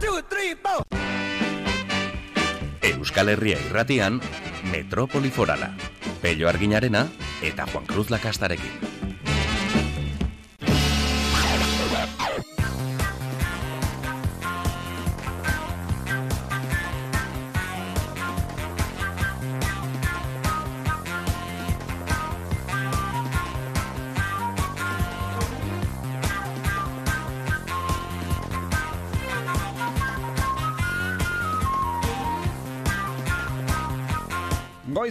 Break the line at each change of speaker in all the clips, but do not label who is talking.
two, three, four.
Euskal Herria irratian, Metropoli Forala. Pello Arginarena eta Juan Cruz Lakastarekin.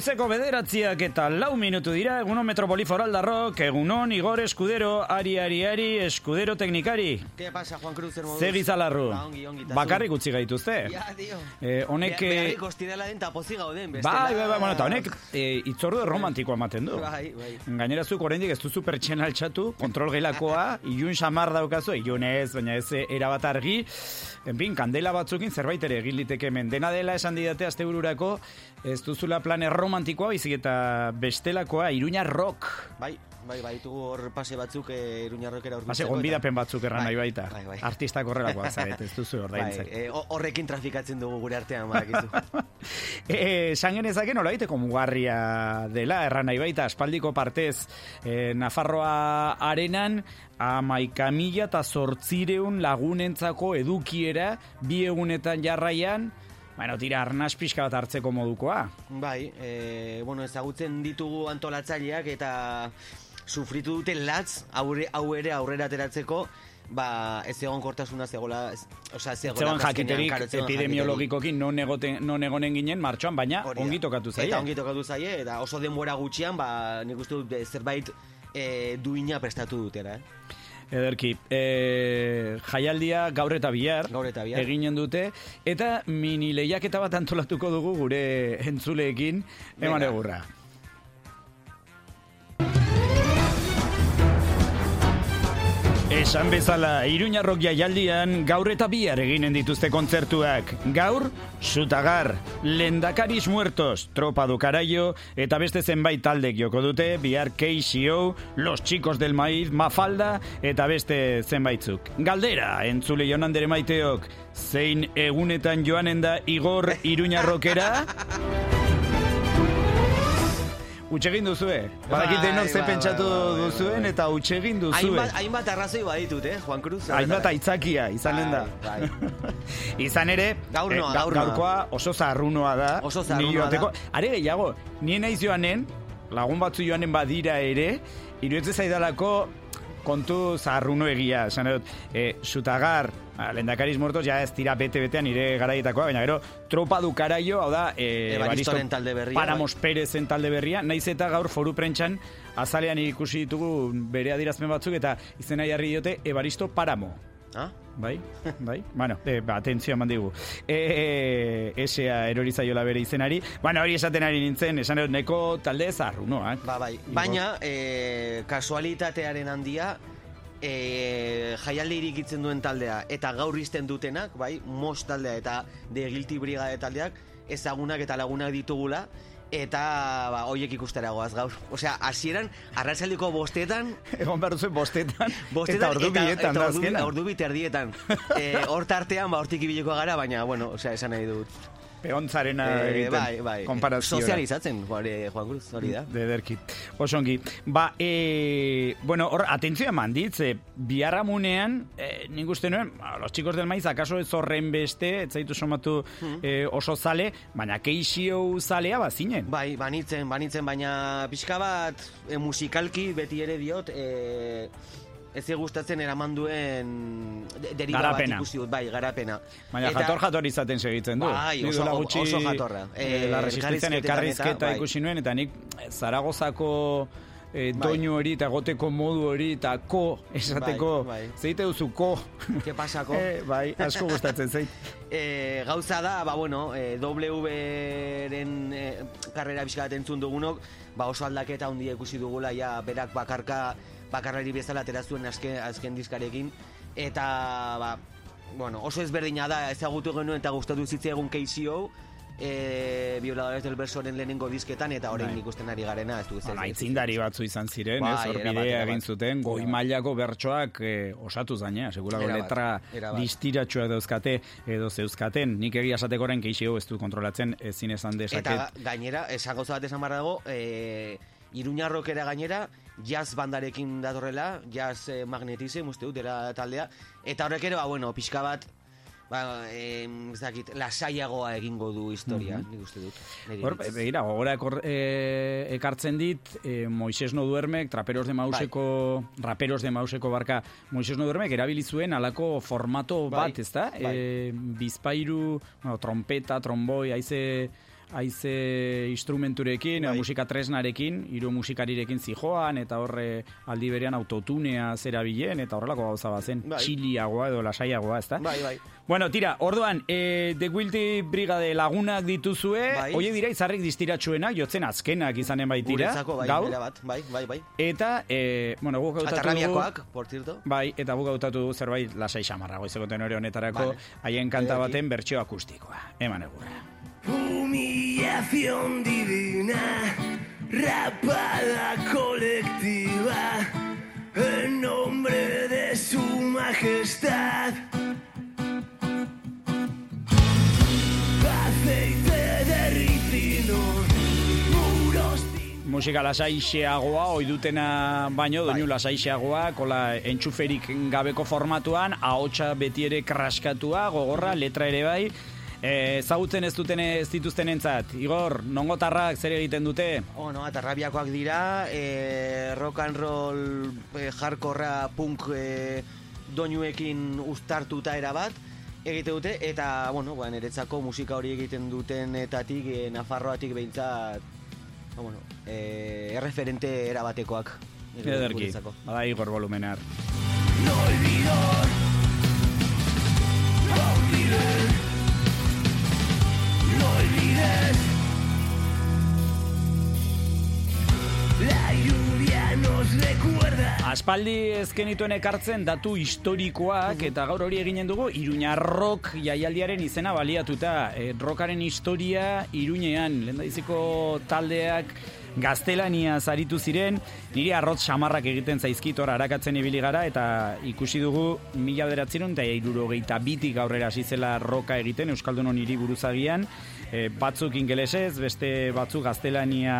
Goizeko bederatziak eta lau minutu dira, egunon Metropoli Foraldarrok, egunon Igor Eskudero, ari, ari, ari, Eskudero Teknikari.
¿Qué pasa, Juan Cruz? hermoso?
Zer gizalarru,
Ba, ongi, ongi,
bakarrik utzi gaituzte.
Ja, dio.
Eh, honek...
Be-
eh,
Beharrik ostidala den eta pozik gauden.
Bai, bai, bai, bueno, eta honek eh, itzordu romantikoa ematen du.
Bai, bai.
Gainerazuk oraindik ez duzu pertsen altxatu, kontrol geilakoa, ilun samar daukazu, ilun ez, baina ez eh, erabat argi. En fin, kandela batzukin zerbait ere egin liteke hemen. Dena dela esan didate astebururako, ez duzula plane romantikoa, baizik eta bestelakoa, iruña rock.
Bai, bai, bai, ditugu hor pase batzuk eh, Iruñarrokera urbiltzeko.
Base,
eta-
gonbidapen batzuk erran
Bai,
nahi baita.
Bai, bai.
Artistak horrelakoa zaret, ez duzu
Bai,
ordaintzen.
eh, ho- horrekin trafikatzen dugu gure artean, badakizu.
Eh, esan genezake nolabaiteko mugarria dela, erran nahi baita, aspaldiko partez eh, Nafarroa arenan, amaika mila eta zortzireun lagunentzako edukiera, bi egunetan jarraian, bueno, tira, arnaz pixka bat hartzeko modukoa.
Bai, e, bueno, ezagutzen ditugu antolatzaileak eta sufritu dute latz aurre, hau ere aurrera ateratzeko, ba, ez egon kortasuna zegoela, ez, osea, ez azkenean,
jakiterik epidemiologikokin non, egoten, non egonen ginen martxoan, baina ongi tokatu zaie.
Eta ongi tokatu zaie, eta oso denbora gutxian, ba, nik uste dut zerbait e, duina prestatu dutera, eh?
Ederki, e, jaialdia gaur eta bihar,
Gaur eta bihar.
eginen dute, eta mini lehiaketa bat antolatuko dugu gure entzuleekin, eman egurra. Esan bezala, Iruñarrok jaialdian gaur eta bihar eginen dituzte kontzertuak. Gaur, Sutagar, Lendakaris Muertos, Tropa du Carayo, eta beste zenbait taldek joko dute, bihar KCO, Los Chicos del Maíz, Mafalda, eta beste zenbaitzuk. Galdera, entzule jonandere maiteok, zein egunetan joanen da Igor Iruñarrokera? Utxegin duzue. Badakit
Bai,
denok ze
bai,
pentsatu
bai, bai, bai.
duzuen eta utxegin duzue.
Hainbat, hainbat arrazoi baditut, eh, Juan Cruz?
Hainbat aitzakia, izanen da.
Bai,
Izan ere,
Gaur noa,
eh, ga-
gaur noa.
gaurkoa oso zarrunoa da.
Oso zarrunoa da.
Are gehiago, nien naiz joanen, lagun batzu joanen badira ere, iruetze zaidalako kontu zarruno egia, esan dut, e, sutagar, ba, lendakariz mortos, ja ez tira bete-betean nire garaietakoa, baina gero, tropa du karaio, hau da, e,
Evaristoren talde berria,
Paramos Perezen talde berria, naiz eta gaur foru prentxan, azalean ikusi ditugu bere adirazpen batzuk, eta izena jarri diote, Evaristo Paramo.
Ah?
Bai, bai. bueno, e, ba, atentzio eman digu. E, e, esea erorizaiola bere izenari. Bueno, hori esaten ari nintzen, esan dut neko talde zarrunoak.
Ba, bai. Baina, e, kasualitatearen handia, e, jaialdi irikitzen duen taldea, eta gaur izten dutenak, bai, mos taldea eta de Guilty Brigade taldeak, ezagunak eta lagunak ditugula, eta ba, hoiek ikustera goaz gaur. Osea, hasieran arratsaldiko bostetan,
Egon behar duzu bostetan,
bostetan
eta ordu bietan da
ordu, ordu bit erdietan. e, hor tartean, ba, hortik ibiliko gara, baina, bueno, osea, esan nahi dut.
Peontzarena
Eh,
egiten,
bai, bai.
konparazioa.
Sozializatzen, hori, Juan Cruz, hori da.
Dederki. Osongi. Ba, e, bueno, hor, atentzioa eman dit, ze, biarramunean, e, nik uste nuen, ba, los chicos del maiz, akaso ez horren beste, ez zaitu somatu
Hmm.
e, oso zale, baina keixio zalea bazinen.
Bai, banitzen, banitzen, baina pixka bat e, musikalki beti ere diot, e, ez gustatzen eraman duen de- deriva
Garapena.
bat ikusi dut, bai, garapena.
Baina jator jator izaten segitzen du.
Bai, oso-
gutxi,
oso jatorra.
Eh, la
elkarrizketetan
elkarrizketa
eta, bai.
ikusi nuen, eta nik eh, Zaragozako
Bai.
doinu hori eta goteko modu hori eta ko esateko
Bai, bai.
zeite duzu ko
Ke pasako?
eh, bai, asko gustatzen zait
E, gauza da, ba, bueno, e, W-ren e, karrera pixka bat entzun dugunok, ba, oso aldaketa handia ikusi dugula, ja, berak bakarka, bakarrari bezala atera zuen azken, azken diskarekin, eta, ba, bueno, oso ezberdina da, ezagutu genuen eta gustatu zitzaigun KCO, e, violadores del versoren lehenengo disketan, eta orain
Bai.
ikusten ari garena, ez du ez. Ez-
aitzindari batzu izan ziren,
Bai,
ez, hor
erabat,
bidea
erabat.
egin zuten, goi mailako bertsoak eh, osatu zaina, segurako
Erabat,
letra
erabat.
distiratxoa dauzkate edo zeuzkaten, nik egia esateko orain keixio ez du kontrolatzen ezin esan
Eta
dezaket.
gainera, esan gauza bat esan dago, e, Iruñarrokera gainera, jazz bandarekin datorrela, jazz eh, magnetism, uste dut, dela taldea, eta horrek ere, ba, bueno, pixka bat, ba, em, ez dakit, lasaiagoa egingo du historia, nik uste dut.
Hor, begira, gogora ekor, eh, ekartzen dit, eh, Moises no duermek, traperos de mauseko, raperos de mauseko barka, Moises no duermek erabili zuen alako formato
Bai,
bat,
bai.
Eh, bizpairu, bueno, trompeta, tromboi, haize haize instrumenturekin,
Bai.
musika tresnarekin, hiru musikarirekin zijoan, eta horre aldi berean autotunea zerabilen, eta horrelako gauza bat zen,
Bai.
txiliagoa edo lasaiagoa, ezta?
Bai, bai.
Bueno, tira, orduan, e, The Guilty Brigade lagunak dituzue,
Bai.
hoie dira izarrik distiratsuenak, jotzen azkenak izanen baitira,
Guretzako, bai,
gaur,
bat, bai, bai, bai.
eta, e, bueno, guk hautatu dugu,
por cierto.
bai, eta guk hautatu dugu zerbait lasai xamarra, goizekoten hori honetarako,
Vale.
haien kanta
Ederki.
baten bertsio akustikoa, eman egurra.
Humillación divina, rapada colectiva, en nombre de su majestad. Aceite de ricino,
Musika lasaixeagoa, oidutena baino, doinu
Bai.
lasaixeagoa, kola entxuferik gabeko formatuan, ahotsa beti ere kraskatua, gogorra, letra ere bai, Eh, ezagutzen ez duten ez dituzten entzat. Igor, nongotarrak zer egiten dute?
Oh, no, atarrabiakoak dira, e, rock and roll, e, hardcorra, punk e, doinuekin uztartuta erabat, egite dute, eta, bueno, ba, niretzako musika hori egiten dutenetatik, e, Nafarroatik behintzat, ba, bueno, e, erreferente erabatekoak.
Ederki, bada Igor volumenar.
no olvidar. No olvides. No olvides. La nos recuerda.
Aspaldi ezkenituen ekartzen datu historikoak eta gaur hori eginen dugu Iruña Rock jaialdiaren izena baliatuta. E, rockaren historia Iruñean, lehendabiziko taldeak gaztelania zaritu ziren, niri arrotz samarrak egiten zaizkit hor arakatzen ibili gara eta ikusi dugu mila bederatzeron eta irurogeita bitik aurrera hasi zela roka egiten Euskaldunon hiri buruzagian, e, batzuk ingelesez, beste batzuk gaztelania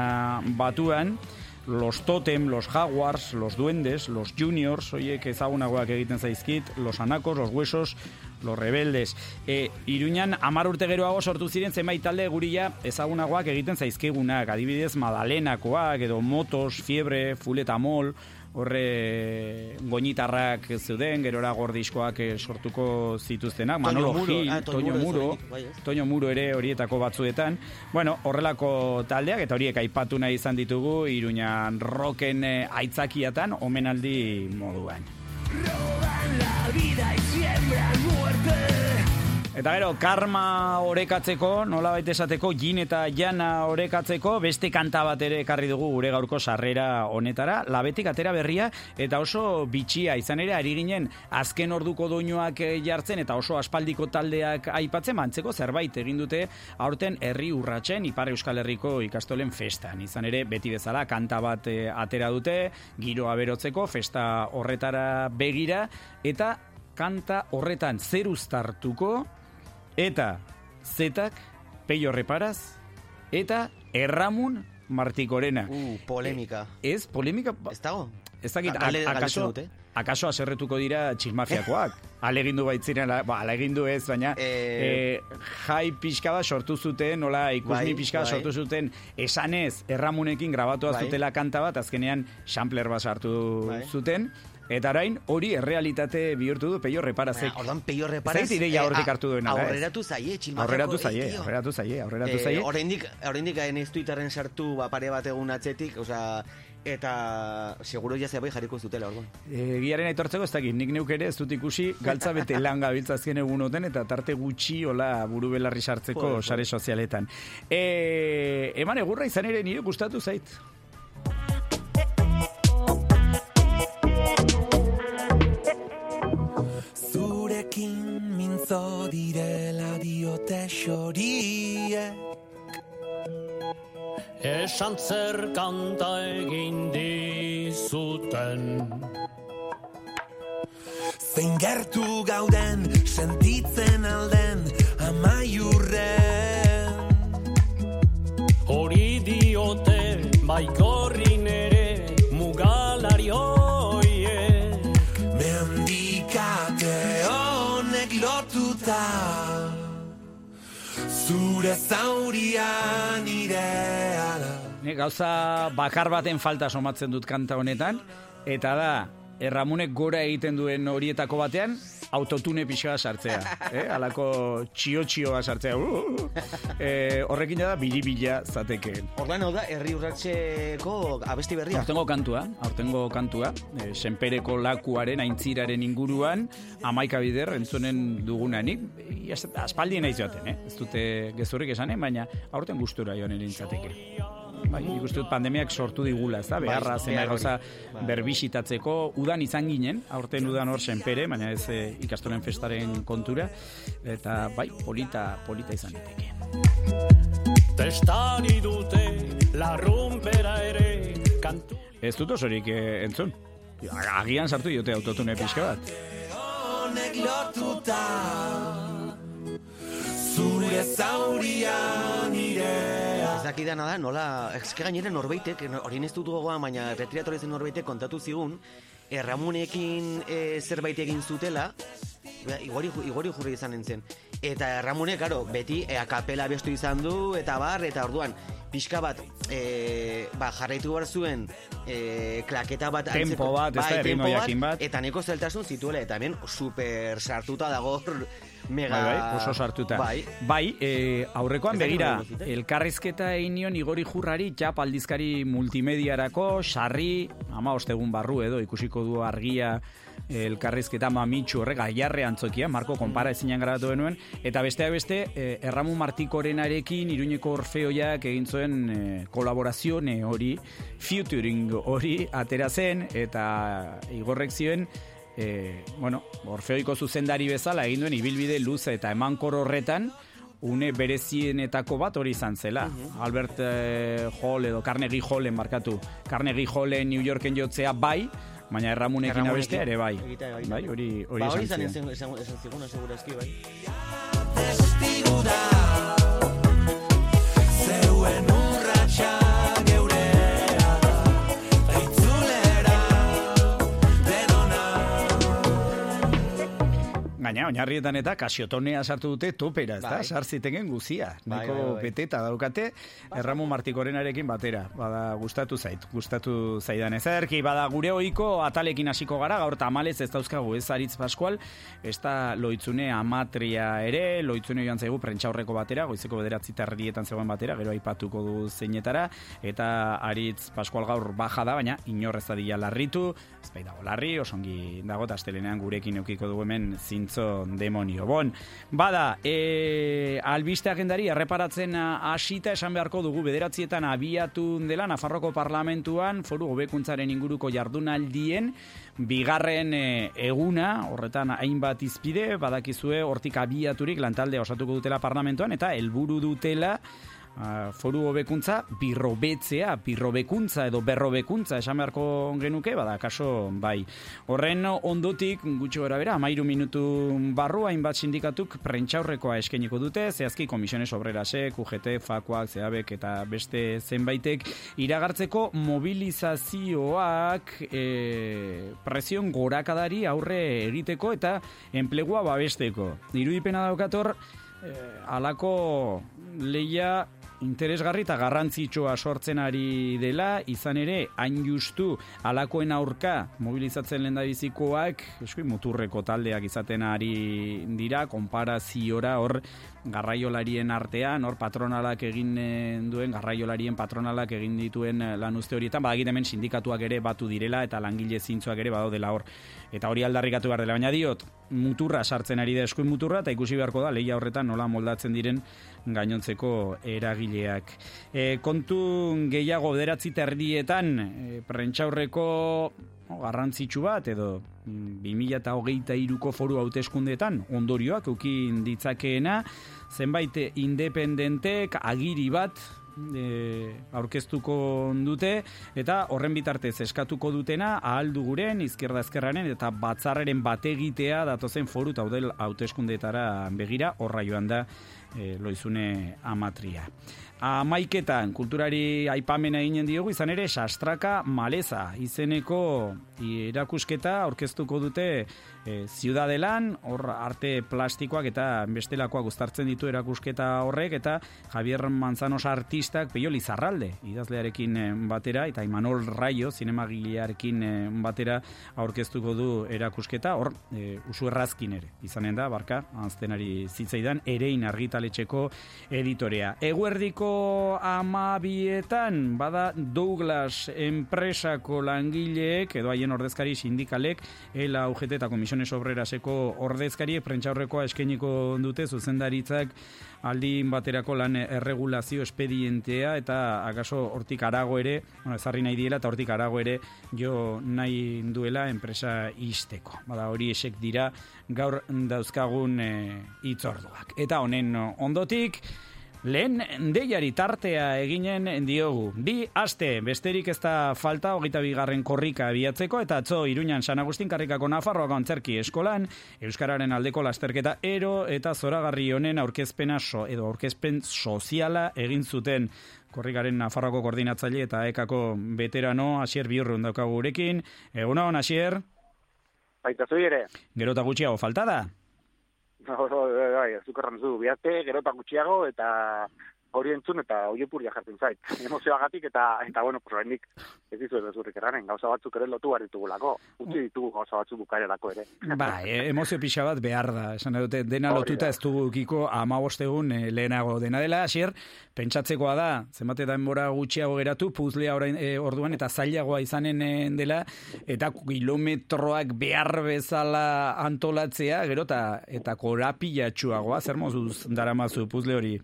batuan, los Totem, los Jaguars, los Duendes, los Juniors, oiek ezagunagoak egiten zaizkit, los Anacos, los Huesos, los Rebeldes. E, Iruñan amar urte geroago sortu ziren zenbait talde guria ezagunagoak egiten zaizkigunak, adibidez Madalenakoak, edo Motos, Fiebre, Fuletamol, horre goñitarrak zeuden, gerora gordiskoak eh, sortuko zituztenak,
Toño
Manolo Gil,
ah, Toño
Toño
Muro bai?
Toño Muro ere horietako batzuetan. Bueno, horrelako taldeak eta horiek aipatu nahi izan ditugu Iruñan roken eh, aitzakiatan omenaldi moduan.
Roban la vida.
Eta gero, karma orekatzeko, nola baita esateko, jin eta jana orekatzeko, beste kanta bat ere ekarri dugu gure gaurko sarrera honetara, labetik atera berria, eta oso bitxia, izan ere, ari ginen azken orduko doinuak eh, jartzen, eta oso aspaldiko taldeak aipatzen, mantzeko zerbait egin dute, aurten herri urratzen, Ipar Euskal Herriko ikastolen festan. Izan ere, beti bezala, kanta bat eh, atera dute, giroa berotzeko, festa horretara begira, eta kanta horretan zer uztartuko, eta zetak peio reparaz eta erramun martikorena.
Uh, polemika.
Ez, polemika, ba-
Ez dago?
ez dakit,
gale-
a-
galdetzen
akaso,
dute?
akaso aserretuko dira txismafiakoak. Alegindu baitziren, ala- ba, alegindu ez, baina
Eh,
eh, jai pixka bat sortu zuten, nola ikusmi
Bai,
pixka bat
bai.
sortu zuten, esanez erramunekin grabatua
Bai.
zutela kanta bat, azkenean sampler bat sartu
Bai.
zuten, eta orain hori errealitate bihurtu du peio reparazek.
Baina, Ordan peio reparaz...
Ez zait ideia hortik hartu duena, da, ez?
Aurreratu zaie, txilmafiako.
Aurreratu
eh,
zaie,
tio.
aurreratu zaie, aurreratu
Eh,
zaie.
oraindik, oraindik hain ez Twitterren sartu ba, pare bat egun atzetik, osea, eta seguro ja zerbait jarriko ez dutela, orduan.
Egiaren aitortzeko ez dakit, nik neuk ere ez dut ikusi galtza bete lan gabiltza azken egunoten eta tarte gutxi hola buru belarri sartzeko sare sozialetan. E, eman egurra izan ere nire gustatu zait.
Mintzo direla diote xoriek.
Esan zer kanta egin dizuten.
Zein gertu gauden sentitzen alden amaiurren.
Hori diote baikorrin
lotuta Zure zauria nirea da
Ne, gauza bakar baten falta somatzen dut kanta honetan, eta da, erramunek gora egiten duen horietako batean, autotune pixoa sartzea. Eh? Alako txio-txioa sartzea. Uh, eh, horrekin da biribila zatekeen.
Orduan, hau da, herri urratxeko abesti berria.
Aurtengo kantua, aurtengo kantua, e, senpereko lakuaren, aintziraren inguruan, amaika bider entzunen dugunanik, aspaldien naiz joaten, eh? ez dute gezurrik esanen, baina aurten gustura joan nintzateke. Bai, nik uste dut pandemiak sortu digula, ez da, beharra
Bai,
zena
hori.
gauza
Bai.
berbisitatzeko, udan izan ginen, aurten udan hor senpere, baina ez e, ikastolen festaren kontura, eta bai, polita, polita izan liteke.
Testari dute larrumpera ere kantu
Ez dut osorik eh, entzun. Agian sartu diote autotune pixka bat.
honek lotuta Zure zauria nirea
Ez dakidana da, nola, eske gainera norbaitek, no- hori ez dut gogoan, baina retriatorez norbaitek kontatu zigun, erramunekin e, zerbait egin zutela, igori, igori jurri izan nintzen. Eta Ramone, karo, beti e, akapela bestu izan du, eta bar, eta orduan, pixka bat, e, ba, jarraitu behar zuen, e, klaketa bat...
Tempo bat, ez da,
bai, tempo
jakin bat.
Eta neko zeltasun zituela, eta hemen super sartuta dago mega...
Bai, bai, oso sartuta.
Bai,
bai e, aurrekoan begira, elkarrizketa egin nion Igori Jurrari txap aldizkari multimediarako, sarri, ama ostegun barru edo, ikusiko du argia elkarrizketa mamitxu horrek aiarre antzokia, Marko konpara ezinan grabatu genuen, eta besteak beste, eh, Erramu Martikorenarekin Iruñeko Orfeoiak egin zuen eh, kolaborazione hori, featuring hori atera zen, eta Igorrek zioen, e, bueno, Orfeoiko zuzendari bezala egin duen ibilbide luze eta emankor horretan une berezienetako bat hori izan zela. Albert eh, Hall edo Carnegie Hallen markatu. Carnegie Hallen New Yorken jotzea bai, baina erramunekin abestea ere bai.
egitea bai.
Bai, hori hori
ba, hori
izan
izan esan, esan ziguna, segurazki, bai.
Gaina, oinarrietan eta kasiotonea sartu dute topera, ez da?
Bai.
Sartziteken guzia.
Bai,
Niko
bai, bai.
beteta daukate, Erramu Martikorenarekin batera. Bada, gustatu zait, gustatu zaidan ezerki. Bada, gure ohiko atalekin hasiko gara, gaur tamalez ez dauzkagu ez aritz paskual, ez da loitzune amatria ere, loitzune joan zaigu prentxaurreko batera, goizeko bederatzi tardietan zegoen batera, gero aipatuko du zeinetara, eta aritz paskual gaur baja da, baina inorrez dadila larritu, ez bai dago larri, osongi dago, eta astelenean gurekin eukiko du hemen zintzo demonio. Bon, bada, e, albiste agendari erreparatzen hasita esan beharko dugu bederatzietan abiatu dela Nafarroko parlamentuan foru hobekuntzaren inguruko jardunaldien bigarren e, eguna, horretan hainbat izpide, badakizue hortik abiaturik lantaldea osatuko dutela parlamentuan, eta helburu dutela Ah, foru hobekuntza birrobetzea, birrobekuntza edo berrobekuntza esan beharko genuke, bada, kaso bai. Horren ondotik, gutxo gara bera, amairu minutu barru, hainbat sindikatuk prentxaurrekoa eskeniko dute, zehazki komisiones obrerasek, UGT, FAKuak, ZEABek eta beste zenbaitek iragartzeko mobilizazioak e, presion gorakadari aurre egiteko eta enplegua babesteko. Irudipena daukator, eh, alako leia interesgarri eta garrantzitsua sortzen ari dela, izan ere, hain justu alakoen aurka mobilizatzen lendabizikoak, eskui muturreko taldeak izaten ari dira, konparaziora hor garraiolarien artean, hor patronalak egin eh, duen, garraiolarien patronalak egin dituen eh, lan uste horietan, badakit hemen sindikatuak ere batu direla eta langile zintzoak ere badaudela hor. Eta hori aldarrikatu behar dela, baina diot, muturra sartzen ari da eskuin muturra, eta ikusi beharko da, lehia horretan nola moldatzen diren gainontzeko eragile zinegileak. E, kontu gehiago deratzi terdietan, e, prentxaurreko no, garrantzitsu bat, edo mm, 2008ko foru hauteskundeetan ondorioak ukin ditzakeena, zenbait independentek agiri bat e, aurkeztuko dute eta horren bitartez eskatuko dutena ahaldu guren izquierda ezkerraren eta batzarraren bategitea datozen foru taudel hauteskundeetara begira horra joan da e, loizune amatria. Amaiketan, kulturari aipamena eginen diogu, izan ere, sastraka maleza izeneko erakusketa aurkeztuko dute e, ziudadelan, hor arte plastikoak eta bestelakoak guztartzen ditu erakusketa horrek, eta Javier Manzanos artistak peio lizarralde, idazlearekin eh, batera, eta Imanol Raio, zinemagilearekin eh, batera aurkeztuko du erakusketa, hor, e, usu errazkin ere, izanen da, barka, anztenari zitzaidan, erein argitaletxeko editorea. Eguerdiko amabietan, bada Douglas enpresako langileek, edo haien ordezkari sindikalek, ELA UGT eta Komisiones Obreraseko ordezkariek, prentxaurrekoa eskeniko dute, zuzendaritzak aldin baterako lan erregulazio espedientea eta akaso hortik arago ere, bueno, ezarri nahi diela eta hortik arago ere jo nahi duela enpresa isteko. Bada hori esek dira gaur dauzkagun e, itzorduak. Eta honen ondotik, Lehen deiari tartea eginen diogu. Bi aste, besterik ez da falta hogeita bigarren korrika abiatzeko eta atzo iruñan San Agustin karrikako Nafarroa antzerki eskolan, Euskararen aldeko lasterketa ero eta zoragarri honen aurkezpena so, edo aurkezpen soziala egin zuten korrikaren Nafarroako koordinatzaile eta ekako veterano Asier Biurrun daukagu gurekin. Egun hon, Asier?
Baita ere.
Gero eta gutxiago falta da?
Bai, azukarran zu, bihazte, gero eta gutxiago, eta hori entzun eta oiepurria jartzen zait. Emozioagatik eta, eta bueno, pues oraindik ez dizu ez zurrik erranen, gauza batzuk ere lotu ditugulako. Utzi ditugu gauza batzuk bukaerarako ere.
Ba, emozio pixa bat behar da. Esan dute, dena
Hori
lotuta
da.
ez dugu ikiko amabostegun e, lehenago dena dela, hasier, pentsatzekoa da, zenbate denbora gutxiago geratu, puzlea orain, e, orduan eta zailagoa izanen e, dela, eta kilometroak behar bezala antolatzea, gero eta, eta korapilatxuagoa, zer mozuz daramazu puzle hori?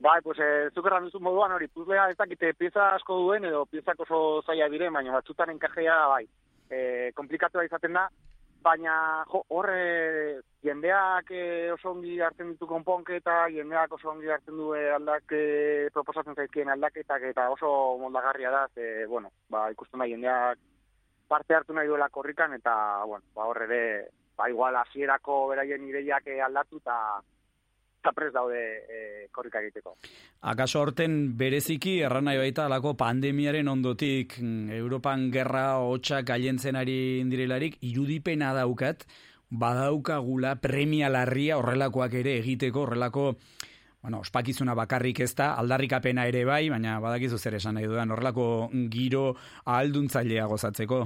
Bai, pues, eh, zuk duzu moduan hori, puzlea ez dakite pieza asko duen, edo piezak oso zaila diren, baina batzutan enkajea, bai, eh, komplikatua izaten da, baina jo, hor eh, jendeak eh, oso ongi hartzen ditu konponketa, jendeak oso ongi hartzen du eh, aldak eh, proposatzen zaizkien aldaketak eta oso moldagarria da, ze, bueno, ba, ikusten da jendeak parte hartu nahi duela korrikan eta, bueno, ba, hor ere, ba, igual hasierako beraien ideiak eh, aldatu eta eta prest daude eh, korrika egiteko.
Akaso horten bereziki erran nahi baita alako pandemiaren ondotik mm, Europan gerra hotxak gailentzen ari indirelarik irudipena daukat badaukagula premia larria horrelakoak ere egiteko horrelako Bueno, ospakizuna bakarrik ez da, aldarrikapena ere bai, baina badakizu zer esan nahi dudan, horrelako giro ahalduntzalea gozatzeko.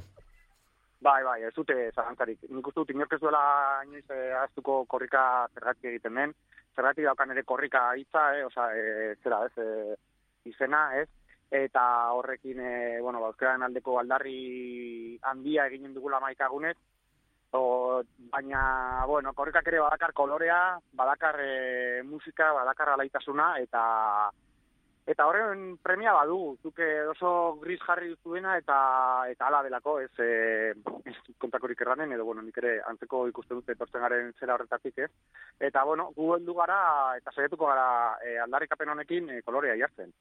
Bai, bai, ez dute zalantzarik. Nik uste dut inork ez duela inoiz eh, ahaztuko korrika zergatik egiten den. Zergatik daukan ere korrika hitza, eh, osea, eh, zera, ez, eh, izena, ez? Eta horrekin, eh, bueno, ba, euskararen aldeko aldarri handia eginen dugula maikagunez, o, baina, bueno, korrikak ere badakar kolorea, badakar eh, musika, badakar alaitasuna, eta Eta horren premia badu, zuke oso gris jarri duzuena eta eta hala delako, ez, e, kontakorik erranen, edo, bueno, nik ere antzeko ikusten dut etortzen garen zera horretatik, ez. Eta, bueno, gu heldu gara eta saiatuko gara e, aldarrikapen honekin e, kolorea jartzen.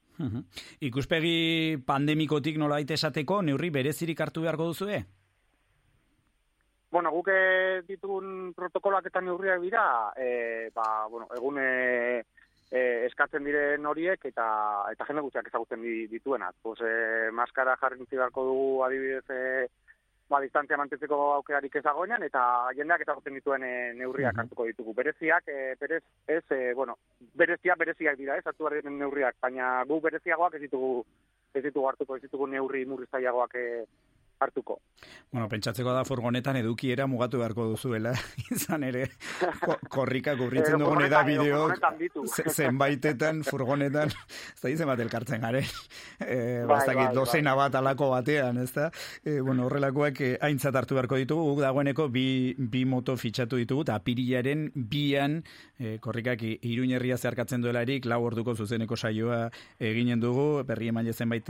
Ikuspegi pandemikotik nola esateko, neurri berezirik hartu beharko duzue?
Bueno, guk eh, ditugun protokoloak eta neurriak dira, e, ba, bueno, egun e, e, eskatzen diren horiek eta eta jende guztiak ezagutzen di- dituenak. Pues, e, maskara jarri beharko dugu adibidez e, ba, distantzia mantentzeko aukerarik ez dagoenean, eta jendeak ezagutzen dituen e, neurriak hartuko ditugu. Bereziak, e, berez, ez, e, bueno, bereziak bereziak dira, ez, hartu behar diren neurriak, baina gu bereziagoak ez ditugu ez ditugu hartuko, ez ditugu neurri murriztaiagoak e, hartuko.
Bueno, pentsatzeko da furgonetan edukiera mugatu beharko duzuela, izan ere, ko, korrika kubritzen
Eh,
dugun
furgonetan,
bideo zenbaitetan furgonetan, ez da izan bat elkartzen garen, e,
Bai, bai,
dozena bat alako batean, ez da? E, bueno, horrelakoak eh, aintzat hartu beharko ditugu, guk dagoeneko bi, bi moto fitxatu ditugu, eta apirilaren bian, e, korrikak iruñerria zeharkatzen duelarik, lau orduko zuzeneko saioa eginen dugu, berri emaile zenbait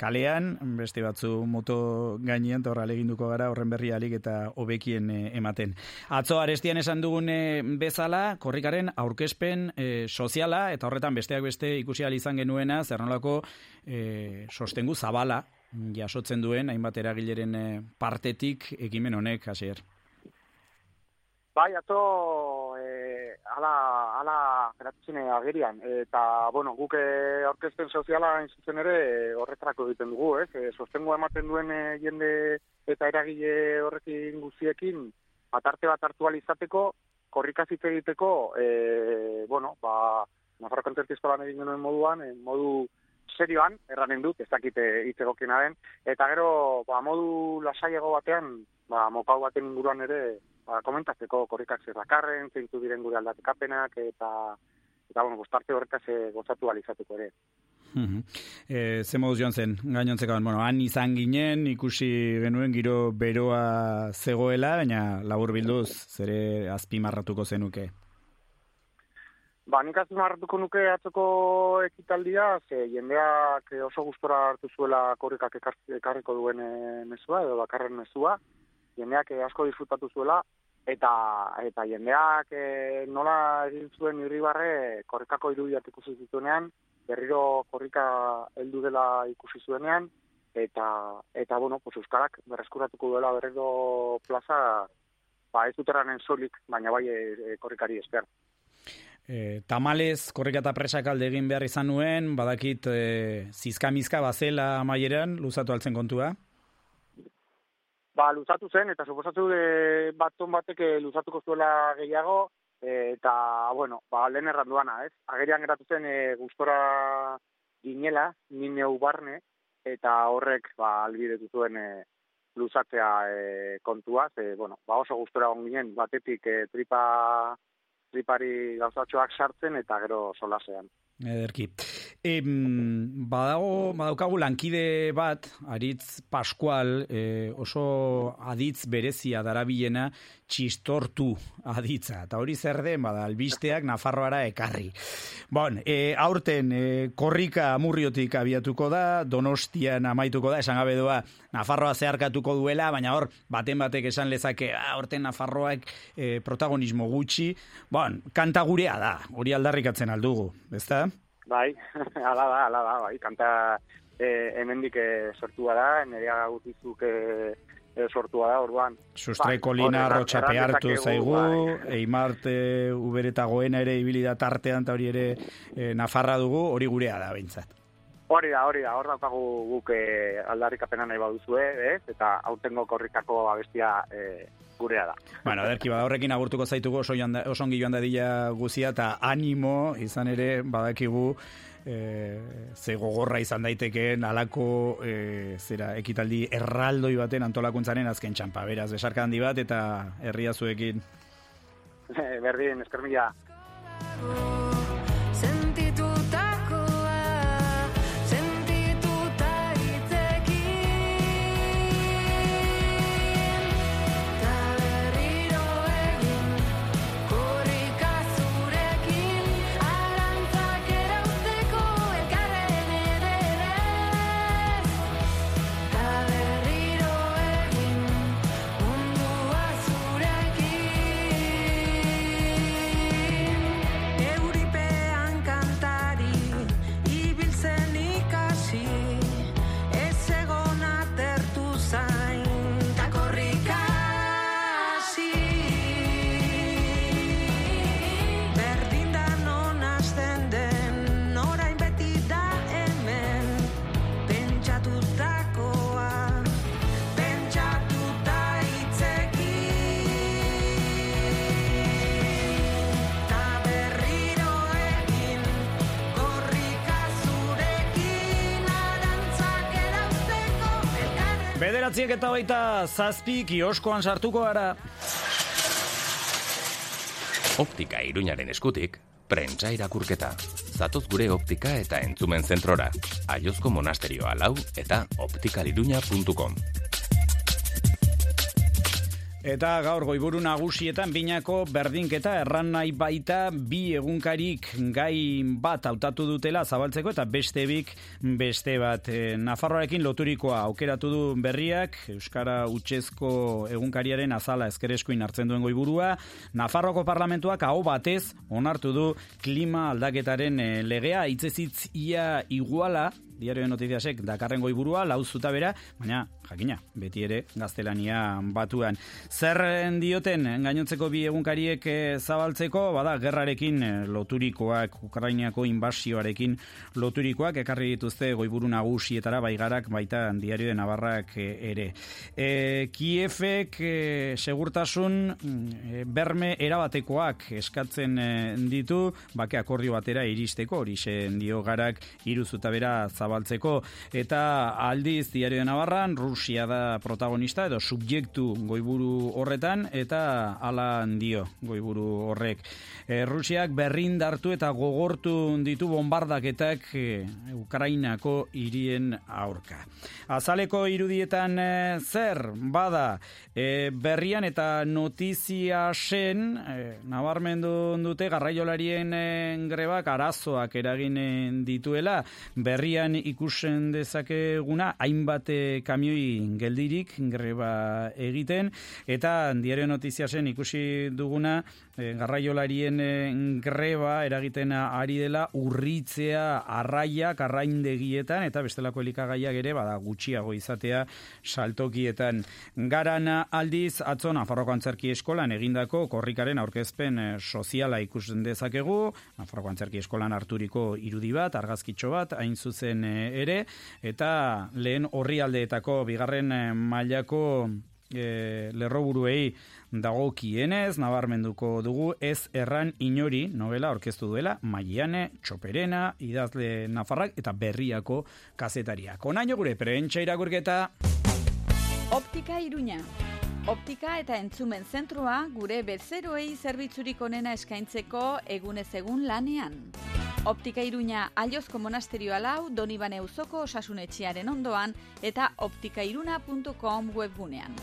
kalean, beste batzu moto gainean, eta horra eginduko gara horren berri alik eta hobekien eh, ematen. Atzo arestian esan dugun eh, bezala, korrikaren aurkezpen eh, soziala, eta horretan besteak beste ikusi izan genuena, zer nolako eh, sostengu zabala jasotzen duen, hainbat eragileren partetik ekimen honek, hasier.
Bai, atzo, e, ala, ala geratzen agerian. Eta, bueno, guk e, orkesten soziala hain zuzen ere e, horretarako egiten dugu, ez? E, sostengoa ematen duen e, jende eta eragile horrekin guziekin, atarte bat hartu izateko, korrikaz hitz egiteko, e, bueno, ba, Nafarro kontzertizko lan egin genuen moduan, e, modu serioan, erranen dut, ez dakite hitz egokiena den, eta gero, ba, modu lasaiago batean, ba, mokau baten inguruan ere, ba, komentatzeko korrikak zer dakarren, zeintu diren gure aldatekapenak, eta, eta bueno, gustarte horretaz e, gozatu alizatuko ere.
Mhm. E, ze moduz joan zen, gainontzekaban, bueno, han izan ginen, ikusi genuen giro beroa zegoela, baina labur bilduz, zere azpimarratuko zenuke.
Ba, nik azpimarratuko nuke atzoko ekitaldia, ze jendeak oso gustora hartu zuela korrikak ekar- ekarriko duen eh, mezua, edo bakarren mezua, jendeak eh, asko disfrutatu zuela, eta eta jendeak eh, nola egin zuen irribarre korrikako irudiak ikusi zituenean, berriro korrika heldu dela ikusi zuenean, eta, eta bueno, pues Euskarak berreskuratuko duela berriro plaza, ba ez dut erranen solik, baina bai e, korrikari esker.
E, tamalez, korrika eta presak alde egin behar izan nuen, badakit e, zizkamizka bazela amaieran, luzatu altzen kontua.
Ba, luzatu zen, eta suposatu de baton batek eh, luzatuko zuela gehiago, eh, eta, bueno, ba, lehen erran duana, ez? Agerian geratu zen e, gustora ginela, nineu barne, eta horrek, ba, albidetu zuen e, luzatzea e, kontua, ze, bueno, ba, oso gustora ginen, batetik e, tripa, tripari gauzatxoak sartzen, eta gero solasean.
Ederki. Em, badago, badaukagu lankide bat, Aritz Pascual, eh, oso aditz berezia darabilena, txistortu aditza. Eta hori zer den, bada, albisteak Nafarroara ekarri. Bon, e, aurten e, korrika amurriotik abiatuko da, donostian amaituko da, esan gabe doa, Nafarroa zeharkatuko duela, baina hor, baten batek esan lezake, ah, aurten Nafarroak e, protagonismo gutxi. Bon, kanta gurea da, hori aldarrikatzen aldugu, ezta?
Bai, ala da, ala da, bai, kanta eh, hemendik eh, sortua da, nerea gutizuk eh, eh, sortua da, orduan.
Sustraiko
Bai,
lina
dezakegu,
zaigu,
bai.
Eimarte ubereta goena ere ibili da tartean, eta hori ere e, Nafarra dugu, hori gurea da behintzat.
Hori da, hori da, hor daukagu guk eh, aldarrikapena nahi baduzue, ez? Eta aurtengo korrikako abestia eh, gurea da.
Bueno, ederki, bada horrekin agurtuko zaitugu oso, joan da, oso ongi joan dadila guzia, eta animo izan ere badakigu e, ze gogorra izan daitekeen alako e, zera ekitaldi erraldoi baten antolakuntzaren azken txampa. Beraz, besarka handi bat eta herria zuekin.
Berdin, eskermila.
Bederatziek eta baita zazpi kioskoan sartuko gara.
Optika iruñaren eskutik, prentsa irakurketa. Zatoz gure optika eta entzumen zentrora. Aiozko monasterioa lau eta optikaliruña.com.
Eta gaur goiburu nagusietan binako berdinketa erran nahi baita bi egunkarik gai bat hautatu dutela zabaltzeko eta beste bik beste bat. E, Nafarroarekin loturikoa aukeratu du berriak, Euskara Utsezko egunkariaren azala ezkereskuin hartzen duen goiburua, Nafarroko parlamentuak hau batez onartu du klima aldaketaren e, legea, hitzezitz ia iguala, diario de notiziasek dakarren goiburua, lau zuta bera, baina jakina, beti ere gaztelania batuan. Zer dioten gainontzeko bi egunkariek eh, zabaltzeko, bada gerrarekin eh, loturikoak, Ukrainiako inbasioarekin loturikoak, ekarri dituzte goiburu nagusietara baigarak baita diario de Navarrak eh, ere. E, Kiefek e, segurtasun e, berme erabatekoak eskatzen ditu, bake akordio batera iristeko, hori dio garak iruzuta bera zabaltzeko, eta aldiz diario de Navarran, Rusia da protagonista edo subjektu goiburu horretan eta hala dio goiburu horrek. E, Rusiak berrindartu eta gogortu ditu bombardaketak e, Ukrainako hirien aurka. Azaleko irudietan e, zer bada e, berrian eta notizia sen e, nabarmendu dute garraiolarien e, grebak arazoak eraginen dituela berrian ikusen dezakeguna hainbat e, kamioi geldirik greba egiten. Eta diario notiziasen ikusi duguna e, garraiolarien e, greba eragiten ari dela urritzea arraiak arraindegietan eta bestelako elikagaiak ere bada gutxiago izatea saltokietan. Garana aldiz atzo Nafarroko Antzerki Eskolan egindako korrikaren aurkezpen soziala ikusten dezakegu. Nafarroko Antzerki Eskolan harturiko irudi bat argazkitxo bat hain zuzen e, ere eta lehen orrialdeetako bigarren e, mailako e, lerroburuei dagokienez, nabarmenduko dugu ez erran inori novela orkestu duela Maiane, Txoperena, idazle Nafarrak eta berriako kazetariak. Onaino gure prentsa irakurketa
Optika Iruña. Optika eta entzumen zentroa gure bezeroei zerbitzurik onena eskaintzeko egunez egun lanean. Optika Iruña Aliozko monasterioa lau Donibane Uzoko osasunetxearen ondoan eta optikairuna.com webgunean.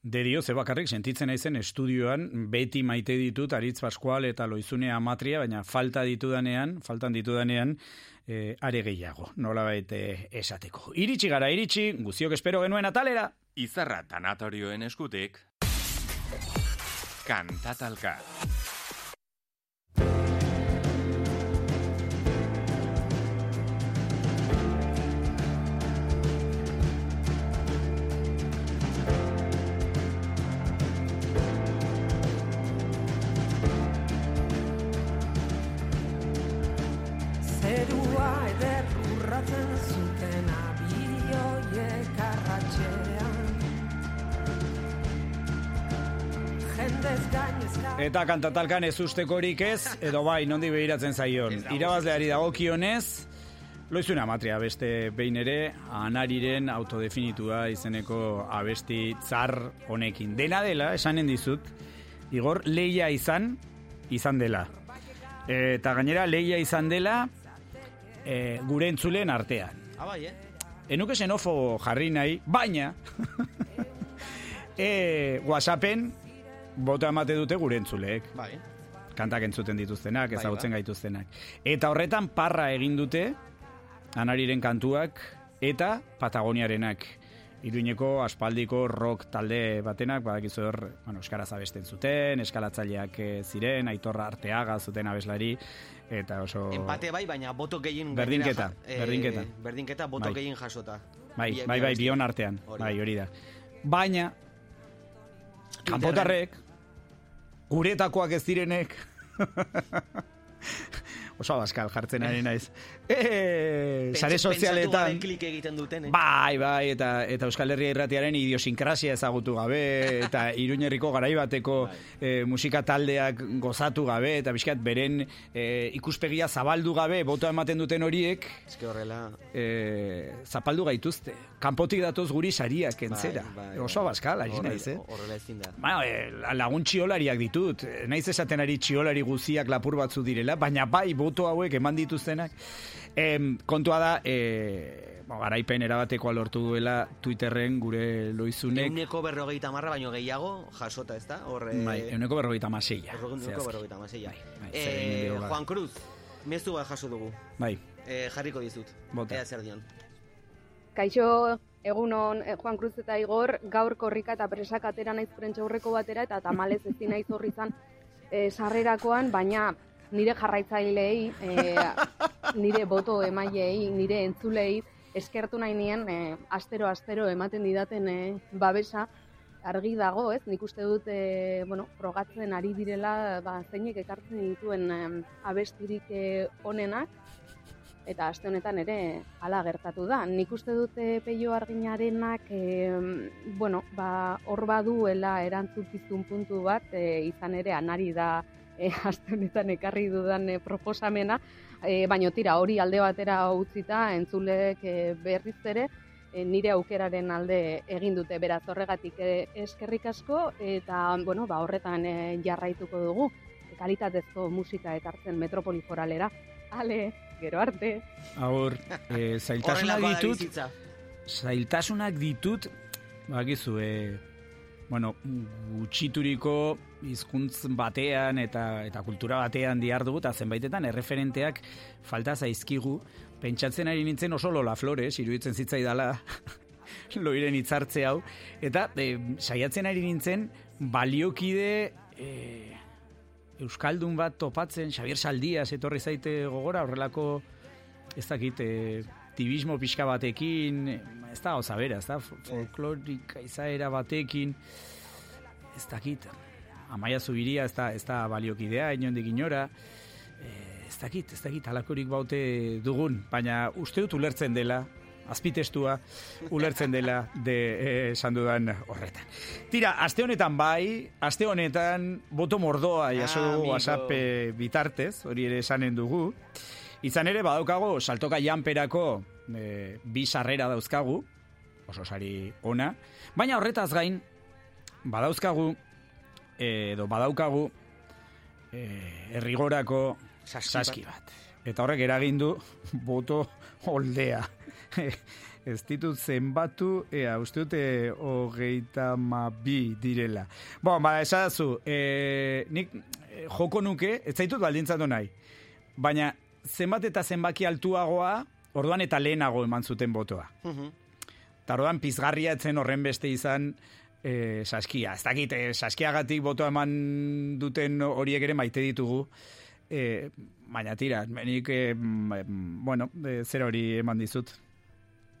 Derio, ze bakarrik sentitzen naizen estudioan beti maite ditut Aritz Pascual eta Loizune Amatria, baina falta ditudanean, faltan ditudanean, eh, are gehiago, nola baite esateko. Iritsi gara, iritsi, guziok espero genuen atalera.
Izarra tanatorioen eskutik, kantatalka.
Eta kantatalkan ez ustekorik ez, edo bai, nondi behiratzen zaion. Irabazleari dagokionez, Loizuna matria beste behin ere, anariren autodefinitua izeneko abesti tzar honekin. Dena dela, esanen dizut, Igor, leia izan, izan dela. Eta gainera, leia izan dela, e, gure entzuleen artean.
Ah, bai, eh?
Enuke xenofo jarri nahi, baina e, WhatsAppen bota emate dute gure entzuleek.
Bai.
Kantak entzuten dituztenak,
Bai,
ezagutzen
bai.
gaituztenak. Eta horretan parra egin dute anariren kantuak eta Patagoniarenak. Iruñeko aspaldiko rock talde batenak, badakizu hor, bueno, euskaraz abesten zuten, eskalatzaileak eh, ziren, aitorra arteaga zuten abeslari, eta oso...
Empate bai, baina boto gehien...
Berdinketa,
gainera ja- eh,
berdinketa.
Berdinketa, boto
Bai.
gehien jasota.
Bai, bai, bai, bion artean,
Hori
bai, hori da. Baina, kanpotarrek, guretakoak ez direnek, oso abaskal jartzen ari naiz. E, sare sozialetan...
klik egiten duten, eh?
Bai, bai, eta, eta Euskal Herria irratiaren idiosinkrazia ezagutu gabe, eta iruñerriko garai bateko e, musika taldeak gozatu gabe, eta bizkat beren e, ikuspegia zabaldu gabe, botoa ematen duten horiek,
Eske horrela...
e, zapaldu gaituzte. Kanpotik datoz guri sariak entzera.
Bai, bai,
Oso
bai. Horrela-
naiz, eh?
Horrela ezin da.
Ba, e, lagun txiolariak ditut. Naiz esaten ari txiolari guziak lapur batzu direla, baina bai boto hauek eman dituztenak. Em, kontua da, e, bo, garaipen erabatekoa lortu duela Twitterren gure loizunek.
Euneko berrogeita marra baino gehiago jasota, ez da? Horre...
Bai, euneko berrogeita maseia.
Euneko berrogeita maseia.
bai, zer egin
Eh,
diogu, ba.
Juan Cruz, mezu bat jaso dugu.
Bai,
Eh, jarriko dizut.
Bota.
Ea zer dion.
Kaixo, egunon eh, Juan Cruz eta Igor, gaur korrika eta presak atera naiz prentxaurreko batera eta tamalez ezin naiz horri izan eh, sarrerakoan, baina nire jarraitzaileei, eh, nire boto emaileei, nire entzulei eskertu nahi nien eh, astero-astero ematen didaten eh, babesa, argi dago, ez? Nik uste dut, e, bueno, frogatzen ari direla, ba, zeinek ekartzen dituen em, abestirik onenak, eta aste honetan ere hala gertatu da. Nik uste dute peio arginarenak, e, bueno, ba, hor baduela erantzukizun puntu bat, e, izan ere anari da e, aste honetan ekarri dudan e, proposamena, e, baino tira hori alde batera utzita entzulek e, berriz ere, e, nire aukeraren alde egin dute beraz horregatik e, eskerrik asko eta bueno, ba, horretan e, jarraituko dugu kalitatezko musika ekartzen metropoli foralera. Ale, gero arte.
aur, e, zailtasunak ditut, zailtasunak ditut, bakizu, e, bueno, gutxituriko hizkuntz batean eta eta kultura batean diar dugu, eta zenbaitetan erreferenteak falta zaizkigu, pentsatzen ari nintzen oso Lola Flores, iruditzen zitzaidala, loiren hitzartze hau, eta e, saiatzen ari nintzen baliokide e, Euskaldun bat topatzen, Xavier Saldias etorri zaite gogora, horrelako ez dakit, e, tibismo pixka batekin, ez da gauza bera, ez da, Fo- folklorika izaera batekin, ez dakit, amaia zubiria ez da, ez da baliokidea, inondik inora, e, ez dakit, ez dakit, halakorik baute dugun, baina uste dut ulertzen dela, azpitestua ulertzen dela de eh, esan dudan horretan. Tira, aste honetan bai, aste honetan boto mordoa jaso
Ah,
dugu. WhatsApp eh, bitartez, hori ere esanen dugu. Izan ere, badaukago, saltoka janperako e, bi sarrera dauzkagu, oso sari ona, baina horretaz gain, badauzkagu, eh, edo badaukagu, e, errigorako
Saski
bat. Eta horrek eragin du boto holdea. Ez ditut zenbatu, ea, uste dute hogeita ma bi direla. Bo, ba, esadazu, e, nik e, joko nuke, ez zaitut baldintzatu nahi. Baina, zenbat eta zenbaki altuagoa, orduan eta lehenago eman zuten botoa.
Mhm.
Eta orduan pizgarria etzen horren beste izan e, saskia. Ez dakit, e, saskiagatik botoa eman duten horiek ere maite ditugu. E, baina tira, nik, e, mm, bueno, e, zer hori eman dizut.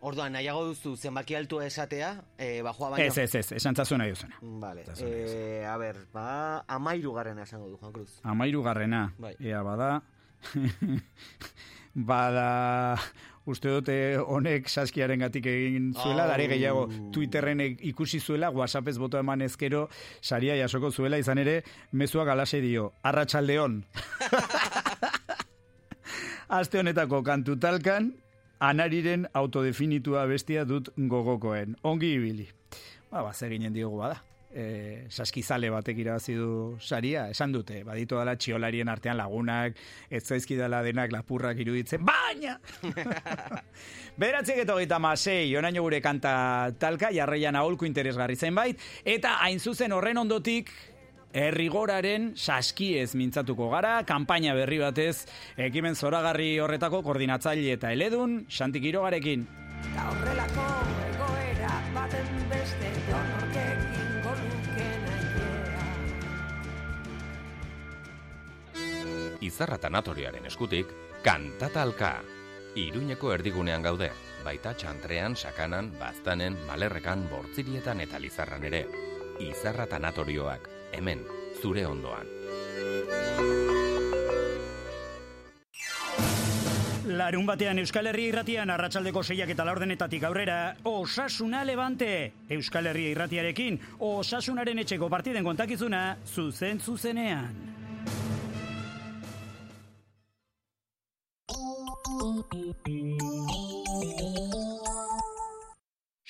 Orduan, nahiago duzu zenbaki altua esatea, eh, bajoa baino.
Ez, ez, ez, esan tzazu nahi duzuna.
Vale. Eh, a ber, ba, amairu garrena esango du, Juan Cruz.
Amairu garrena,
Bai.
ea bada, bada, uste dute honek saskiaren gatik egin zuela,
Au.
dare gehiago Twitterren ikusi zuela, WhatsAppez boto eman ezkero, saria jasoko zuela, izan ere, mezua galase dio, arratsaldeon. Aste honetako kantu talkan, anariren autodefinitua bestia dut gogokoen. Ongi ibili. Ba, ba, ginen diogu bada. E, saskizale batek irabazi du saria, esan dute, baditu dala txiolarien artean lagunak, ez zaizkidala denak lapurrak iruditzen, baina! Beratzek eta hogeita masei, onaino gure kanta talka, jarraian aholku interesgarri zenbait, eta hain zuzen horren ondotik, Errigoraren saskiez mintzatuko gara, kanpaina berri batez, ekimen zoragarri horretako koordinatzaile eta eledun, Xantik Irogarekin.
Eta horrelako egoera baten beste
Izarra tanatoriaren eskutik, kantatalka. Iruñeko erdigunean gaude, baita txantrean, sakanan, baztanen, malerrekan, bortzirietan eta lizarran ere. Izarra tanatorioak, hemen, zure ondoan.
Larun batean Euskal Herria irratian arratsaldeko seiak eta laurdenetatik aurrera Osasuna Levante Euskal Herria irratiarekin Osasunaren etxeko partiden kontakizuna zuzen zuzenean. Thank you.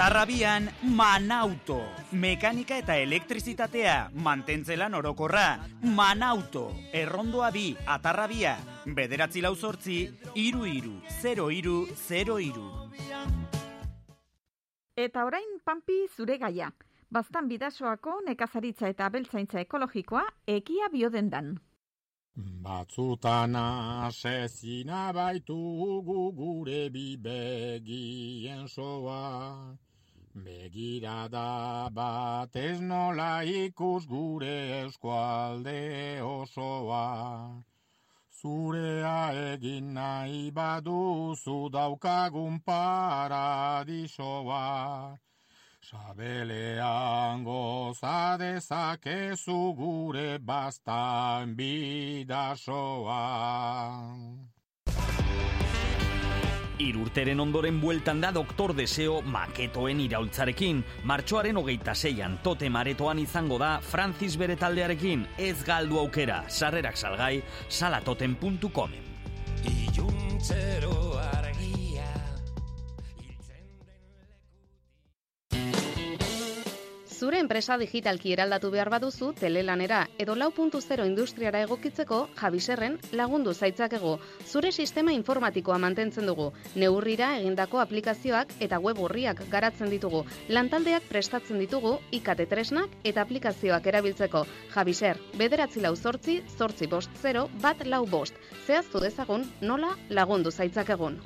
Atarrabian Manauto. Mekanika eta elektrizitatea, mantentzelan orokorra. Manauto. Errondoa bi, atarrabia. Bederatzi lau zortzi, iru iru, 0 iru, 0 iru.
Eta orain panpi zure gaia. Baztan bidasoako nekazaritza eta abeltzaintza ekologikoa ekia biodendan.
Batzutan asezina baitugu gure bi begien soa. Begirada bat ez nola ikus gure eskualde osoa. Zurea egin nahi baduzu daukagun paradisoa. Sabelean goza dezakezu gure bastan bidasoa.
Irurteren ondoren bueltan da Doktor Deseo maketoen iraultzarekin. Martxoaren hogeita zeian tote maretoan izango da Francis bere taldearekin. Ez galdu aukera, sarrerak salgai, salatoten.comen.
Iluntzero
Zure enpresa digitalki eraldatu behar baduzu telelanera edo lau puntu zero industriara egokitzeko jabiserren lagundu zaitzakego. Zure sistema informatikoa mantentzen dugu. Neurrira egindako aplikazioak eta web horriak garatzen ditugu. Lantaldeak prestatzen ditugu ikate tresnak eta aplikazioak erabiltzeko. Jabiser, bederatzi lau zortzi, zortzi bost zero, bat lau bost. Zehaztu dezagun nola lagundu zaitzakegun.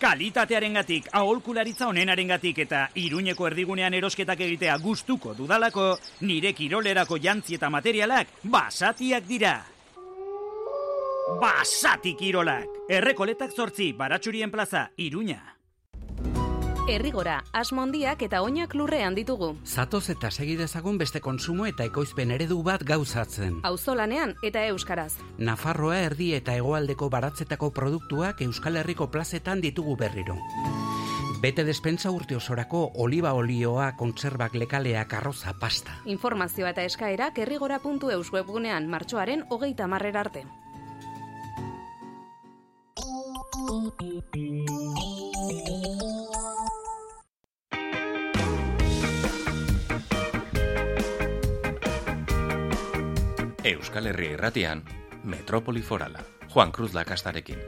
Kalitatearengatik, aholkularitza onenarengatik eta iruñeko erdigunean erosketak egitea gustuko dudalako, nire kirolerako jantzi eta materialak basatiak dira. Basati kirolak! Errekoletak zortzi, baratxurien plaza, iruña.
Errigora, asmondiak eta oinak lurrean ditugu.
Zatoz eta segi dezagun beste konsumo eta ekoizpen eredu bat gauzatzen.
Auzolanean eta euskaraz.
Nafarroa erdi eta hegoaldeko baratzetako produktuak Euskal Herriko plazetan ditugu berriro. Bete despensa urte osorako oliba olioa, kontserbak lekaleak, arroza, pasta.
Informazioa eta eskaerak errigora.eus webgunean martxoaren hogeita marrera arte.
Euskal Herria irratian, Metropoli Forala, Juan Cruz Lakastarekin.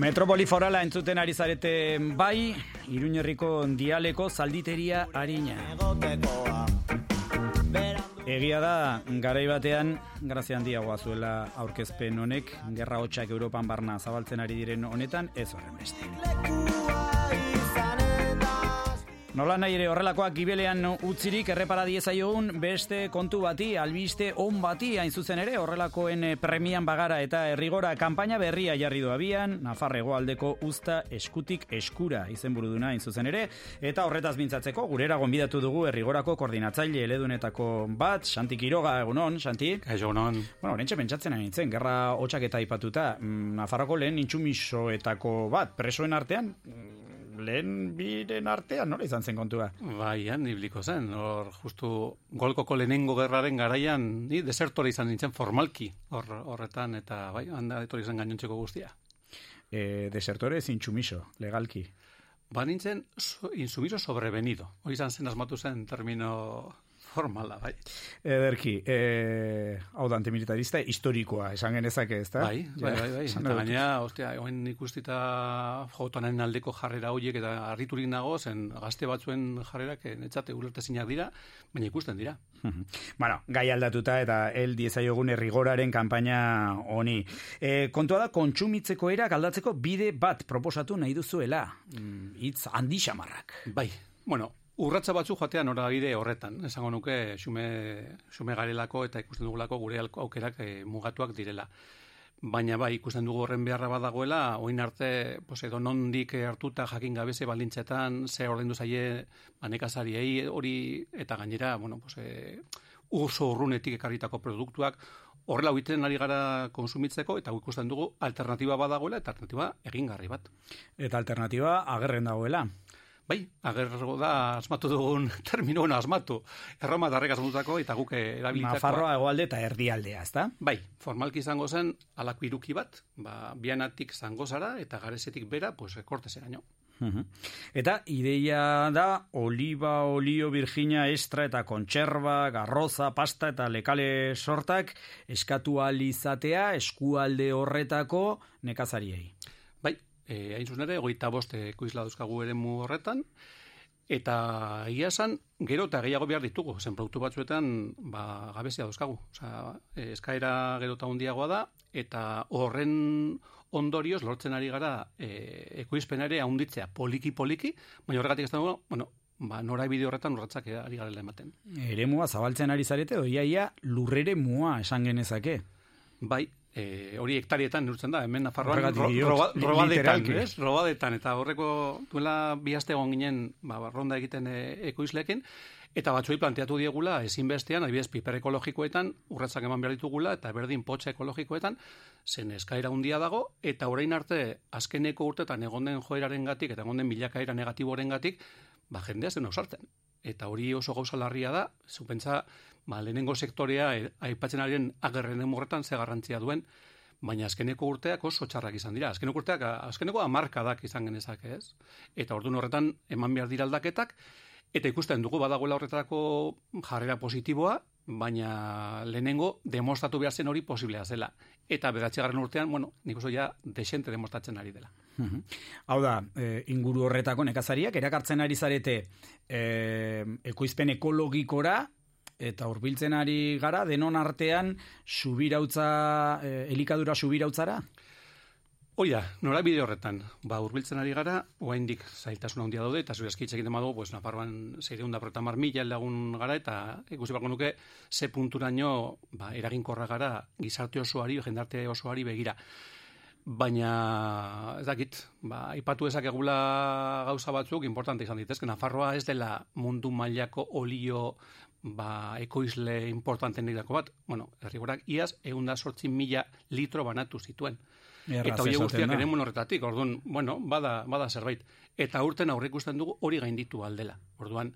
Metropoli forala entzuten ari zarete bai, Iruñerriko dialeko zalditeria harina. Egia da, garai batean, grazia handiagoa zuela aurkezpen honek, gerra hotxak Europan barna zabaltzen ari diren honetan, ez horren beste. Nola nahi ere horrelakoak gibelean utzirik errepara diezaiogun beste kontu bati, albiste on bati hain zuzen ere horrelakoen eh, premian bagara eta errigora kanpaina berria jarri du abian, Nafarrego aldeko usta eskutik eskura izenburu duna hain zuzen ere, eta horretaz mintzatzeko gurera gonbidatu dugu errigorako koordinatzaile eledunetako bat, Santi Quiroga, egunon, Santi?
Egunon.
Bueno, orentxe pentsatzen ari nintzen, gerra hotxak eta aipatuta, mm, Nafarroko lehen intsumisoetako bat, presoen artean, lehen biren artean, nola izan zen kontua?
Bai, han ibliko zen. Hor, justu golkoko lehenengo gerraren garaian, ni desertore izan nintzen formalki hor, horretan, eta bai, handa etorri zen gainontzeko guztia.
E, desertore ez intsumiso, legalki.
Ba nintzen so, insumiso sobrevenido. Hori izan zen asmatu zen termino formala, bai.
Ederki, e, hau da antimilitarista historikoa, esan genezake, ez da?
Bai, bai, bai, bai. Eta
dut.
gainera, ostia, oen ikustita jotonen aldeko jarrera horiek eta harriturik nago, zen gazte batzuen jarrerak eh, netzate ulertezinak dira, baina ikusten dira.
Bueno, gai aldatuta eta el diezaiogun errigoraren kanpaina honi. E, kontua da, kontsumitzeko era galdatzeko bide bat proposatu nahi duzuela. Mm, Hitz handi xamarrak.
Bai, bueno, urratza batzu joatean norabide horretan. Esango nuke xume, xume garelako eta ikusten dugulako gure aukerak eh, mugatuak direla. Baina bai, ikusten dugu horren beharra badagoela, oin arte, pues, edo nondik hartuta jakin gabeze balintzetan, ze ordaindu zaie banekazariei hori, eta gainera, bueno, pues, e, oso urrunetik ekarritako produktuak, horrela egiten ari gara konsumitzeko, eta ikusten dugu alternatiba badagoela, eta alternatiba egingarri bat.
Eta alternatiba agerren dagoela.
Bai, agergo da asmatu dugun termino bueno, asmatu. Erroma darrek asmatutako eta guk erabilitakoa.
Nafarroa hegoalde eta erdialdea, ezta?
Bai, formalki izango zen alako iruki bat, ba, bianatik zango zara eta garesetik bera, pues, korteseraino.
Mhm. Eta ideia da oliba, olio, virginia, estra eta kontserba, garroza, pasta eta lekale sortak eskatu alizatea eskualde horretako nekazariei.
Bai, e, hain zuzen ere, goita boste ekoizla dauzkagu ere mu horretan, eta egia esan, gero eta gehiago behar ditugu, zen produktu batzuetan ba, gabezia dauzkagu. Osea, e, eskaera gero eta handiagoa da, eta horren ondorioz lortzen ari gara e, ekoizpena ere haunditzea poliki-poliki, baina horregatik ez dago, bueno, ba, nora bide horretan urratzak ari garela ematen.
Eremua zabaltzen ari zarete, doiaia lurrere mua esan genezake.
Bai, e, hori hektarietan neurtzen da, hemen Nafarroan ro, roba, robadetan, ez? Robadetan, eta horreko duela bi aste egon ginen, ba, ronda egiten e, ekoizlekin, eta batzuei planteatu diegula ezinbestean, adibidez piper ekologikoetan urratzak eman behar ditugula eta berdin potxa ekologikoetan zen eskaera handia dago eta orain arte azkeneko urtetan egon den joerarengatik eta egon den bilakaera negatiborengatik ba jendea zen osartzen. Eta hori oso gauza larria da, zupentza, ba, lehenengo sektorea eh, aipatzen ariren agerren horretan ze garrantzia duen, baina azkeneko urteak oso txarrak izan dira. Azkeneko urteak, azkeneko amarkadak izan genezake, ez? Eta ordun horretan eman behar dira aldaketak, eta ikusten dugu badagoela horretarako jarrera positiboa, baina lehenengo demostratu behar zen hori posiblea zela. Eta beratxegarren urtean, bueno, nik oso ja desente demostratzen ari dela.
Hau da, e, inguru horretako nekazariak, erakartzen ari zarete e, ekoizpen ekologikora, eta hurbiltzen ari gara, denon artean, subirautza, e, elikadura subirautzara?
Oia, nora bide horretan, ba, urbiltzen ari gara, oraindik zailtasun handia daude, eta zure eskitz egiten badu, pues, Nafarroan zeireun da protamar mila lagun gara, eta ikusi bako nuke, ze punturaino, ba, eraginkorra gara, gizarte osoari, jendarte osoari begira. Baina, ez dakit, ba, ipatu ezakegula gauza batzuk, importante izan ditezke, Nafarroa ez dela mundu mailako olio ba, ekoizle importanten bat, bueno, herrigorak iaz, egun da mila litro banatu zituen.
Erraz
eta hori guztiak ere horretatik, orduan, bueno, bada, bada zerbait. Eta urten aurre ikusten dugu hori gainditu aldela. Orduan,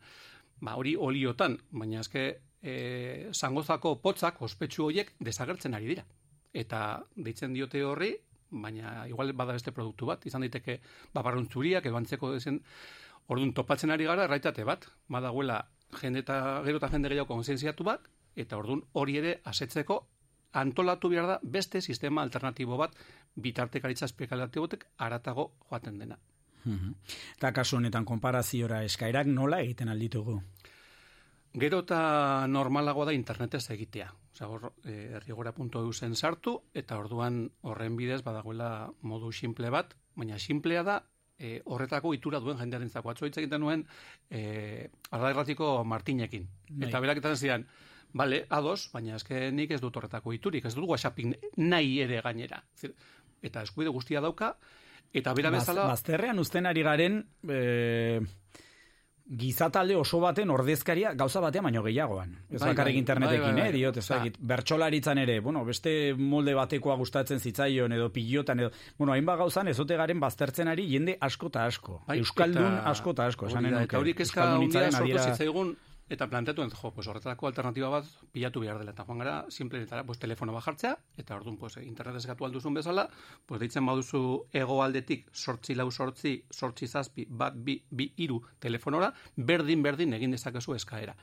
ba, hori oliotan, baina eske e, zangozako potzak, ospetsu horiek, desagertzen ari dira. Eta deitzen diote horri, baina igual bada beste produktu bat, izan daiteke babarrontzuriak edo antzeko dezen, orduan topatzen ari gara, erraitate bat, badagoela jende eta gero eta jende gehiago konsientziatu bat, eta orduan hori ere asetzeko antolatu behar da beste sistema alternatibo bat bitartekaritza espekulatibotek aratago joaten dena.
Mhm. Eta kasu honetan konparaziora eskaerak nola egiten alditugu?
Gero eta normalagoa da internetez egitea. Osea, hor, e, errigora.eu zen sartu, eta orduan horren bidez badagoela modu simple bat, baina simplea da e, horretako itura duen jendearen zako. Atzo hitz egiten nuen e, arrairratiko Martinekin.
Bai.
Eta berak etan zidan, Bale, ados, baina eske nik ez dut horretako iturik, ez dut whatsapping nahi ere gainera. Zir, Eta eskubide guztia dauka, eta bera bezala...
Baz, bazterrean uzten ari garen e, gizatalde oso baten ordezkaria gauza batean baino gehiagoan. Ez
Bai,
bakarrik
bai,
internetekin,
bai, bai, bai.
eh, diot, ez dakit, bertsolaritzan ere, bueno, beste molde batekoa gustatzen zitzaion edo pilotan edo, bueno, hainbat gauzan ez ote garen baztertzen ari jende asko eta asko.
Bai,
Euskaldun
eta-
asko eta asko, esanen nuke.
Eta hori kezka handia
Euskaldunitzaren
sortu zitzaigun, eta planteatuen, jo, pues horretarako alternatiba bat pilatu behar dela. Eta joan gara, simpleetara, pues, telefono bat jartzea, eta orduan, pues, internetez gatu alduzun bezala, pues, deitzen baduzu ego aldetik, sortzi lau sortzi, sortzi zazpi, bat, bi, bi, iru telefonora, berdin, berdin egin dezakezu eskaera.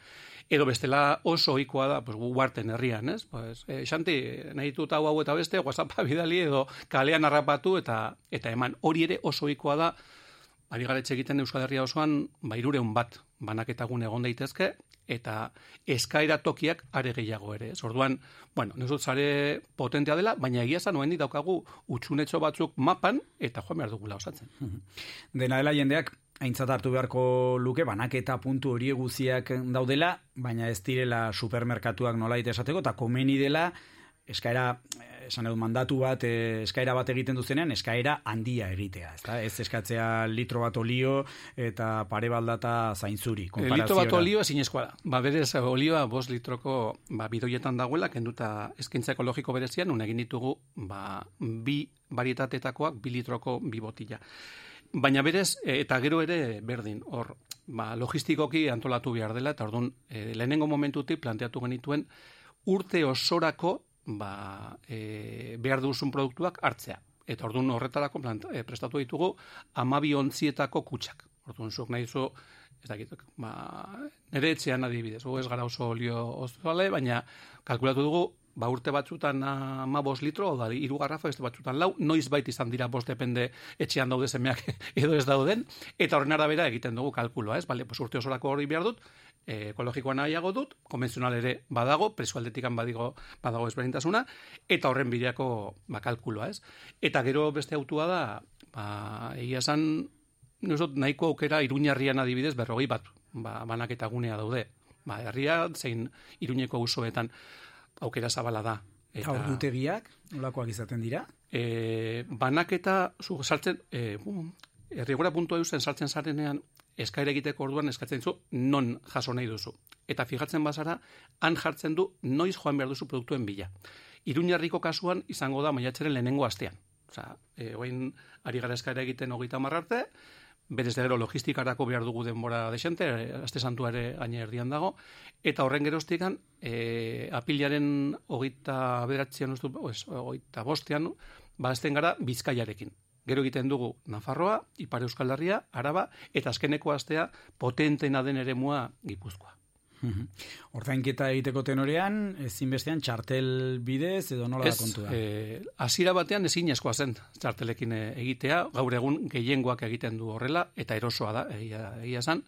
Edo bestela oso ohikoa da, pues, gu guarten herrian, ez? Pues, e, xanti, nahi ditut hau hau eta beste, whatsappa bidali edo kalean harrapatu eta eta eman. Hori ere oso ohikoa da, ari gara etxe egiten Euskal Herria osoan, ba, irureun bat banaketagun egon daitezke, eta eskaera tokiak are gehiago ere. Orduan, bueno, nesut zare potentea dela, baina egia esan noen daukagu utxunetxo batzuk mapan, eta joan behar dugula osatzen.
Dena dela jendeak aintzat hartu beharko luke banaketa puntu hori guziak daudela, baina ez direla supermerkatuak nolait esateko eta komeni dela eskaera eh, esan edo mandatu bat eh, eskaera bat egiten duzenean eskaera handia egitea, ezta? Ez eskatzea litro bat olio eta pare baldata zainzuri,
E, litro bat olio ezin eskuala. Ba, berez, olioa bos litroko ba, bidoietan dagoela, kenduta eskaintza ekologiko berezian, un egin ditugu ba, bi varietateetakoak bi litroko bi botila. Baina berez, eta gero ere berdin, hor, ba, logistikoki antolatu behar dela, eta orduan, e, lehenengo momentutik planteatu genituen urte osorako ba, e, behar duzun produktuak hartzea. Eta orduan horretarako plant, e, prestatu ditugu amabi ontzietako kutsak. Orduan zuk nahi zu, ez dakit, ba, nire etxean adibidez, ez gara oso olio ozale, baina kalkulatu dugu, ba urte batzutan ama bost litro, da, iru garrafa, beste batzutan lau, noiz bait izan dira bost depende etxean daude semeak edo ez dauden, eta horren arabera egiten dugu kalkuloa, ez? Bale, pues urte osorako hori behar dut, e, ekologikoa nahiago dut, konbentzional ere badago, presualdetikan badigo, badago ezberdintasuna, eta horren bideako ba, kalkuloa, ez? Eta gero beste autua da, ba, egia esan, nuzot, nahiko aukera iruñarrian adibidez, berrogei bat, ba, banaketa gunea daude. Ba, herria, zein iruñeko usoetan aukera zabala da.
Eta ordutegiak, nolakoak izaten dira?
E, banaketa, zu, sartzen, e, errigora puntua eusen sartzen zarenean, eskaira egiteko orduan eskatzen zu non jaso nahi duzu. Eta fijatzen bazara, han jartzen du noiz joan behar duzu produktuen bila. Iruñarriko kasuan izango da maiatzeren lehenengo astean. Osa, e, oain ari gara eskaira egiten hogeita marrarte, berez gero logistikarako behar dugu denbora desente, aste santua ere gaine erdian dago, eta horren geroztikan, e, apilaren hogeita beratzean, hogeita bostean, ba, esten gara bizkaiarekin. Gero egiten dugu Nafarroa, Ipar Euskal Herria, Araba, eta azkeneko astea potentena den eremua Gipuzkoa.
Ordainketa egiteko tenorean, ezinbestean txartel bidez edo nola da kontua?
Ez, e, azira batean ezin eskoa zen txartelekin egitea, gaur egun gehiengoak egiten du horrela, eta erosoa da, egia, egia zen,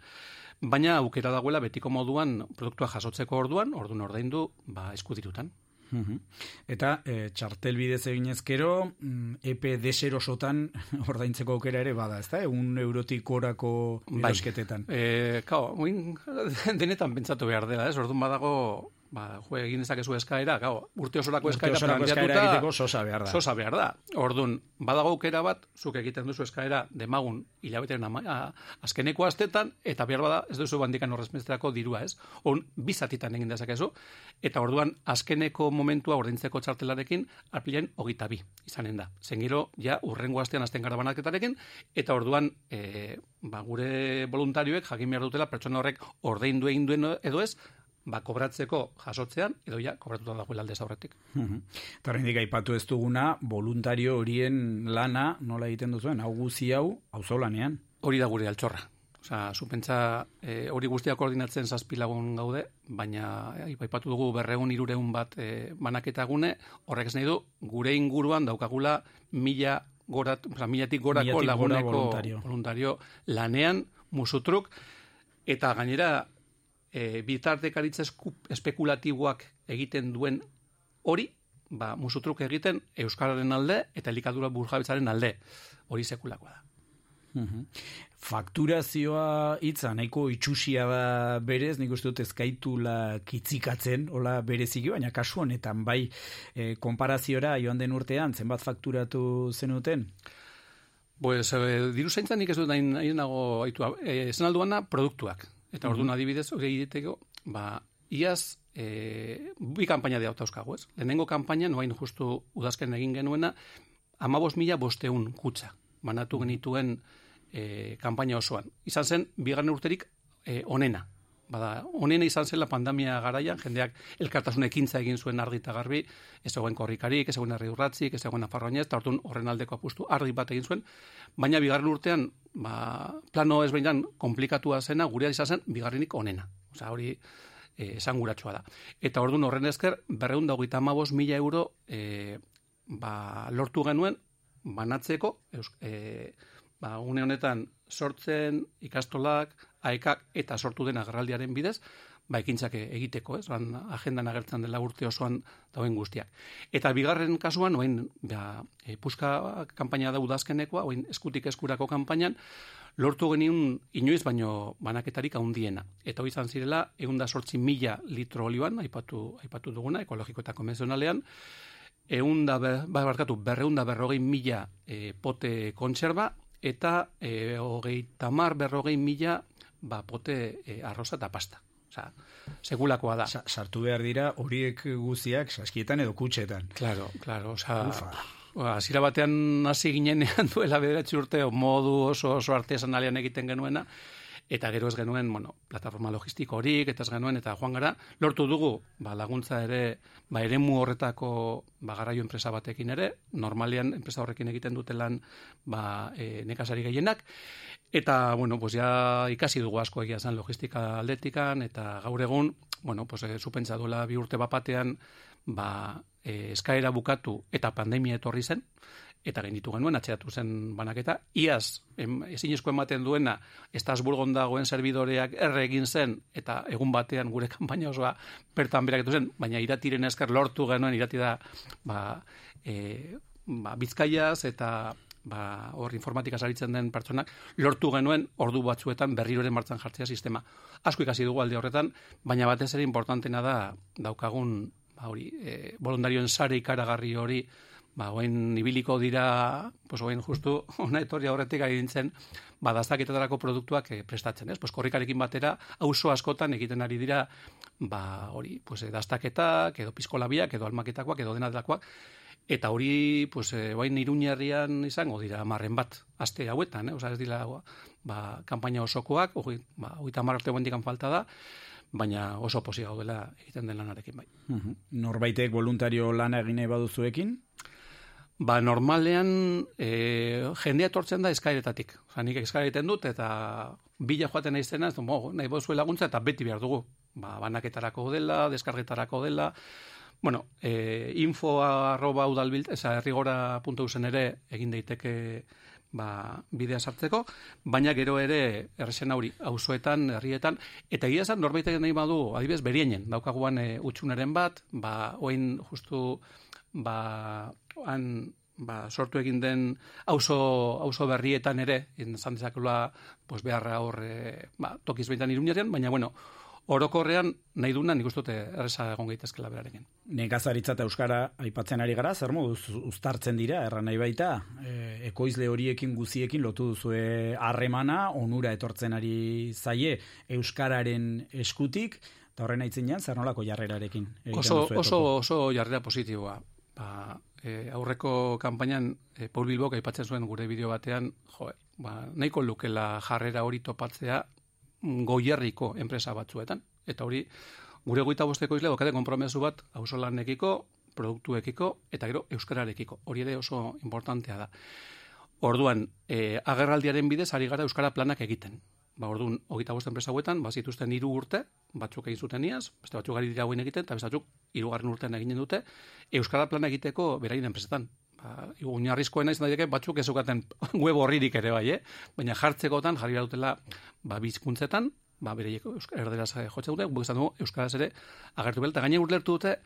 baina aukera dagoela betiko moduan produktua jasotzeko orduan, orduan ordaindu, ba, eskudirutan.
Eta e, txartel bidez egin ezkero, mm, epe deserosotan ordaintzeko aukera ere bada, ezta? Egun eurotik orako erosketetan.
Bai, e, kao, oin, denetan pentsatu behar dela, ez? Orduan badago, ba, jo, egin dezakezu eskaera, gau, urte osorako eskaera
urte osorako eskaera egiteko sosa behar da.
Sosa behar da. Orduan, badago aukera bat, zuk egiten duzu eskaera demagun hilabeteren ama, a, azkeneko astetan, eta behar bada ez duzu bandikan horrezmezterako dirua, ez? On, bizatitan egin dezakezu, eta orduan, azkeneko momentua ordaintzeko txartelarekin, apilen hogita bi, izanen da. Zengiro, ja, urrengo astean azten gara banaketarekin, eta orduan, e, ba, gure voluntarioek jakin behar dutela pertsona horrek ordaindu egin duen edo ez, ba, kobratzeko jasotzean, edo ja, kobratuta dagoela aldez aurretik.
Eta horrendik aipatu ez duguna, voluntario horien lana, nola egiten duzuen, hau guzi hau, hau lanean.
Hori da gure altxorra. Osa, zupentza e, hori guztia koordinatzen zazpilagun gaude, baina e, aipatu dugu berreun irureun bat e, banaketagune, horrek ez nahi du, gure inguruan daukagula mila gorat, oza, milatik gorako
Milatik gora
laguneko
voluntario.
voluntario lanean, musutruk, eta gainera e, bitartekaritza espekulatiboak egiten duen hori, ba, musutruk egiten Euskararen alde eta elikadura burjabetzaren alde. Hori sekulakoa da.
Mhm. Fakturazioa hitza nahiko itxusia da berez, nik uste dut ezkaitula kitzikatzen, hola bereziki, baina kasu honetan, bai, e, konparaziora joan den urtean, zenbat fakturatu zenuten?
Pues, e, diru zaintzan nik ez dut nahi, nahi nago aitu, e, esan alduana produktuak. Eta orduan adibidez, hori egiteko, ba, iaz, e, bi kampaina de dauzkagu, ez? Lehenengo kampaina, noain justu udazken egin genuena, amabos mila bosteun kutsa, banatu genituen e, kampaina osoan. Izan zen, bigarren urterik e, onena. Bada, honena izan zela pandemia garaian, jendeak elkartasun ekintza egin zuen argi eta garbi, ez zegoen korrikarik, ez zegoen herri urratzik, ez zegoen afarroinez, eta orduan horren aldeko apustu argi bat egin zuen, baina bigarren urtean, ba, plano ezbeinan komplikatua zena, gurea izan zen, bigarrenik onena. Osea, hori eh, esanguratsua da. Eta orduan horren esker, berreun hogeita amabos mila euro eh, ba, lortu genuen banatzeko, eus, eh, ba, une honetan sortzen ikastolak, aekak eta sortu den agerraldiaren bidez, ba, ekintzak egiteko, ez? Ban, agendan agertzen dela urte osoan dauen guztiak. Eta bigarren kasuan, oain, ba, e, puska kampaina da udazkenekoa, oain eskutik eskurako kampainan, lortu geniun inoiz baino banaketarik handiena. Eta hori izan zirela, egun da sortzi mila litro olioan, aipatu, aipatu duguna, ekologiko eta konvenzionalean, egun da, be- ba, barkatu, berreun da berrogei mila e, pote kontserba, eta e, hogei tamar berrogei mila ba, pote e, arroza eta pasta. Osea, segulakoa da.
Sa, sartu behar dira horiek guztiak saskietan edo kutxetan.
Claro, claro, osea,
Ufa.
ba, batean hasi ginenean duela bederatzi urte modu oso oso artesanalean egiten genuena eta gero ez genuen, bueno, plataforma logistiko horik eta ez genuen eta joan gara lortu dugu ba, laguntza ere ba, eremu horretako ba, garaio enpresa batekin ere, normalean enpresa horrekin egiten dutelan ba, e, nekazari gehienak Eta, bueno, pues ya ikasi dugu asko egia zen logistika aldetikan, eta gaur egun, bueno, pues e, supentsa duela bi urte bapatean, ba, e, eskaera bukatu eta pandemia etorri zen, eta gainditu genuen, atxeratu zen banaketa. Iaz, em, ezinezko ematen duena, Estasburgon dagoen serbidoreak erre egin zen, eta egun batean gure kanpaina osoa bertan beraketu zen, baina iratiren esker lortu genuen, irati da, ba, e, ba, bizkaiaz eta ba, hor informatika saritzen den pertsonak, lortu genuen ordu batzuetan berriroren martzan jartzea sistema. Asko ikasi dugu alde horretan, baina batez ere importantena da daukagun ba, hori, e, voluntarioen sare ikaragarri hori, ba, oain ibiliko dira, pues, oain justu, ona etorri aurretik ari dintzen, ba, daztaketetarako produktuak eh, prestatzen, ez? Pues, korrikarekin batera, auzo askotan egiten ari dira, ba, hori, pues, eh, daztaketak, edo pizkolabiak, edo almaketakoak, edo dena delakoak, Eta hori, pues, e, bain iruñerrian izango dira marren bat, aste hauetan, eh? Osa, ez dira, ba, kampaina osokoak, hori, ba, hori arte guendikan falta da, baina oso posi gaudela egiten den lanarekin bai.
Mhm. Norbaitek voluntario lana egin nahi baduzuekin?
Ba, normalean e, jendea etortzen da eskairetatik. Osa, nik eskaira egiten dut, eta bila joaten naiztena, ez du, nahi bozue laguntza, eta beti behar dugu. Ba, banaketarako dela, deskargetarako dela, Bueno, e, info arroba udalbilt, eza errigora.usen ere egin daiteke ba, bidea sartzeko, baina gero ere erresen hori, auzoetan, herrietan, eta egia esan norbaitek nahi badu, adibez, berienen, daukaguan e, utxunaren bat, ba, oin justu, ba, han, ba, sortu egin den auzo, auzo berrietan ere, izan dezakula, pues, beharra hor, e, ba, tokiz behintan iruñerean, baina, bueno, orokorrean nahi duna nik uste erresa egon gaitezkela berarekin.
Nekazaritza eta euskara aipatzen ari gara, zer moduz uztartzen dira, erran nahi baita, e, ekoizle horiekin guziekin lotu duzue harremana, onura etortzen ari zaie euskararen eskutik, eta horren aitzinean, zer nolako jarrerarekin?
Oso, oso, oso jarrera positiboa. Ba, e, aurreko kanpainan e, Paul Bilbok aipatzen zuen gure bideo batean, jo, ba, nahiko lukela jarrera hori topatzea goierriko enpresa batzuetan. Eta hori, gure goita bosteko izle, dokate kompromesu bat, hausolanekiko, produktuekiko, eta gero euskararekiko. Hori ere oso importantea da. Orduan, e, agerraldiaren bidez ari gara euskara planak egiten. Ba, orduan, hogeita bost enpresa hauetan, ba, zituzten hiru urte, batzuk egin zuten iaz, beste batzuk ari dira egiten, eta beste batzuk hirugarren urtean eginen dute, euskara plana egiteko beraien enpresetan. Ba, oinarrizkoena izan daiteke batzuk ez zeukaten web horririk ere bai, eh? baina jartzekotan jarri dutela ba, bizkuntzetan, ba, bereiek erderaz jotze dute, guk esan dugu euskaraz ere agertu behar, eta gaine urlertu dute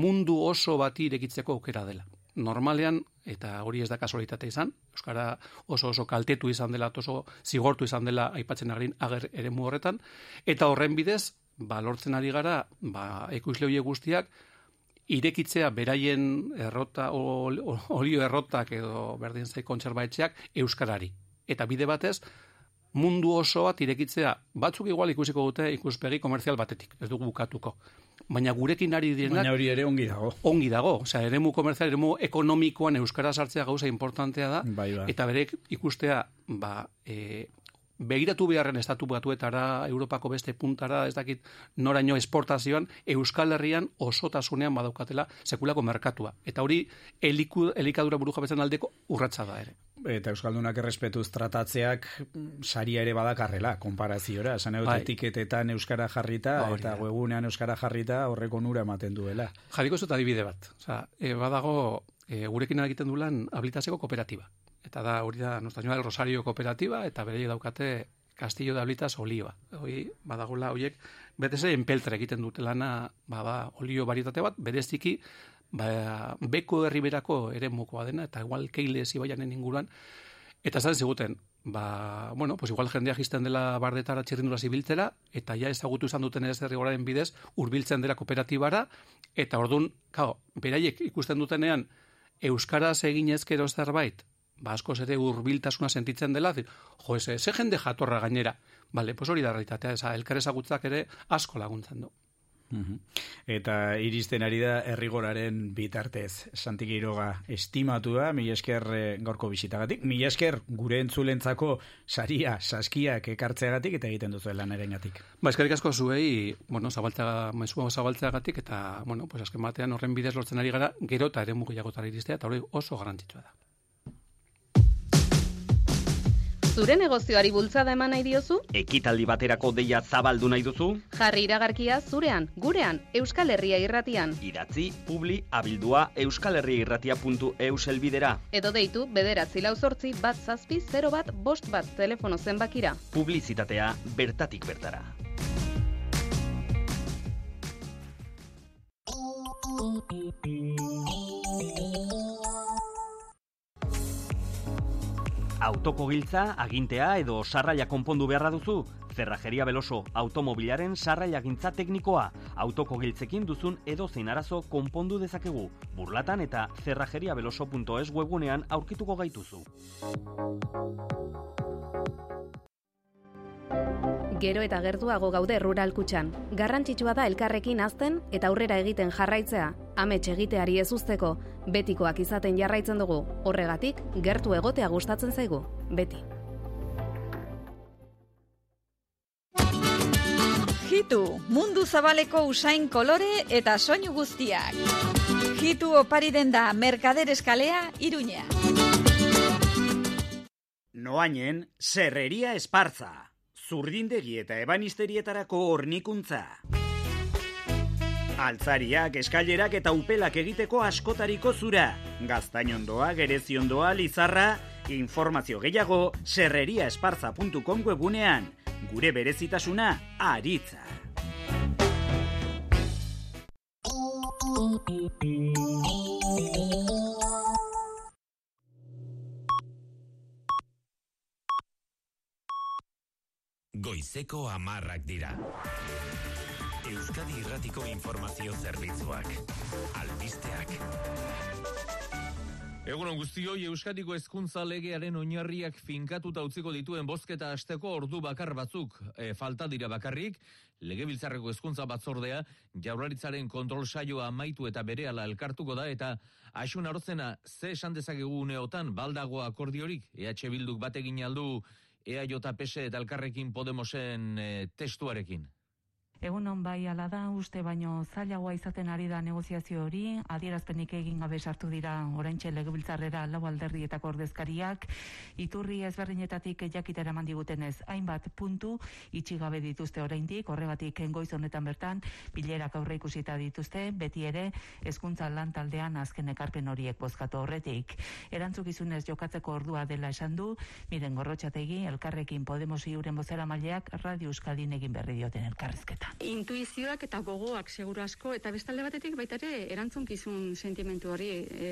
mundu oso bati irekitzeko aukera dela. Normalean, eta hori ez da kasualitate izan, Euskara oso oso kaltetu izan dela, oso zigortu izan dela aipatzen agerin ager eremu horretan, eta horren bidez, ba, lortzen ari gara, ba, ekoizle guztiak, irekitzea beraien errota, ol- ol- olio errotak edo berdin zai kontserbaetxeak euskarari. Eta bide batez, mundu oso bat irekitzea, batzuk igual ikusiko dute ikuspegi komerzial batetik, ez dugu bukatuko. Baina gurekin ari direnak...
Baina hori ere ongi dago.
Ongi dago, osea, eremu komerzial, eremu ekonomikoan euskara sartzea gauza importantea da,
Bai, bai.
eta berek ikustea, ba, e, begiratu beharren estatu batuetara, Europako beste puntara, ez dakit noraino esportazioan, Euskal Herrian osotasunean badaukatela sekulako merkatua. Eta hori eliku, elikadura buru jabetzen aldeko urratsa da ere.
Eta Euskaldunak errespetuz tratatzeak saria ere badakarrela, konparaziora. Esan egot
Bai.
etiketetan Euskara jarrita,
Hori
eta webunean Euskara jarrita horreko nura ematen duela.
Jarriko zut adibide bat. Osa, e, badago e, gurekin egiten du lan habilitatzeko kooperatiba. Eta da, hori da, Nostra del Rosario kooperatiba, eta bere daukate Castillo de Habilitas olioa. Hoi, badagula, horiek, beteze enpeltre egiten dute lana, bada, olio varietate bat, bereziki, ba, beko herriberako ere mokoa dena, eta igual keile zibaianen inguruan, Eta esan ziguten, ba, bueno, pues igual jendea jisten dela bardetara txirrindura zibiltzera, eta ja ezagutu izan duten ez derrigoraren bidez, hurbiltzen dela kooperatibara, eta ordun, kao, beraiek ikusten dutenean, Euskaraz egin ezkero zerbait, ba, askoz ere hurbiltasuna sentitzen dela, dir, jo, eze, ze jende jatorra gainera. Bale, pues hori da realitatea, eza, elkar ezagutzak ere asko laguntzen du.
Mhm. Eta iristen ari da errigoraren bitartez. Santi Giroga estimatua, mila esker eh, gaurko bisitagatik. Mila esker gure entzulentzako saria, saskiak ekartzeagatik eta egiten duzu lanarengatik.
Ba, eskerrik asko zuei, bueno, zabaltzea, mezua zabaltzeagatik, eta, bueno, pues azken batean horren bidez lortzen ari gara, gero eta ere mugiagotara iristea, eta hori oso garrantzitsua da.
Zure negozioari bultzada eman nahi diozu?
Ekitaldi baterako deia zabaldu nahi duzu?
Jarri iragarkia zurean, gurean, Euskal Herria irratian.
Idatzi, publi, abildua, euskalherriairratia.eus elbidera.
Edo deitu bederatzi lau zortzi bat zazpi 0 bat bost bat telefono zenbakira.
Publizitatea bertatik bertara. Autoko giltza, agintea edo sarraia konpondu beharra duzu? Zerrajeria Beloso, automobilaren sarraia gintza teknikoa. Autoko giltzekin duzun edo zein arazo konpondu dezakegu. Burlatan eta zerrajeriabeloso.es webunean aurkituko gaituzu.
Gero eta gertuago gaude rural kutxan. Garrantzitsua da elkarrekin azten eta aurrera egiten jarraitzea. Amets egiteari ez uzteko, betikoak izaten jarraitzen dugu. Horregatik, gertu egotea gustatzen zaigu. Beti.
Hitu, mundu zabaleko usain kolore eta soinu guztiak. Hitu opari den da Merkader Eskalea, Iruña.
Noainen, serreria espartza. Zurdindegi eta ebanisterietarako hornikuntza. Altzariak, eskailerak eta upelak egiteko askotariko zura. Gaztainondoa, gereziondoa, lizarra, informazio gehiago serreriaesparza.com webunean. Gure berezitasuna, aritza.
Goizeko amarrak dira. Euskadi Irratiko Informazio Zerbitzuak. Albisteak.
Egunon guztioi Euskadiko hezkuntza legearen oinarriak finkatuta utziko dituen bozketa asteko ordu bakar batzuk e, falta dira bakarrik, legebiltzarreko hezkuntza batzordea jaurlaritzaren kontrol saioa amaitu eta berehala elkartuko da eta asun arozena ze esan dezakegu uneotan baldago akordiorik EH Bilduk bategin aldu EAJ PS eta elkarrekin Podemosen e, testuarekin.
Egunon bai ala da, uste baino zailagoa izaten ari da negoziazio hori, adierazpenik egin gabe sartu dira oraintxe legebiltzarrera lau alderrietako ordezkariak, iturri ezberdinetatik jakitera eman digutenez hainbat puntu itxi gabe dituzte oraindik, horregatik goiz honetan bertan bilerak aurre ikusita dituzte, beti ere hezkuntza lan taldean azken ekarpen horiek bozkatu horretik. Erantzukizunez jokatzeko ordua dela esan du, miren gorrotxategi, elkarrekin Podemos iuren bozera maileak Radio Euskadin egin berri dioten elkarrezketa.
Intuizioak eta gogoak seguru asko, eta bestalde batetik baita ere erantzunkizun sentimentu hori, e,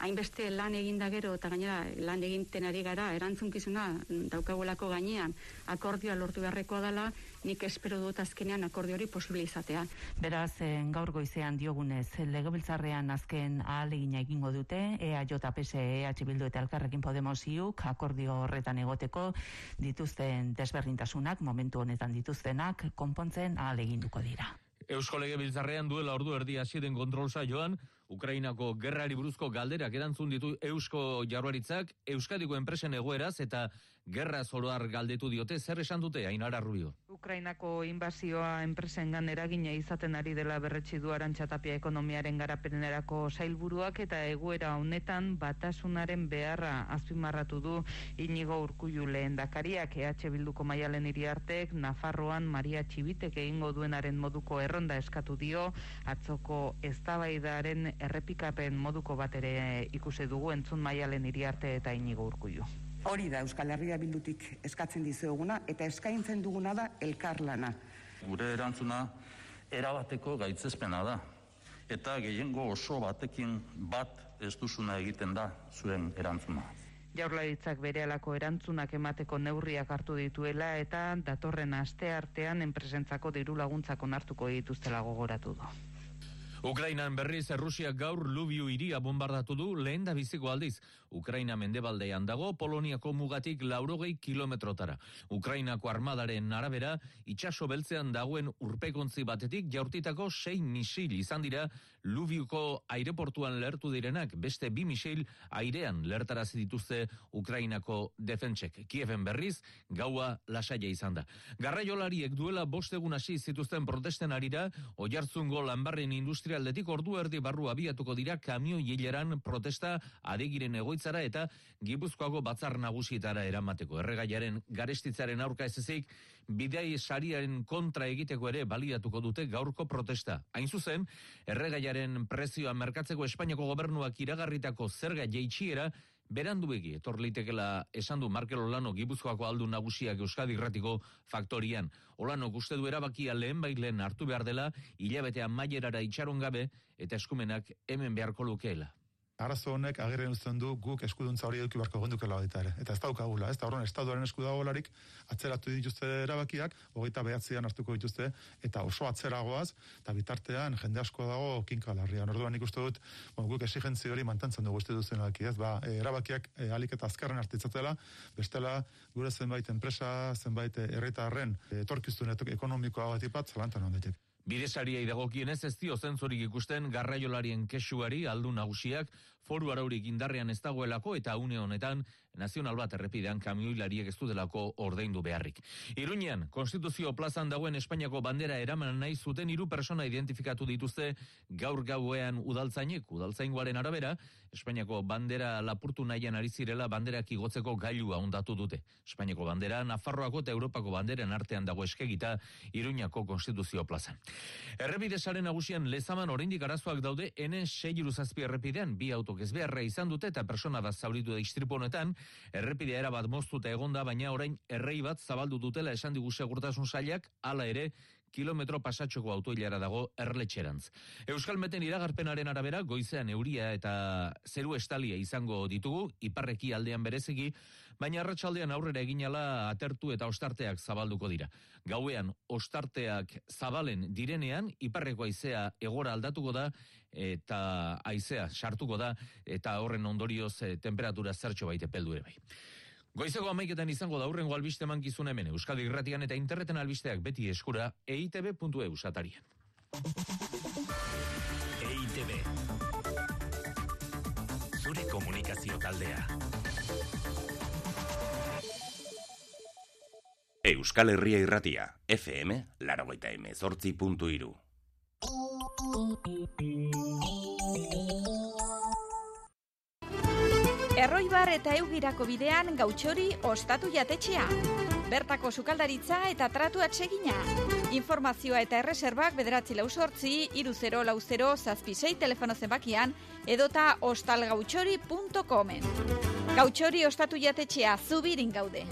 hainbeste lan egin da gero, eta gainera lan eginten ari gara, erantzunkizuna daukagulako gainean, akordioa lortu beharrekoa dela, nik espero dut azkenean akordio hori posible izatea.
Beraz, eh, gaur goizean diogunez, legebiltzarrean azken ahalegina egingo dute, EAJ, PS, EH Bildu eta Elkarrekin Podemos iuk, akordio horretan egoteko dituzten desberdintasunak, momentu honetan dituztenak, konpontzen ahaleginduko dira.
Eusko Legebiltzarrean duela ordu erdi hasi den kontrol saioan, Ukrainako gerrari buruzko galderak erantzun ditu Eusko Jaurlaritzak, Euskadiko enpresen egoeraz eta gerra zoroar galdetu diote zer esan dute Ainara Rubio.
Ukrainako inbazioa enpresengan eragina izaten ari dela berretsi du Arantxatapia ekonomiaren garapenerako sailburuak eta egoera honetan batasunaren beharra azpimarratu du Inigo Urkullu lehendakariak EH Bilduko Maialen Iriartek Nafarroan Maria Txibitek egingo duenaren moduko erronda eskatu dio atzoko eztabaidaren errepikapen moduko bat ere ikusi dugu entzun Maialen Iriarte eta Inigo Urkullu.
Hori da Euskal Herria bildutik eskatzen dizueguna eta eskaintzen duguna da elkarlana.
Gure erantzuna erabateko gaitzespena da. Eta gehiengo oso batekin bat ez duzuna egiten da zuen erantzuna.
Jaurlaritzak berehalako erantzunak emateko neurriak hartu dituela eta datorren aste artean enpresentzako diru laguntzak onartuko dituztela gogoratu du.
Ukrainan berriz Errusiak gaur Lubiu iria bombardatu du lehen da biziko aldiz. Ukraina mendebaldean dago Poloniako mugatik laurogei kilometrotara. Ukrainako armadaren arabera, itxaso beltzean dagoen urpekontzi batetik jaurtitako sei misil izan dira Lubiuko aireportuan lertu direnak, beste bi misil airean lertarazi dituzte Ukrainako defentsek. Kieven berriz, gaua lasaia izan da. Garraiolariek duela bostegun hasi zituzten protesten arira, oiartzungo lanbarren industrialdetik ordu erdi barru abiatuko dira kamio hileran protesta adegiren egoitzara eta Gipuzkoago batzar nagusietara eramateko. Erregaiaren garestitzaren aurka ez ezik, bidei sariaren kontra egiteko ere baliatuko dute gaurko protesta. Hain zuzen, erregaiaren prezioa merkatzeko Espainiako gobernuak iragarritako zerga jeitsiera, beranduegi etor litekela esan du Markel Olano Gipuzkoako aldu nagusiak Euskadi Irratiko faktorian. Olano uste du erabakia lehen bailen hartu behar dela, hilabetean mailerara itxaron gabe eta eskumenak hemen beharko lukeela.
Arazo honek agerren uzten du guk eskuduntza hori eduki beharko gondukela baita ere. Eta ez daukagula, ez da horren estatuaren eskudagolarik atzeratu dituzte erabakiak, hogeita behatzean hartuko dituzte, eta oso atzeragoaz, eta bitartean jende asko dago kinka larrian. Orduan nik uste dut, bon, guk exigentzia hori mantentzen dugu uste duzen erabaki, ez? Ba, e, erabakiak e, alik eta azkarren hartitzatela, bestela gure zenbait enpresa, zenbait herritarren e, etorkiztun ekonomikoa bat ipat, zalantan ondetek.
Bidesariei dagokienez ez dio zentzurik ikusten garraiolarien kesuari aldu nagusiak foru araurik indarrean ez dagoelako eta une honetan nazional bat errepidean kamioilariek ez dutelako ordaindu beharrik. Iruñean, Konstituzio plazan dagoen Espainiako bandera eraman nahi zuten hiru persona identifikatu dituzte gaur gauean udaltzainek, udaltzaingoaren arabera, Espainiako bandera lapurtu nahian ari zirela banderak igotzeko gailua ondatu dute. Espainiako bandera, Nafarroako eta Europako banderen artean dago eskegita Iruñako Konstituzio plazan. Errepide saren nagusian lezaman oraindik arazoak daude N 6 zazpi errepidean bi autok ez beharra izan dute eta persona da zauritu da istripu honetan, errepidea era bat moztuta egonda baina orain errei bat zabaldu dutela esan digu segurtasun sailak hala ere kilometro pasatxoko autoilara dago erletxerantz. Euskal Meten iragarpenaren arabera, goizean euria eta zeru estalia izango ditugu, iparreki aldean berezegi, baina arratsaldean aurrera eginala atertu eta ostarteak zabalduko dira. Gauean, ostarteak zabalen direnean, iparreko aizea egora aldatuko da, eta aizea sartuko da, eta horren ondorioz eh, temperatura zertxo baite peldu ere bai. Goizeko amaiketan izango da hurrengo albiste mankizun hemen, Euskadi irratian eta interneten albisteak beti eskura eitb.eu satarian.
EITB Zure komunikazio taldea Euskal Herria irratia, FM, larogeita emezortzi puntu iru.
Erroibar eta eugirako bidean gautxori ostatu jatetxea. Bertako sukaldaritza eta tratu atsegina. Informazioa eta erreserbak bederatzi lau sortzi, iru zero lau zero zazpisei telefono zenbakian, edota ostalgautxori.comen. Gautxori ostatu jatetxea zubirin gaude.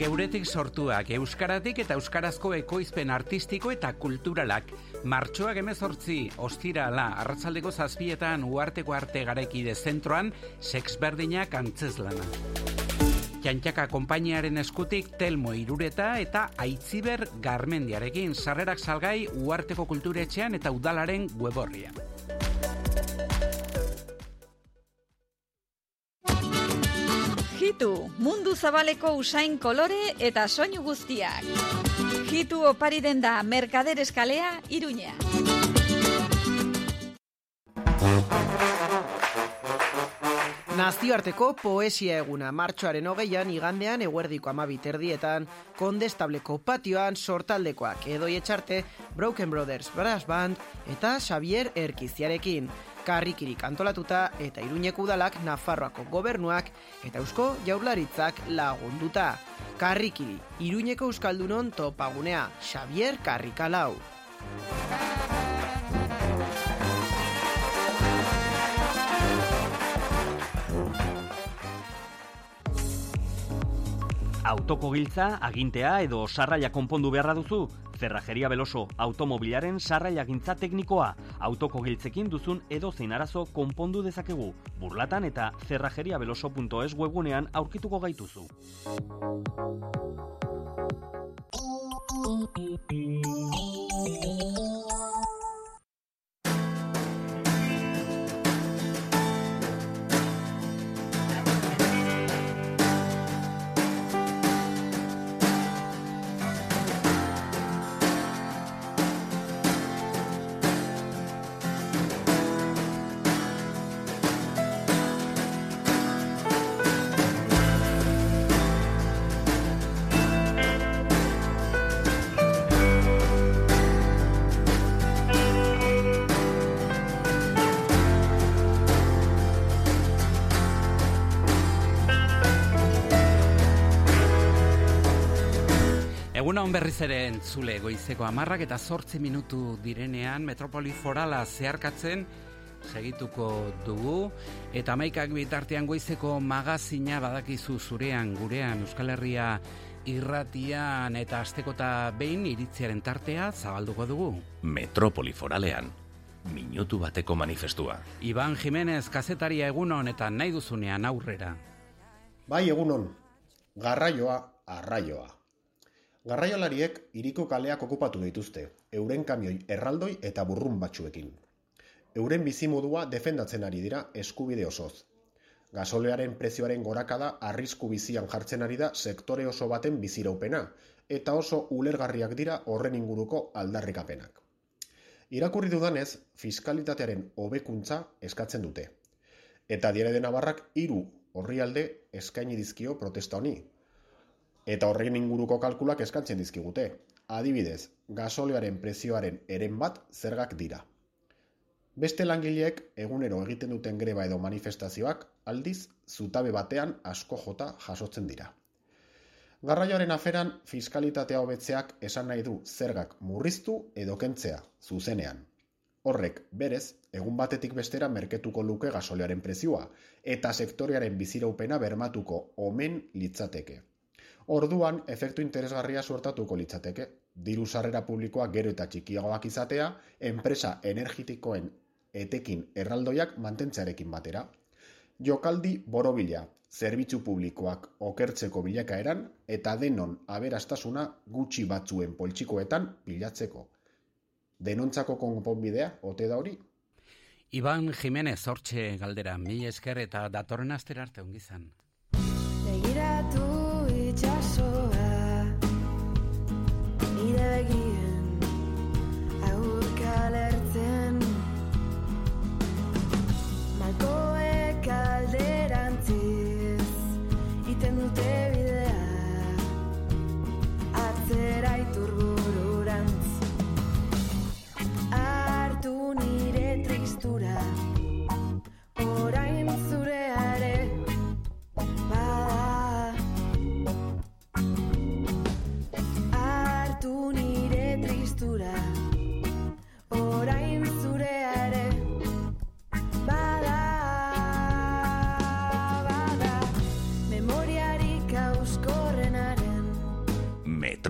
Geuretik sortuak euskaratik eta euskarazko ekoizpen artistiko eta kulturalak. Martxoak emezortzi, ostirala, arratzaldeko zazpietan uarteko arte garaikide zentroan, sex berdinak antzezlana. Jantxaka konpainiaren eskutik Telmo Irureta eta Aitziber Garmendiarekin sarrerak salgai uarteko kulturetxean eta udalaren weborrian.
Ditu mundu zabaleko usain kolore eta soinu guztiak. Hitu opari den da Merkader Eskalea, Iruña.
Nazioarteko poesia eguna martxoaren hogeian igandean eguerdiko amabit erdietan, kondestableko patioan sortaldekoak edoi etxarte, Broken Brothers Brass Band eta Xavier Erkiziarekin. Karrikirik antolatuta eta iruñeko udalak Nafarroako gobernuak eta eusko jaurlaritzak lagunduta. Karrikiri, iruñeko euskaldunon topagunea, Xavier Karrikalau.
Autoko giltza, agintea edo sarraia konpondu beharra duzu? Zerrajeria Beloso, automobilaren sarraia gintza teknikoa. Autoko giltzekin duzun edo zein arazo konpondu dezakegu. Burlatan eta zerrajeriabeloso.es webgunean aurkituko gaituzu.
Eguna on berriz ere entzule goizeko amarrak eta zortzi minutu direnean Metropoli Forala zeharkatzen segituko dugu eta maikak bitartean goizeko magazina badakizu zurean gurean Euskal Herria irratian eta astekota behin iritziaren tartea zabalduko dugu.
Metropoli Foralean, minutu bateko manifestua.
Iban Jimenez kazetaria egunon eta nahi duzunean aurrera.
Bai egunon, garraioa, arraioa. Garraiolariek hiriko kaleak okupatu dituzte, euren kamioi erraldoi eta burrun batzuekin. Euren bizimodua defendatzen ari dira eskubide osoz. Gasolearen prezioaren gorakada arrisku bizian jartzen ari da sektore oso baten biziraupena, eta oso ulergarriak dira horren inguruko aldarrikapenak. Irakurri dudanez, fiskalitatearen hobekuntza eskatzen dute. Eta diare de Navarrak hiru orrialde eskaini dizkio protesta honi, eta horren inguruko kalkulak eskatzen dizkigute. Adibidez, gasolearen prezioaren eren bat zergak dira. Beste langileek egunero egiten duten greba edo manifestazioak aldiz zutabe batean asko jota jasotzen dira. Garraioaren aferan fiskalitatea hobetzeak esan nahi du zergak murriztu edo kentzea zuzenean. Horrek, berez, egun batetik bestera merketuko luke gasolearen prezioa eta sektorearen biziraupena bermatuko omen litzateke. Orduan, efektu interesgarria suertatuko litzateke. Diru sarrera publikoa gero eta txikiagoak izatea, enpresa energetikoen etekin erraldoiak mantentzearekin batera. Jokaldi borobila, zerbitzu publikoak okertzeko bilakaeran eta denon aberastasuna gutxi batzuen poltsikoetan bilatzeko. Denontzako konponbidea, ote da hori?
Iban Jimenez hortxe galdera, mi esker eta datorren astera arte ongizan.
Begiratu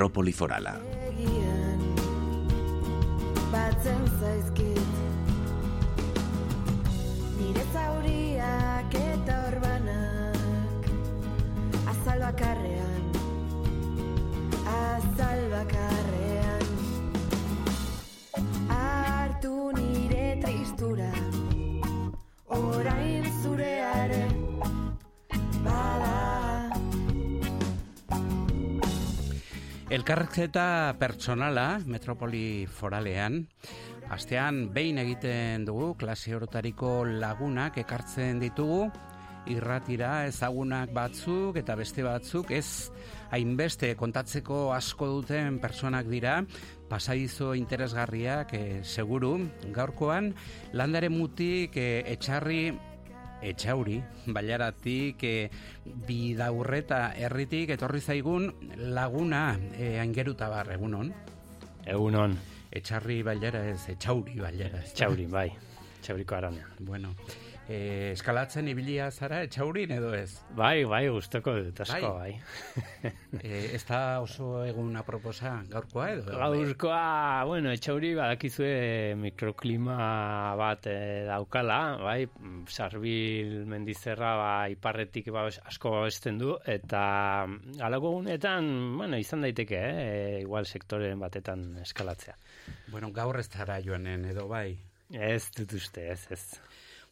Metropoli Forala.
Batzen eta orbanak. Azal bakarrean. Azal Hartu nire tristura
Elkarrezketa pertsonala metropoli foralean, astean behin egiten dugu klase orotariko lagunak ekartzen ditugu, irratira ezagunak batzuk eta beste batzuk ez hainbeste kontatzeko asko duten personak dira, pasaizo interesgarriak e, seguru, gaurkoan landare mutik e, etxarri etxauri, bailaratik, e, bidaurreta herritik etorri zaigun laguna e, aingeruta bar, egunon?
Egunon.
Etxarri bailara ez, etxauri bailara.
Etxauri, bai. Etxauriko aranean.
Bueno, e, eskalatzen ibilia zara etxaurin edo ez?
Bai, bai, gustoko dut asko, bai.
e, ez da oso egun aproposa gaurkoa edo?
Gaurkoa, bueno, etxauri badakizue mikroklima bat e, daukala, bai, sarbil mendizerra ba, iparretik ba, asko babesten du, eta alako gunetan, bueno, izan daiteke, eh, igual sektoren batetan eskalatzea.
Bueno, gaur ez zara joanen edo bai?
Ez dut uste, ez, ez.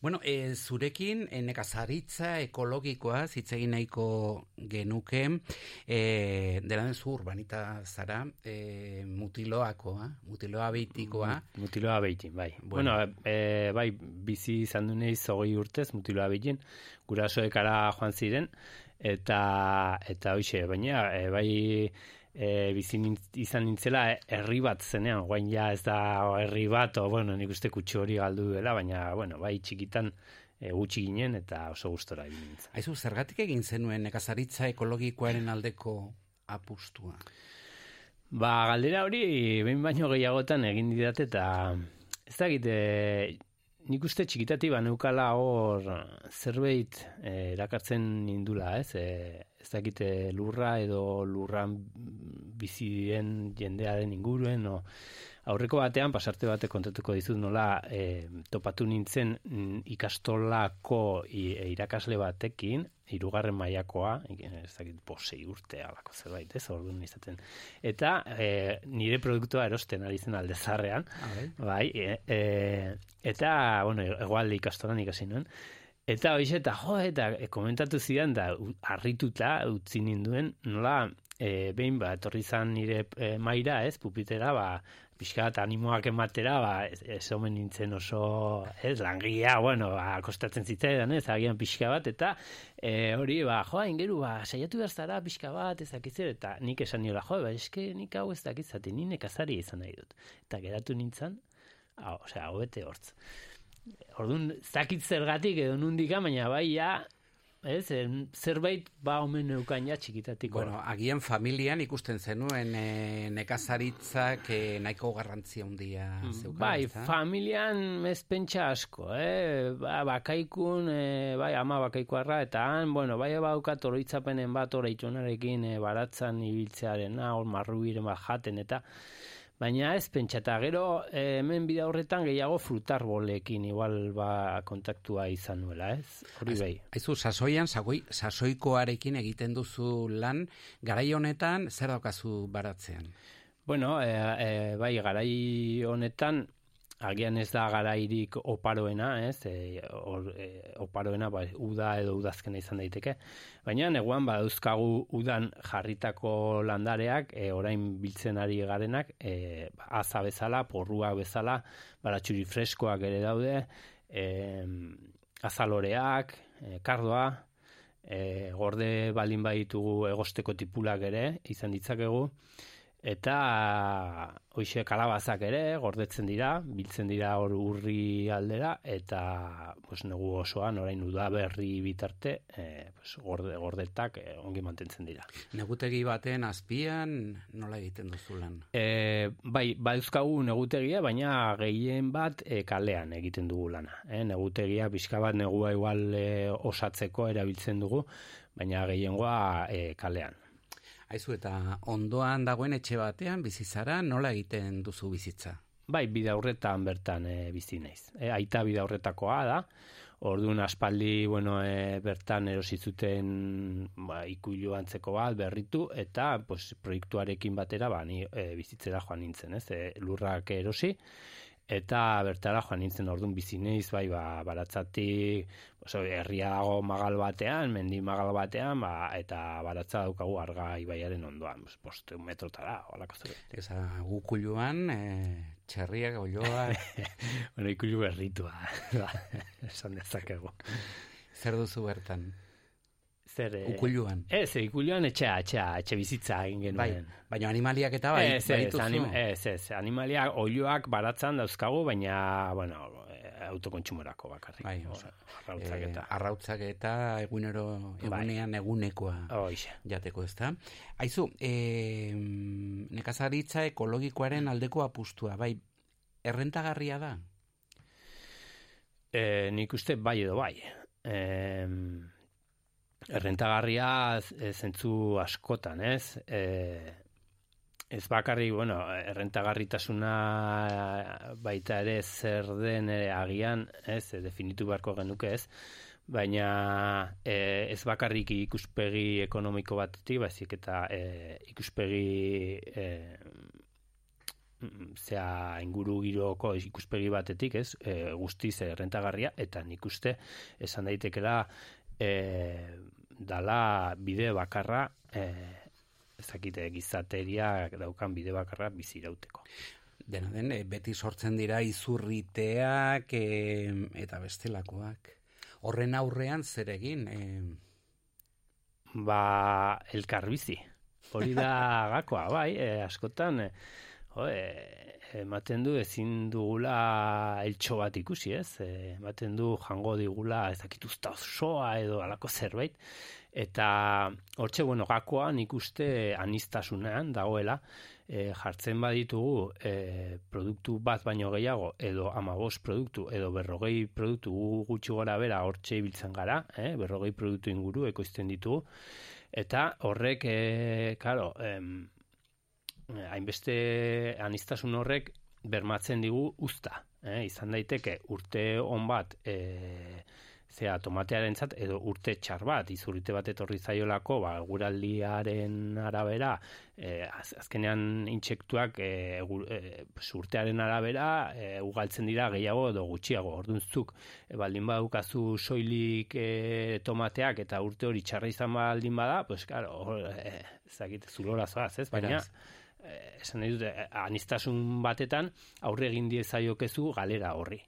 Bueno, e, zurekin e, nekazaritza ekologikoa hitz egin nahiko genuke e, dela den zu urbanita zara e, mutiloakoa, mutiloa beitikoa.
Mutiloa beitin, bai. Bueno, bueno e, bai, bizi izan du neiz hogei urtez mutiloa beitin, gurasoekara joan ziren, eta, eta hoxe, baina, e, bai, e, bizi izan nintzela herri bat zenean, guain ja ez da herri bat, o, bueno, nik uste kutsu hori galdu dela, baina, bueno, bai txikitan e, gutxi ginen eta oso gustora egin nintzen.
Aizu, zergatik egin zenuen nekazaritza ekologikoaren aldeko apustua?
Ba, galdera hori, behin baino gehiagotan egin didate eta ez da egite, nik uste txikitati neukala hor zerbait e, erakartzen nindula, ez? E, ez dakite lurra edo lurran bizien jendearen inguruen o aurreko batean pasarte bate kontatuko dizut nola e, topatu nintzen ikastolako e, irakasle batekin hirugarren mailakoa ez dakit posei urte alako zerbait ez orduan izaten. Eta e, nire produktua erosten ari zen aldezarrean bai e, e, eta bueno igual ikastolan ikasi nuen Eta hoiz eta jo, eta e, komentatu zidan da harrituta utzi ninduen, nola e, behin ba, etorri zan nire e, maira, ez, pupitera, ba, pixka bat animoak ematera, ba, ez, omen nintzen oso, ez, langia, bueno, ba, kostatzen zitzaidan, ez, agian pixka bat, eta e, hori, ba, joa, ingeru, ba, saiatu behar pixka bat, ez dakitzer, eta nik esan niola, jo, ba, eske nik hau ez dakitzate, ni nekazari izan nahi dut. Eta geratu nintzen, hau, osea, hau bete hortz. Orduan, zakit zergatik edo nundika, baina bai, ja, ez, zerbait ba omen neukan ja txikitatiko.
Bueno, agian familian ikusten zenuen e, nekazaritzak e, nahiko garrantzia handia mm. zeukan.
Bai, familian ez pentsa asko, eh? Ba, bakaikun, e, bai, ama bakaikoarra, eta han, bueno, bai, baukat oroitzapenen bat oroitzunarekin e, baratzan ibiltzearen, hor marrubiren bat jaten, eta Baina ez pentsa eta gero eh, hemen bida horretan gehiago frutarbolekin igual ba kontaktua izan nuela, ez? Hori bai.
Aizu, sasoian, sagoi, sasoikoarekin egiten duzu lan, garai honetan zer daukazu baratzean?
Bueno, e, e, bai, garai honetan agian ez da garairik oparoena, ez? E, or, e, oparoena bai, uda edo udazkena izan daiteke. Baina neguan badauzkagu udan jarritako landareak, e, orain biltzen ari garenak, e, aza bezala, porrua bezala, baratxuri freskoak ere daude, e, azaloreak, e, kardoa, e, gorde balin baitugu egosteko tipulak ere, izan ditzakegu, eta hoxe kalabazak ere gordetzen dira, biltzen dira hor urri aldera eta pues negu osoan orain uda berri bitarte, eh pues gorde gordetak eh, ongi mantentzen dira.
Negutegi baten azpian nola egiten duzu lan?
Eh bai, bauzkagu negutegia, baina gehien bat e, kalean egiten dugu lana, eh negutegia pixka bat negua igual e, osatzeko erabiltzen dugu, baina gehiengoa e, kalean.
Aizu eta ondoan dagoen etxe batean bizizara nola egiten duzu bizitza?
Bai, bida horretan bertan e, bizi naiz. E, aita bida horretakoa da. Orduan aspaldi, bueno, e, bertan erosizuten ba, ikuilu antzeko bat berritu eta pues, proiektuarekin batera ba, ni, e, bizitzera joan nintzen, ez? E, lurrak erosi eta bertara joan nintzen ordun bizi naiz bai ba baratzatik oso herria dago magal batean mendi magal batean ba, eta baratza daukagu arga ibaiaren ondoan pues, bost metrotara holako zerbait
Eza, gukuluan, e, txerriak, oloa...
bueno, ikulu berritua ba, esan dezakegu.
Zer duzu bertan?
Zer eh,
Ukuluan.
ez, ikuluan etxea, etxea, etxe bizitza egin genuen
Bai, baina animaliak eta bai,
ez, ez, anim, ez, ez, animaliak oioak baratzan dauzkagu, baina, bueno, eh, autokontsumorako bakarrik.
Bai,
arrautzak eta.
Eh, arrautzak eta egunero,
Bai.
egunean egunekoa
Hoxe.
jateko, ezta? Aizu, e, nekazaritza ekologikoaren aldeko apustua, bai, errentagarria da?
E, nik uste bai edo bai. E, errentagarria e, zentzu askotan, ez? E, ez bakarrik, bueno, errentagarritasuna baita ere zer den ere agian, ez, definitu beharko genuke, ez? Baina e, ez bakarrik ikuspegi ekonomiko batetik, baizik eta e, ikuspegi e, zea inguru giroko ikuspegi batetik, ez? E, guztiz errentagarria eta nik uste esan daitekela e, dala bide bakarra e, ezakite gizateria daukan bide bakarra bizirauteko.
Dena den, eh, beti sortzen dira izurriteak e, eta bestelakoak. Horren aurrean zer egin? E,
Ba, elkarbizi. Hori da gakoa, bai, e, askotan, e, jo, e, ematen du ezin dugula eltxo bat ikusi, ez? E, ematen du jango digula ezakituzta osoa edo alako zerbait. Eta hortxe, bueno, gakoa nik uste anistasunean dagoela, e, jartzen baditugu e, produktu bat baino gehiago edo amabos produktu edo berrogei produktu gu gutxi gora bera hortxe ibiltzen gara, eh? berrogei produktu inguru ekoizten ditugu, eta horrek, e, karo, em, hainbeste anistasun horrek bermatzen digu usta. Eh? Izan daiteke urte on bat e, zea tomatearentzat edo urte txar bat, izurrite bat etorri zaiolako, ba, guraldiaren arabera, e, az, azkenean intsektuak e, e, urtearen arabera e, ugaltzen dira gehiago edo gutxiago. Ordunzuk, e, baldin badukazu soilik e, tomateak eta urte hori txarra izan baldin bada, pues, claro, hor, e, ezakit, zulora zoaz, ez? Baina,
Beraz.
Eh, esan nahi dut, eh, anistasun batetan aurre egin diezaiokezu galera horri.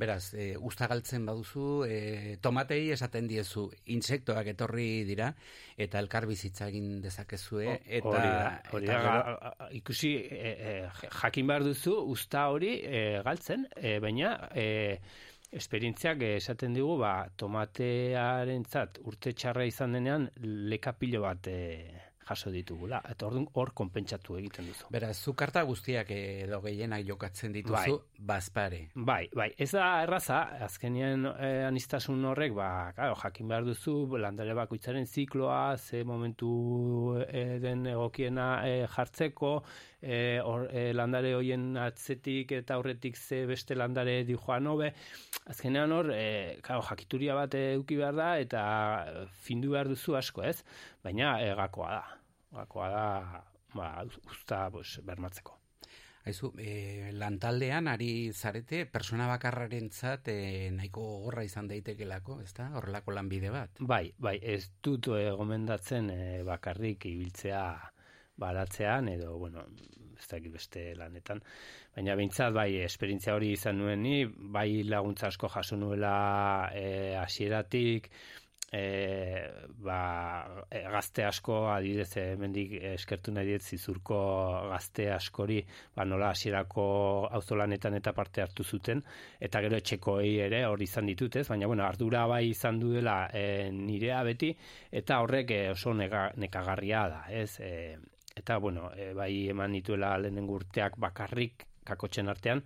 Beraz, e, usta galtzen baduzu, e, tomatei esaten diezu, insektoak etorri dira, eta elkar bizitza egin dezakezue, eta,
hori da, hori
eta
da, ga- ga- ikusi e, e, jakin behar duzu usta hori e, galtzen, e, baina e, esperientziak esaten digu ba, tomatearentzat urte txarra izan denean lekapilo bat e, jaso ditugula, eta orduan hor konpentsatu egiten duzu.
Beraz, zu karta guztiak edo gehienak jokatzen dituzu, bazpare.
Bai, bai, ez da erraza, azkenien eh, anistasun horrek, ba, claro, jakin behar duzu, landare bakoitzaren zikloa, ze momentu eh, den egokiena eh, jartzeko, eh, hor, eh, landare hoien atzetik eta aurretik ze beste landare di joan hobe, azkenean hor, eh, claro, jakituria bat eduki behar da, eta eh, findu behar duzu asko, ez? Baina eh, gakoa da, gakoa da, ba, usta, pues, bermatzeko.
Aizu, e, lantaldean ari zarete, persona bakarrarentzat e, nahiko gorra izan daitekelako, ezta? Horrelako lanbide bat.
Bai, bai, ez dut eh, gomendatzen eh, bakarrik ibiltzea baratzean edo, bueno, ez dakit beste lanetan. Baina behintzat, bai, esperientzia hori izan nuen ni, bai laguntza asko jaso nuela hasieratik, e, ba, e, gazte asko adibidez hemendik eskertu nahi diet zizurko gazte askori ba, nola hasierako auzolanetan eta parte hartu zuten eta gero etxekoei ere hori izan ditut ez? Baina bueno ardura bai izan duela e, nirea beti eta horrek e, oso nega, nekagarria da ez? E, eta bueno e, bai eman dituela lehenengo urteak bakarrik kakotzen artean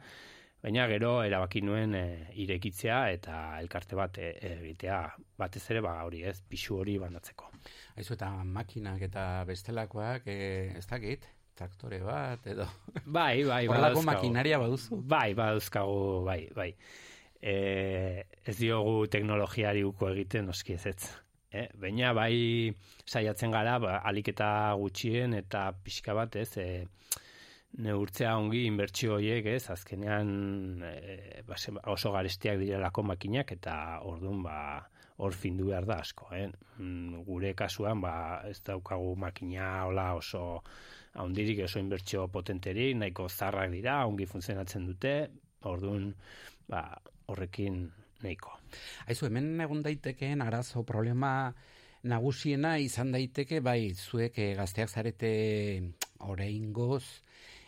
Baina gero erabaki nuen e, irekitzea eta elkarte bat e, egitea batez ere ba hori ez pisu hori banatzeko.
Aizu eta makinak eta bestelakoak, e, ez dakit, traktore bat edo...
Bai, bai,
Horrelako
badauzkagu.
makinaria baduzu?
Bai, badauzkagu, bai, bai. E, ez diogu teknologiari uko egiten noski ez ez. E, baina bai saiatzen gara ba, alik eta gutxien eta pixka bat ez, e, neurtzea ongi inbertsio horiek, ez, azkenean e, oso garestiak direlako makinak eta orduan ba hor findu behar da asko, eh? Mm, Gure kasuan ba ez daukagu makina hola oso haundirik oso inbertsio potenterik, nahiko zarrak dira, ongi funtzionatzen dute, orduan ba horrekin nahiko.
Aizu, hemen egun daitekeen arazo problema nagusiena izan daiteke, bai, zuek eh, gazteak zarete oraingoz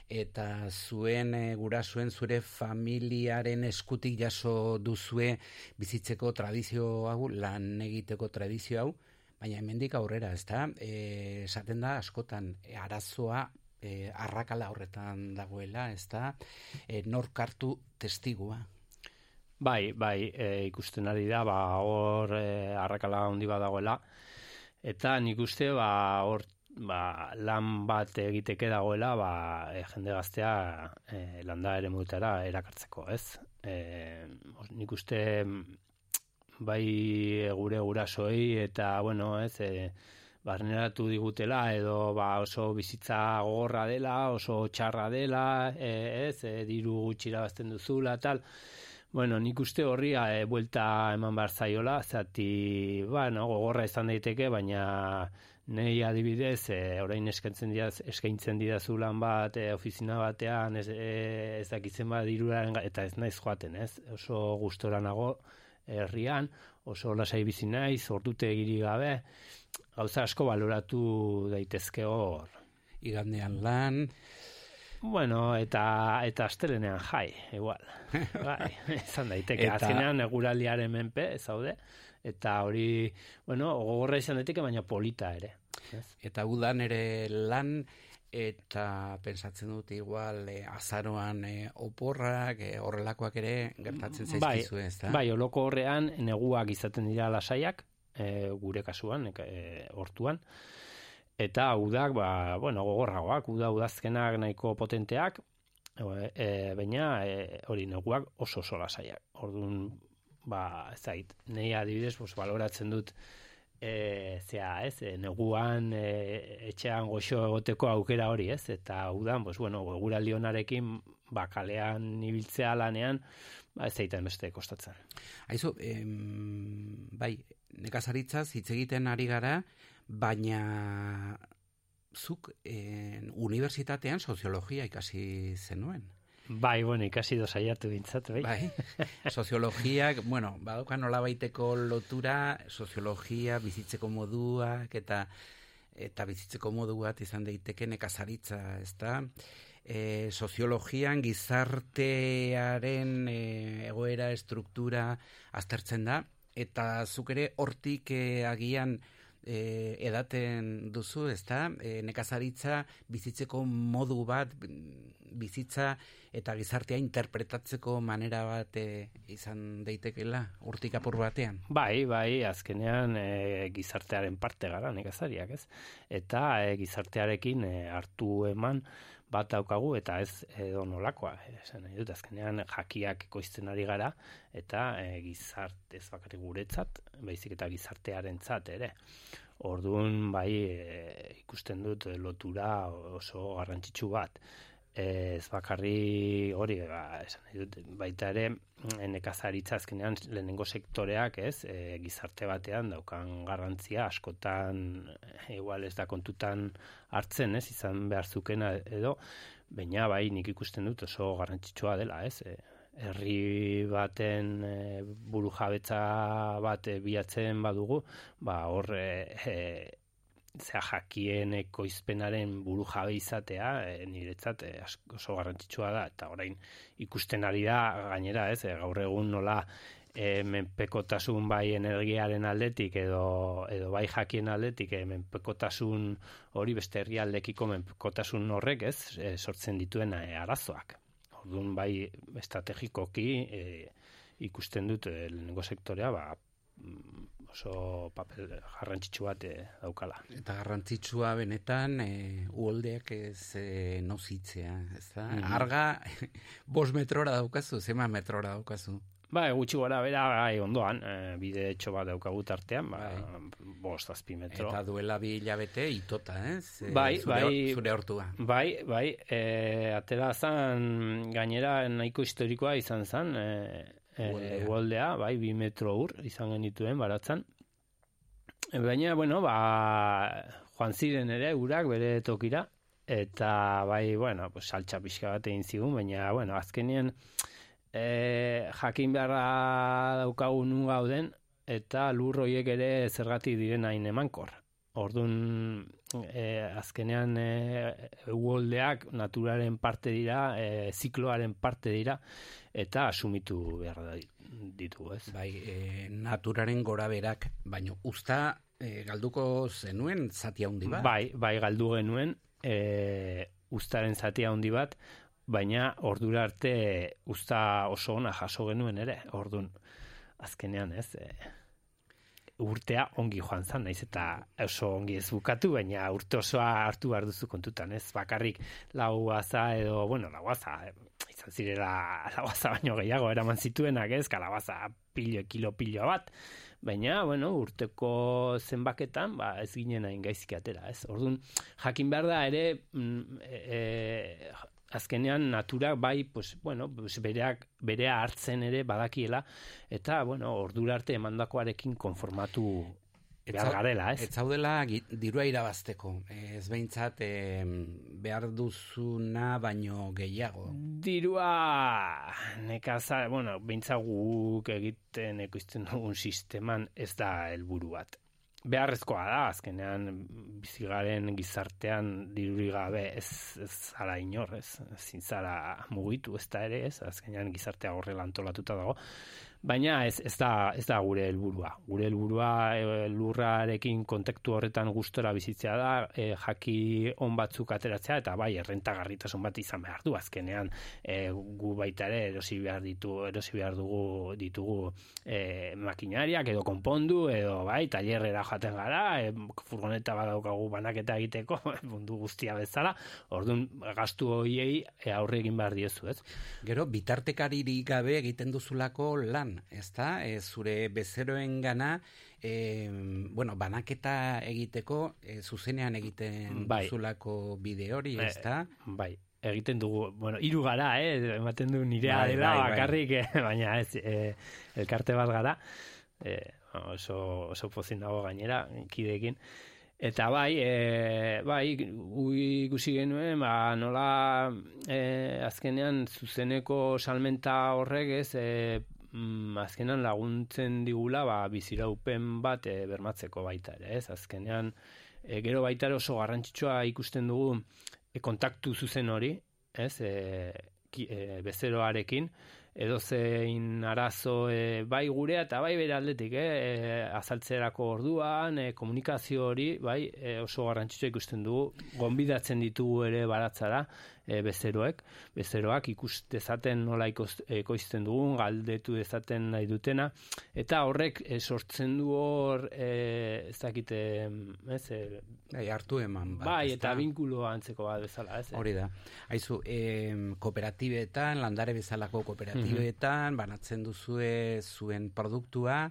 eta zuen e, gurasuen zure familiaren eskutik jaso duzue bizitzeko tradizio hau, lan egiteko tradizio hau, baina hemendik aurrera, ez da, e, esaten da askotan e, arazoa e, arrakala horretan dagoela, ez da, e, nork hartu testigua.
Bai, bai, e, ikusten ari da, ba, hor e, arrakala handi badagoela, eta nik uste, ba, hor ba, lan bat egiteke dagoela, ba, e, jende gaztea e, landa ere mutara erakartzeko, ez? E, nik uste, bai gure gurasoei eta, bueno, ez, e, barneratu digutela edo ba, oso bizitza gogorra dela, oso txarra dela, e, ez, e, diru gutxi irabazten duzula, tal, Bueno, nik uste horri e, buelta eman behar zaiola, zati, bueno, gogorra izan daiteke, baina nei adibidez, e, orain eskaintzen didaz, eskaintzen didazu lan bat, e, ofizina batean, ez, e, ez dakitzen bat diruraren, eta ez naiz joaten, ez? Oso gustora nago herrian, oso lasai bizi naiz, ordute egiri gabe, gauza asko baloratu daitezke hor.
Igandean lan,
Bueno, eta eta astelenean jai, igual. bai, izan daiteke.
Eta-
Azkenean eguraldiaren menpe zaude eta hori, bueno, gogorra izan daiteke baina polita ere. Ez?
Eta udan ere lan eta pensatzen dut igual e, azaroan e, oporrak e, horrelakoak ere gertatzen
Bai,
zaizkizu, ez da?
bai, oloko horrean neguak izaten dira lasaiak, e, gure kasuan, e, hortuan. Eta udak, ba, bueno, gogorragoak, uda udazkenak nahiko potenteak, e, baina e, hori neguak oso oso lasaiak. Orduan, ba, zait, nei adibidez, pues, baloratzen dut e, zea, ez, e, neguan e, etxean goxo egoteko aukera hori, ez, eta udan, pues, bueno, eguraldi onarekin, ba, kalean ibiltzea lanean, ba, ez zaiten beste kostatzen.
Aizu, em, bai, nekazaritzaz hitz egiten ari gara, baina zuk en, unibertsitatean soziologia ikasi zenuen.
Bai, bueno, ikasi do saiatu bintzat, bai.
Bai, soziologiak, bueno, badoka nola baiteko lotura, soziologia, bizitzeko moduak, eta eta bizitzeko modu bat izan daiteke nekazaritza, ezta? E, soziologian gizartearen e, egoera, struktura aztertzen da, eta zuk ere hortik e, agian e, edaten duzu, ezta? E, nekazaritza bizitzeko modu bat, bizitza eta gizartea interpretatzeko manera bat e, izan daitekela hortik apur batean.
Bai, bai, azkenean e, gizartearen parte gara nekazariak, ez? Eta e, gizartearekin e, hartu eman bat daukagu eta ez edo nolakoa, esan nahi dut, azkenean jakiak ekoizten ari gara eta e, gizarte ez bakarrik guretzat, baizik eta gizartearentzat ere. Orduan bai e, ikusten dut e, lotura oso garrantzitsu bat. Ez bakarri hori, ba, esan dut, baita ere mm, nekazaritza azkenean lehenengo sektoreak, ez, e, gizarte batean daukan garrantzia askotan e, igual ez da kontutan hartzen, ez, izan behar zukena edo, baina bai nik ikusten dut oso garrantzitsua dela, ez, e, herri baten e, buru jabetza bat e, bilatzen badugu, ba hor e, e, zea jakien ekoizpenaren buru jabe izatea e, niretzat e, oso garrantzitsua da. Eta orain ikusten ari da gainera ez e, gaur egun nola e, menpekotasun bai energiaren aldetik edo, edo bai jakien aldetik e, menpekotasun hori beste herrialdekiko menpekotasun horrek ez e, sortzen dituen e, arazoak. Orduan bai estrategikoki e, ikusten dut e, lehenengo sektorea ba, mm, oso papel garrantzitsu bat e, daukala.
Eta garrantzitsua benetan e, uholdeak ez e, nozitzea, ez da?
Mhm.
Arga, bos metrora daukazu, zema metrora daukazu?
Bai, gutxi gora bera, bai, ondoan, e, bide etxo bat daukagu tartean, ba, bost azpi metro.
Eta duela bi hilabete itota, ez? Eh,
Bai,
zure,
bai,
Zure hortua.
Bai, bai, e, atera zan, gainera nahiko historikoa izan zan, e, e,
Uholdea.
uholdea, bai, bi metro ur izan genituen baratzan. E, baina, bueno, ba, joan ziren ere urak bere tokira, eta bai, bueno, pues, saltxa pixka bat egin zigun, baina, bueno, azkenien e, jakin beharra daukagu nu gauden, eta lur horiek ere zergatik diren hain emankor. Orduan, e, azkenean e, uholdeak naturaren parte dira, e, zikloaren parte dira, eta asumitu behar ditu, ez?
Bai, e, naturaren gora berak, baino usta e, galduko zenuen zati handi bat.
Bai, bai galdu genuen, e, ustaren zati handi bat, baina ordura arte usta oso ona jaso genuen ere, ordun azkenean, ez? E, urtea ongi joan zan, naiz eta oso ongi ez bukatu, baina urte osoa hartu behar duzu kontutan, ez? Bakarrik lau aza edo, bueno, lau aza, izan zirela lau aza baino gehiago eraman zituenak, ez? Kalabaza pilo, kilo pilo bat, baina, bueno, urteko zenbaketan, ba, ez ginen hain gaizki atera, ez? Orduan, jakin behar da ere, mm, e, e, azkenean naturak bai, pues, bueno, pues bereak, berea hartzen ere badakiela, eta, bueno, ordura arte emandakoarekin konformatu behar garela, ez?
Ez zaudela dirua irabazteko. Ez behintzat eh, behar duzuna baino gehiago.
Dirua nekaza, bueno, beintza guk egiten ekoizten dugun sisteman ez da helburu bat. Beharrezkoa da, azkenean bizigaren gizartean diruri gabe ez, ez zara inor, ez, ezin zara mugitu, ez da ere, ez, azkenean gizartea horrela antolatuta dago, baina ez, ez, da, ez da gure helburua. Gure helburua e, lurrarekin kontaktu horretan gustora bizitzea da, e, jaki on batzuk ateratzea eta bai errentagarritasun bat izan behar du. Azkenean e, gu baita ere erosi behar ditu erosi behar dugu ditugu e, makinariak edo konpondu edo bai tailerrera joaten gara e, furgoneta badaukagu banaketa egiteko mundu guztia bezala. Ordun gastu hoiei aurre egin behar diezu ez?
Gero, bitartekaririk gabe egiten duzulako lan, ezta? E, zure bezeroen gana, e, bueno, banaketa egiteko, e, zuzenean egiten
Bai.
duzulako bide hori,
Eh,
ezta?
bai, egiten dugu, bueno, hiru gara, eh, ematen du nirea
Bai,
dela
bai, bai.
bakarrik, eh, baina ez, eh, elkarte bat gara, eh, oso, oso pozin dago gainera, kideekin, Eta bai, e, bai, ikusi genuen, ba, nola e, azkenean zuzeneko salmenta horrek ez, e, mm, azkenean laguntzen digula ba, biziraupen bat e, bermatzeko baita ere, ez? Azkenean, e, gero baita oso garrantzitsua ikusten dugu e, kontaktu zuzen hori, ez? E, ki, e, bezeroarekin, edo zein arazo e, bai gurea eta bai bere aldetik, eh, azaltzerako orduan, e, komunikazio hori, bai, e, oso garrantzitsua ikusten dugu, gonbidatzen ditugu ere baratzara, e, bezeroek, bezeroak ikus dezaten nola ekoizten dugun, galdetu dezaten nahi dutena, eta horrek e, sortzen du hor, e, ez dakite, ez, e,
Bai, hartu eman bat,
bai, eta binkulo antzeko bat bezala, ez?
Hori da. Aizu, em, kooperatibetan, landare bezalako kooperatibetan, banatzen duzue zuen produktua,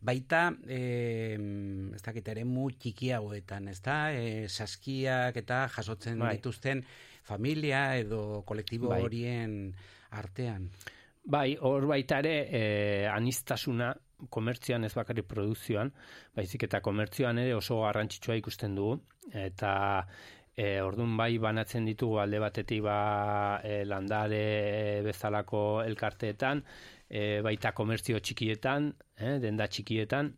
baita, em, ez dakit, eremu txikiagoetan, ez da? E, saskiak eta jasotzen
Bai.
dituzten familia edo kolektibo
Bai.
horien artean.
Bai, hor baita ere, eh, anistasuna komertzioan ez bakarrik produzioan, baizik eta komertzioan ere oso garrantzitsua ikusten dugu, eta e, ordun bai banatzen ditugu alde batetik ba e, landare bezalako elkarteetan, e, baita komertzio txikietan, eh, denda txikietan,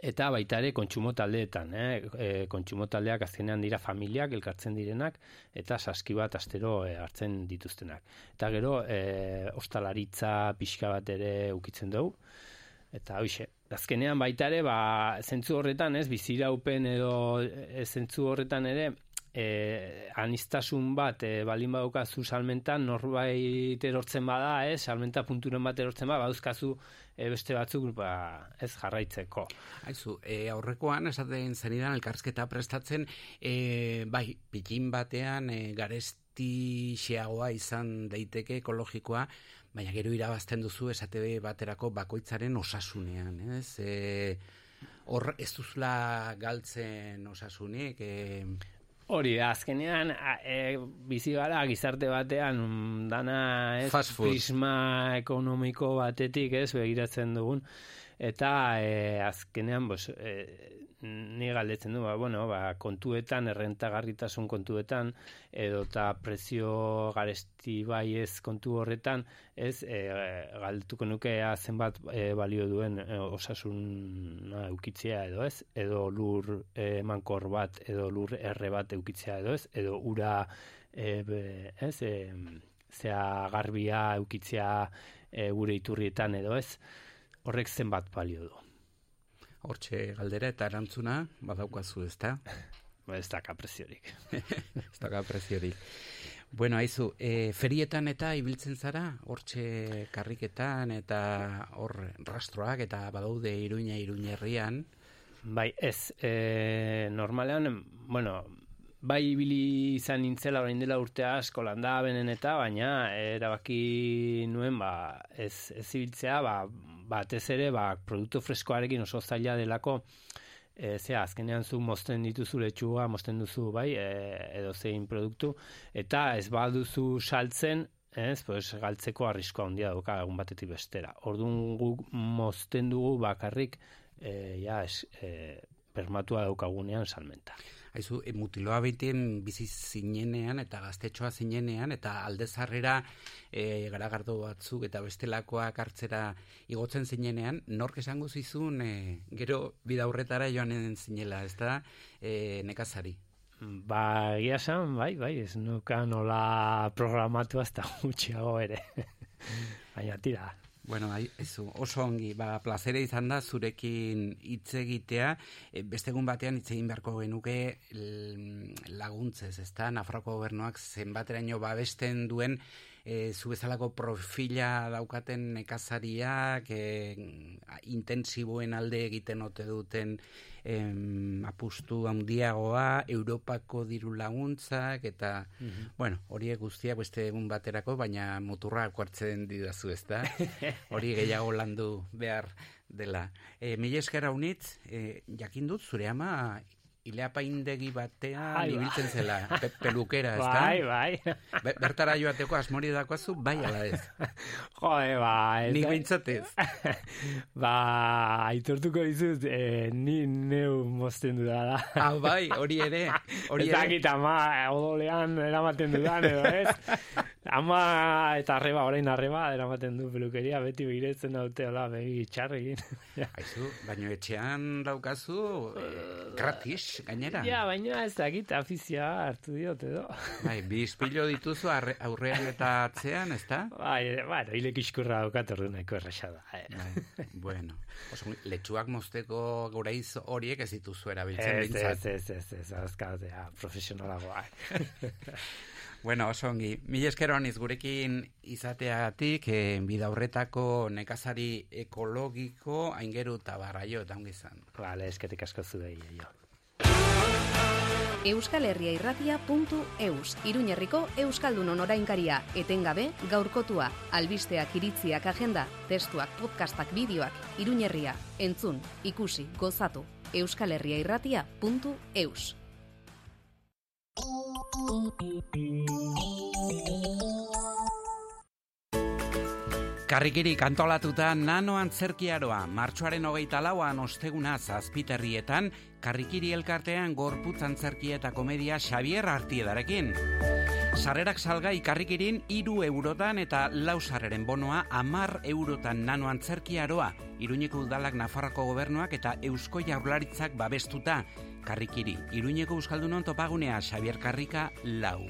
eta baita ere kontsumo taldeetan, eh? E, kontsumo taldeak azkenean dira familiak elkartzen direnak eta saski bat astero e, hartzen dituztenak. Eta gero e, ostalaritza pixka bat ere ukitzen dugu. Eta hoxe, azkenean baita ere, ba, zentzu horretan, ez, biziraupen edo e, zentzu horretan ere, e, anistasun bat e, balin badaukazu salmentan norbait erortzen bada, ez, salmenta punturen bat erortzen bada, badauzkazu e, beste batzuk ba, ez jarraitzeko.
Aizu, e, aurrekoan esaten zenidan elkarrizketa prestatzen, e, bai, pikin batean e, garesti xeagoa izan daiteke ekologikoa, baina gero irabazten duzu esate baterako bakoitzaren osasunean, ez? E, hor ez duzula galtzen osasunik, e,
Hori da, azkenean, a, e, bizi gara gizarte batean, mm, dana ez, prisma ekonomiko batetik ez, begiratzen dugun, eta e, azkenean, bos, e, ni galdetzen du, ba, bueno, ba, kontuetan, errentagarritasun kontuetan, edo eta prezio garesti bai ez kontu horretan, ez, e, galdetuko nukea zenbat e, balio duen e, osasuna eukitzea edo ez, edo lur e, mankor bat, edo lur erre bat eukitzea edo ez, edo ura e, ez, e, zea garbia eukitzea e, gure iturrietan edo ez, horrek zenbat balio du.
hortxe galdera eta erantzuna badaukazu, ezta?
Ba, ez daka preziorik.
ez daka preziorik. Bueno, aizu, e, ferietan eta ibiltzen zara, hortxe karriketan eta hor rastroak eta badaude iruña iruñerrian.
Bai, ez, e, normalean, bueno, bai ibili izan nintzela orain dela urte asko landa benen eta, baina erabaki nuen, ba, ez, ez ibiltzea, ba, batez ere, ba, produktu freskoarekin oso zaila delako, e, zea, azkenean zu mozten dituzu letxuga, mozten duzu, bai, e, edo zein produktu, eta ez baduzu saltzen, ez, pues, galtzeko arriskoa handia dauka egun batetik bestera. Orduan guk mozten dugu bakarrik, e, ja, es, e, bermatua daukagunean salmenta.
Haizu, e, mutiloa behiten bizi zinenean eta gaztetxoa zinenean eta aldezarrera e, garagardo batzuk eta bestelakoak hartzera igotzen zinenean, nork esango zizun e, gero bida horretara joanen zinela, ez da, e, nekazari.
Ba, egia esan, bai, bai, ez nuka nola programatu hasta gutxiago ere. Baina tira,
Bueno, ai, ezu, oso ongi, ba, plazera izan da zurekin hitz egitea, e, beste egun batean hitz egin beharko genuke laguntzez, ezta? Nafarroko gobernuak zenbateraino babesten duen e, zu bezalako profila daukaten nekazariak, e, intensiboen alde egiten ote duten em, apustu handiagoa, Europako diru laguntzak, eta, bueno, horiek guztiak beste egun baterako, baina muturra hartzen didazu, ezta? Hori gehiago landu behar dela. E, Mila esker haunitz, e, jakin dut, zure ama ileapaindegi batean
Ai, ba.
ibiltzen zela, pe pelukera, ezta?
Bai, bai.
Be bertara joateko asmori dakoazu, bai ala ez.
Jode, ba... ez
Nik
da-
behintzatez.
ba, aitortuko dizut, eh, ni neu mozten dudala.
Ah, bai, hori ere, hori
ez dakit ama odolean eramaten dudan, edo ez? Ama eta arreba, orain arreba, eramaten du pelukeria, beti begiretzen daute, hola, begi txarrekin.
Aizu, baino etxean daukazu eh, gratis, gainera.
ja, baina ez dakit afizia hartu diot, edo.
Bai, bi ispilo dituzu arre, aurrean eta atzean, ezta?
Bai, bueno, hilek iskurra daukat ordu nahiko erresa da. Eh.
Bai, bueno, oso, letxuak mozteko guraiz horiek ez dituzu erabiltzen
Ez,
bintzat.
ez, ez, ez, ez, azkatea, profesionalagoak.
Bueno, oso ongi. Mila esker honiz gurekin izateagatik, eh, bida horretako nekazari ekologiko aingeru eta barraio eta ongi izan.
Vale, esketik asko zuei, jo.
Euskal Herria Irratia.eus Iruñerriko Euskaldunon orainkaria etengabe gaurkotua albisteak iritziak agenda testuak podcastak bideoak Iruñerria entzun ikusi gozatu Euskal
Karrikiri kantolatuta nano antzerkiaroa, martxoaren hogeita lauan osteguna zazpiterrietan, karrikiri elkartean gorputz antzerkia eta komedia Xavier Artiedarekin. Sarrerak salgai karrikirin iru eurotan eta lau sarreren bonoa amar eurotan nano antzerkiaroa, Iruñeko udalak Nafarroko gobernuak eta Eusko Jaurlaritzak babestuta. Karrikiri, Iruñeko Euskaldunon topagunea Xavier Karrika lau.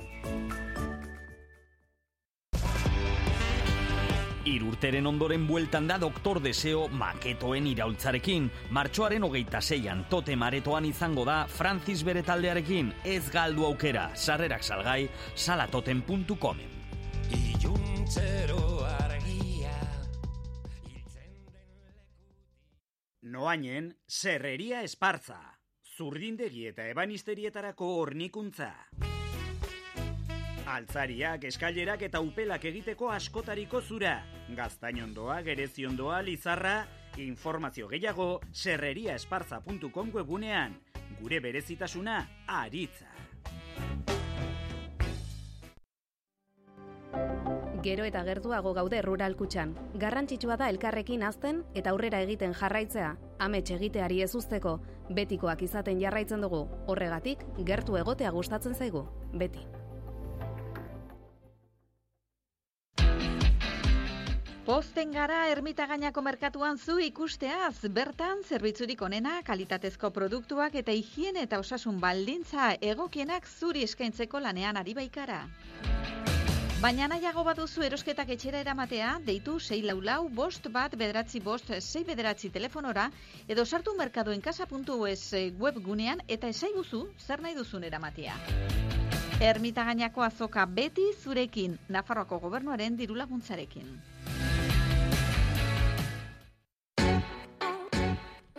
Irurteren ondoren bueltan da Doktor Deseo maketoen iraultzarekin. Martxoaren hogeita zeian tote maretoan izango da Francis bere taldearekin. Ez galdu aukera, sarrerak salgai, salatoten.comen.
Iluntzero argia
Noainen, Serreria Espartza. Zurdindegi eta ebanisterietarako hornikuntza. Altzariak, eskailerak eta upelak egiteko askotariko zura. Gaztainondoa, gereziondoa, lizarra, informazio gehiago serreriaesparza.com webunean. Gure berezitasuna, aritza.
Gero eta gertuago gaude rural kutxan. Garrantzitsua da elkarrekin azten eta aurrera egiten jarraitzea. Amets egiteari ez usteko, betikoak izaten jarraitzen dugu. Horregatik, gertu egotea gustatzen zaigu. Beti.
Posten gara ermitagainako merkatuan zu ikusteaz, bertan zerbitzurik onena, kalitatezko produktuak eta higiene eta osasun baldintza egokienak zuri eskaintzeko lanean ari baikara. Baina nahiago baduzu erosketak etxera eramatea, deitu 6 lau lau, bost bat bederatzi bost, 6 bederatzi telefonora, edo sartu merkadoenkasa.es webgunean eta esaiguzu zer nahi duzun eramatea. Ermitagainako azoka beti zurekin, Nafarroako gobernuaren diru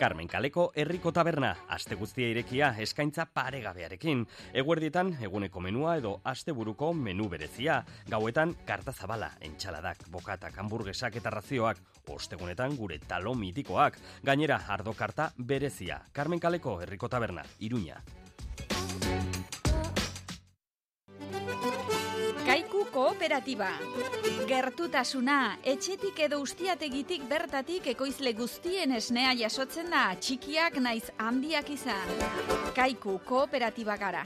Carmen Kaleko herriko taberna, aste guztia irekia eskaintza paregabearekin. Eguerdietan eguneko menua edo asteburuko menu berezia. Gauetan karta zabala, entxaladak, bokatak, hamburguesak eta razioak. Ostegunetan gure talo mitikoak. Gainera, ardo karta berezia. Carmen Kaleko herriko taberna, Iruña.
Kooperatiba. Gertutasuna, etxetik edo ustiategitik bertatik ekoizle guztien esnea jasotzen da, txikiak naiz handiak izan. Kaiku kooperatiba gara.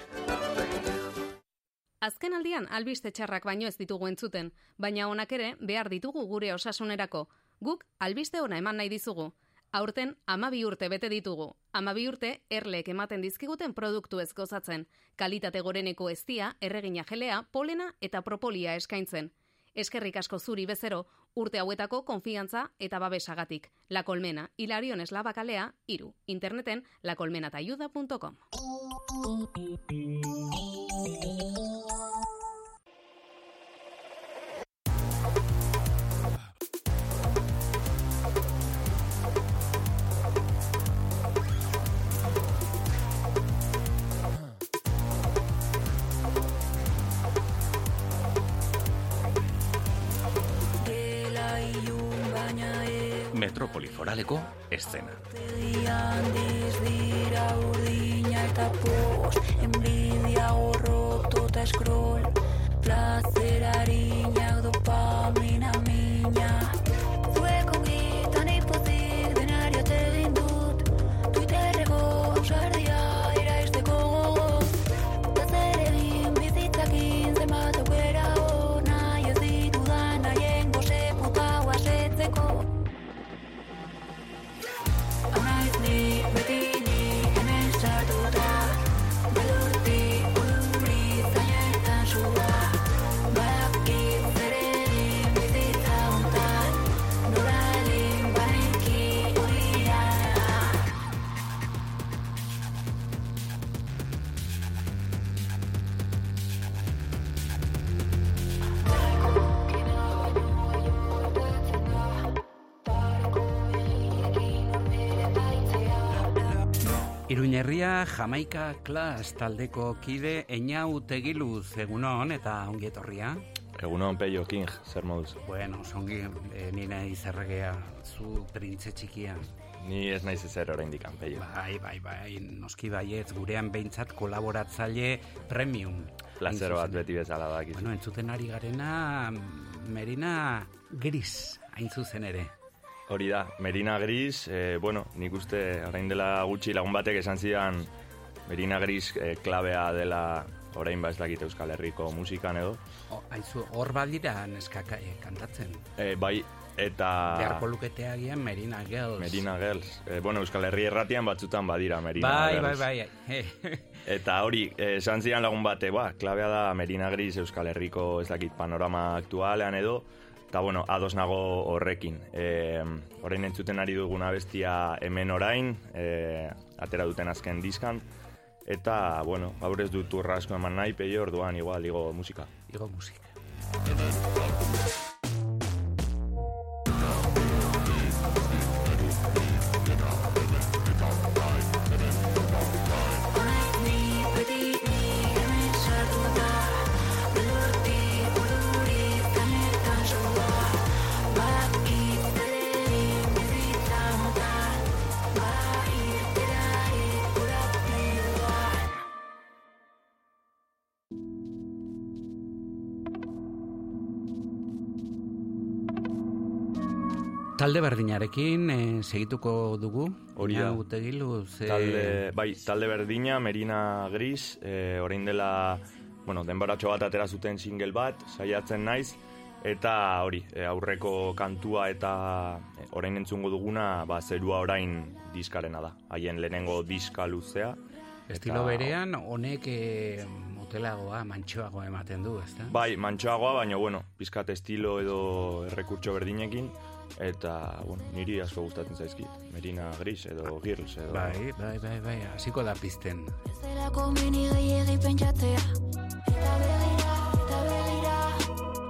Azken aldian albiste txarrak baino ez ditugu entzuten, baina honak ere behar ditugu gure osasunerako. Guk albiste ona eman nahi dizugu. Aurten amabi urte bete ditugu. Amabi urte erleek ematen dizkiguten produktu ez gozatzen. Kalitate goreneko eztia, erregina gelea, polena eta propolia eskaintzen. Eskerrik asko zuri bezero, urte hauetako konfiantza eta babesagatik. La Colmena, Hilarion Eslabakalea, iru. Interneten lacolmenatayuda.com.
poliforaleko eszena.
Iruñerria Jamaika Klas taldeko kide Eñau Tegiluz egunon eta ongi etorria.
Egunon, Peio King, zer moduz?
Bueno, zongi, e, ni nahi zerregea, zu printze txikia.
Ni ez naiz ezer oraindik Peio.
Bai, bai, bai, noski baietz, gurean behintzat kolaboratzaile premium.
Plazero bat beti bezala da.
Bueno, entzuten ari garena, Merina Gris, hain zuzen ere.
Hori da, Merina Gris, eh, bueno, nik uste orain dela gutxi lagun batek esan zidan Merina Gris eh, klabea dela orain ba ez dakit Euskal Herriko musikan edo.
O, aizu, hor badira neskak eh, kantatzen.
Eh, bai, eta...
Beharko lukete agian Merina Girls.
Merina Girls. Eh, bueno, Euskal Herri erratian batzutan badira Merina
Bai,
Girls.
bai, bai.
Eta hori, esan zidan lagun bate, ba, klabea da Merina Gris Euskal Herriko ez dakit panorama aktualean edo, eta bueno, ados nago horrekin. E, orain entzuten ari duguna bestia hemen orain, e, atera duten azken diskan, eta, bueno, gaur ez dut urra asko eman nahi, peio orduan igual, igo musika.
Igo musika. Talde berdinarekin e, segituko dugu.
Hori da.
Ze...
Talde, bai, talde berdina, Merina Gris, e, orain dela, bueno, denboratxo bat atera zuten single bat, saiatzen naiz, eta hori, e, aurreko kantua eta orain entzungo duguna, ba, zerua orain diskarena da. Haien lehenengo diska luzea.
Estilo berean, honek e, motelagoa, mantxoagoa ematen du, ezta?
Bai, mantxoagoa, baina, bueno, pizkat estilo edo errekurtso berdinekin, eta, bueno, niri asko gustatzen zaizkit. Merina Gris edo Girls edo...
Bai, bai, bai, bai, hasiko da pizten.
Zelako meni gehiagi pentsatzea Eta begira, eta begira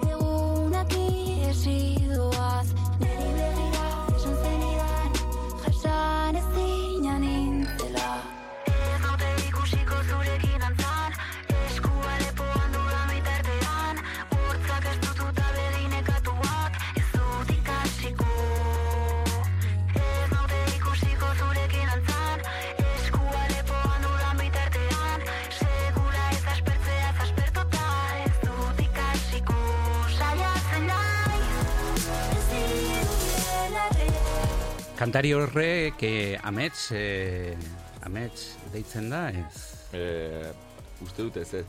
Egunak iesi doaz Neri begira, esan zenidan Jasan ez zina nintzela
Kantari horrek eh, amets, eh, amets deitzen da, ez?
Eh, uste dut ez ez.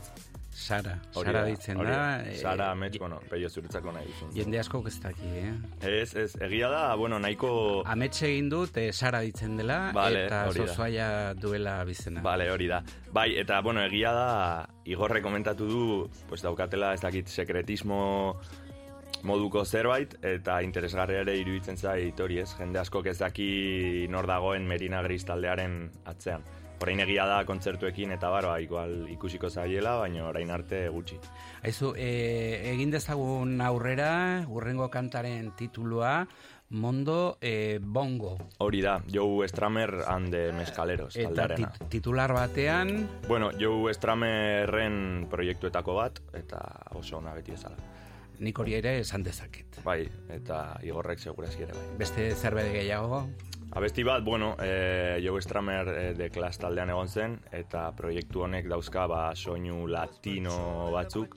Sara, Sara deitzen da.
da. Sara Amets, bueno, peio zuretzako nahi duzun.
Jende asko ez daki, eh?
Ez, ez, egia da, bueno, nahiko...
Amets egin dut, eh, Sara ditzen dela,
Vale,
eta zozoaia duela bizena.
Bale, hori da. Bai, eta, bueno, egia da, Igorre komentatu du, pues daukatela, ez dakit, sekretismo moduko zerbait, eta interesgarria ere iruditzen zait hori ez, jende askok ez daki nor dagoen Merina Gris taldearen atzean. Orain egia da kontzertuekin eta baroa, igual ikusiko zaiela, baina orain arte gutxi.
Aizu, e, egin dezagun aurrera, urrengo kantaren titulua, Mondo e, Bongo.
Hori da, Joe Stramer and the Mescaleros
Eta tit titular batean,
Bueno, Joe Stramerren proiektuetako bat, eta oso ona beti ezala.
Nik hori ere esan dezaket.
Bai, eta Igorrek segurazki ere bai.
Beste zerbait gehiago,
Abesti bat, bueno, e, Joe Stramer e, de Clash taldean egon zen, eta proiektu honek dauzka ba, soinu latino batzuk,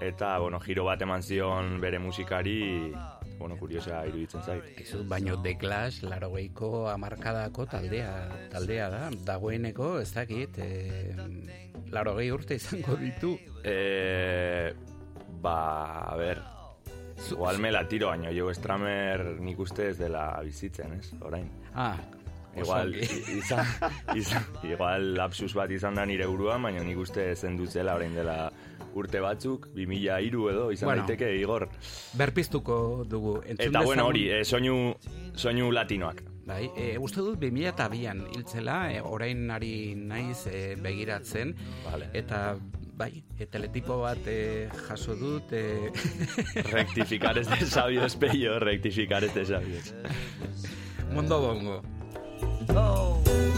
eta, bueno, giro bat eman zion bere musikari, bueno, kuriosa iruditzen zait.
Aizu, baino The Clash, laro geiko amarkadako taldea, taldea da, dagoeneko, ez dakit, e, laro gehi urte izango ditu.
E, ba, a ber, igual me la tiro, baina Joe Stramer nik uste ez dela bizitzen, ez, orain.
Ah,
Igual, izan, izan, igual lapsus bat izan da nire buruan, baina nik uste zen dutzela orain dela urte batzuk, 2003 edo, izan
Bueno.
daiteke Igor.
Berpiztuko dugu. Entzun
Eta bueno,
dezagun-
hori, eh, soinu, soinu latinoak.
Bai, e, uste dut 2002an hiltzela, e, orain ari naiz e, begiratzen,
vale.
eta bai, e, teletipo bat e, jaso dut, e,
Rectificar es de sabios, pello, rectificar es de sabios.
Mundo bongo. Aizu,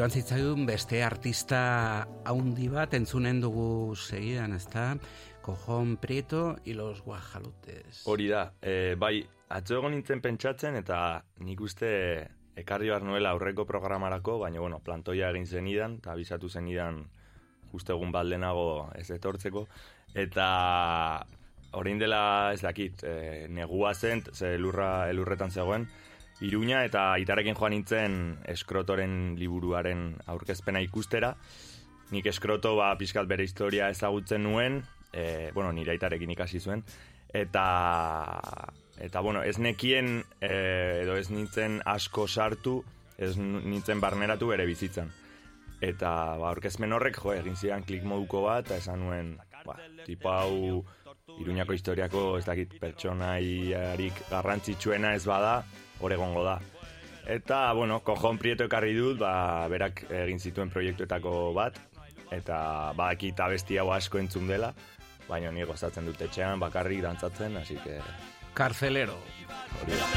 joan zitzaigun beste artista haundi bat entzunen dugu segidan, ezta? Cojon Prieto y los Guajalotes.
Hori da, e, bai, atzo egon nintzen pentsatzen eta nik uste ekarri behar nuela aurreko programarako, baina bueno, plantoia egin zenidan, eta abisatu zenidan justo egun bat lehenago ez etortzeko, eta orain dela ez dakit, e, negua zen, ze elurra, elurretan zegoen, Iruña eta itarekin joan nintzen eskrotoren liburuaren aurkezpena ikustera. Nik eskroto ba, pixkat bere historia ezagutzen nuen, e, bueno, nire aitarekin ikasi zuen, eta, eta bueno, ez nekien, e, edo ez nintzen asko sartu, ez nintzen barneratu bere bizitzan. Eta ba, aurkezpen horrek, jo, egin zidan klik moduko bat, eta esan nuen, ba, tipo hau Iruñako historiako ez dakit pertsonaiarik garrantzitsuena ez bada, hor egongo da. Eta, bueno, kojon prieto ekarri dut, ba, berak egin zituen proiektuetako bat, eta badakit abesti hau asko entzun dela, baina ni gozatzen dut etxean, bakarrik dantzatzen, así que...
Carcelero.
Hori da.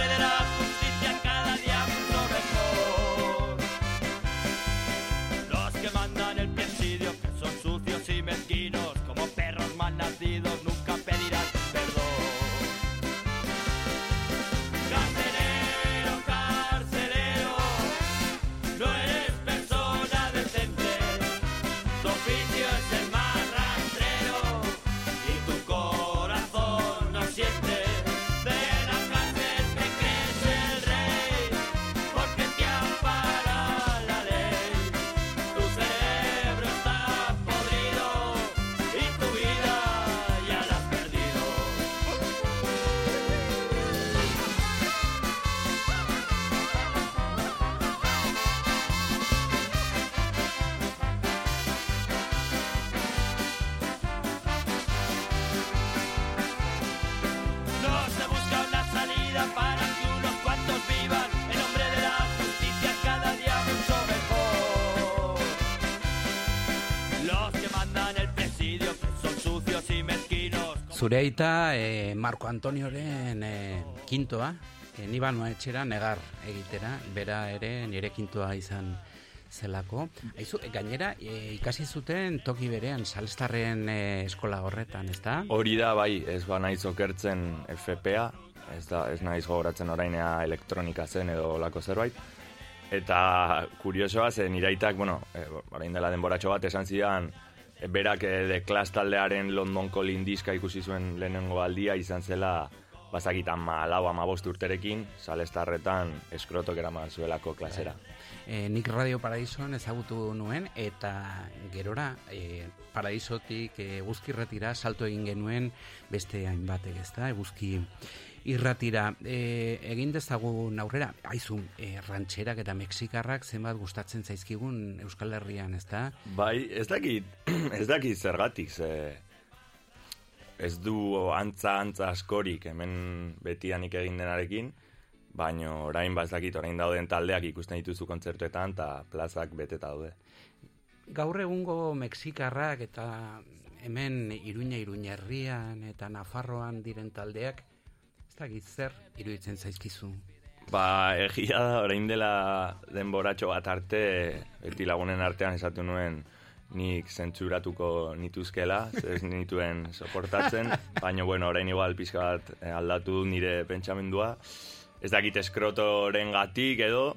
Zure aita eh, Marco Antonioren eh, kintoa, eh, ni banoa etxera negar egitera, bera ere nire kintoa izan zelako. Aizu, gainera, eh, ikasi zuten toki berean, salestarren eh, eskola horretan, ezta?
Hori da, bai, ez ba naiz okertzen FPA, ez, da, ez naiz gogoratzen orainea elektronika zen edo olako zerbait. Eta kuriosoa zen iraitak, bueno, e, orain dela denboratxo bat esan zidan, e, berak e, de klas taldearen Londonko lindiska ikusi zuen lehenengo aldia izan zela bazakitan ma lau amabost urterekin, salestarretan eskrotok eraman zuelako klasera.
E, nik Radio Paradisoan ezagutu nuen eta gerora e, Paradisotik e, eguzki irratira salto egin genuen beste hainbatek, ezta? Eguzki irratira e, egin dezagun aurrera, aizu, e, rantxerak eta mexikarrak zenbat gustatzen zaizkigun Euskal Herrian, ezta?
Bai, ez dakit, ez dakit zergatik, ze ez du antza antza askorik hemen betianik egin denarekin, baino orain ba ez dakit orain dauden taldeak ikusten dituzu kontzertuetan eta plazak beteta daude.
Gaur egungo mexikarrak eta hemen Iruña Iruñerrian eta Nafarroan diren taldeak, ez dakit zer iruditzen zaizkizu.
Ba, egia da, orain dela denboratxo bat arte, beti lagunen artean esatu nuen nik zentzuratuko nituzkela, ez nituen soportatzen, baina bueno, orain igual pizka bat eh, aldatu nire pentsamendua, ez dakit eskrotoren gatik edo,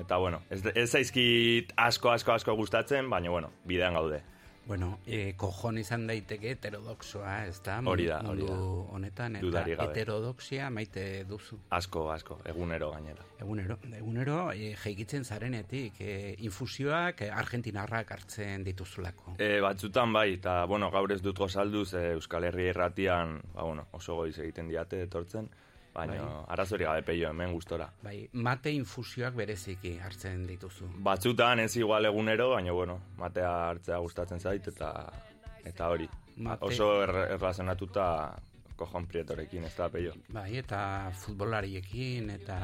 eta bueno, ez, ez zaizkit asko, asko, asko gustatzen, baina bueno, bidean gaude.
Bueno, e, kojon izan daiteke heterodoxoa, ez da?
Hori da, hori da.
Honetan, eta heterodoxia maite duzu.
Asko, asko, egunero gainera.
Egunero, egunero e, jeikitzen zarenetik, e, infusioak e, argentinarrak hartzen dituzulako.
E, batzutan bai, eta bueno, gaur ez dut gozalduz e, Euskal Herria irratian, ba, bueno, oso goiz egiten diate etortzen, baina
Bai.
arazori gabe peio hemen gustora.
Bai, mate infusioak bereziki hartzen dituzu.
Batzutan ez igual egunero, baina bueno, matea hartzea gustatzen zait eta eta hori.
Mate-
Oso er, erlazionatuta kojon prietorekin, ez da peio.
Bai, eta futbolariekin, eta...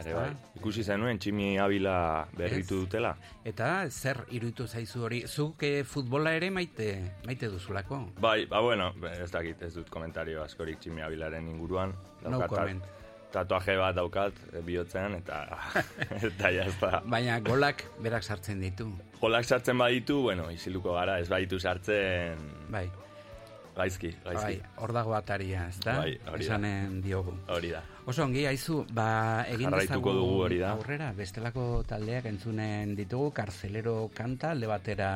Ere bai. Ikusi zenuen Tximi Abila berritu
Ez.
dutela.
Eta zer iruditu zaizu hori? Zuk eh, futbola ere maite, maite duzulako?
Bai, ba bueno, ez dakit, ez dut komentario askorik Tximi Abilaren inguruan.
No comment.
Tatuaje bat daukat eh, bihotzean eta eta ja ez da.
Baina golak berak sartzen ditu.
Golak sartzen baditu, bueno, isiluko gara, ez baditu sartzen...
Bai.
Gaizki, gaizki.
Bai, hor dago ataria, ez da?
Bai, hori da.
Esanen diogu.
Hori da.
Oso ongi, haizu, ba, egin dezagun
dugu hori da.
aurrera, bestelako taldeak entzunen ditugu, karzelero kanta, alde batera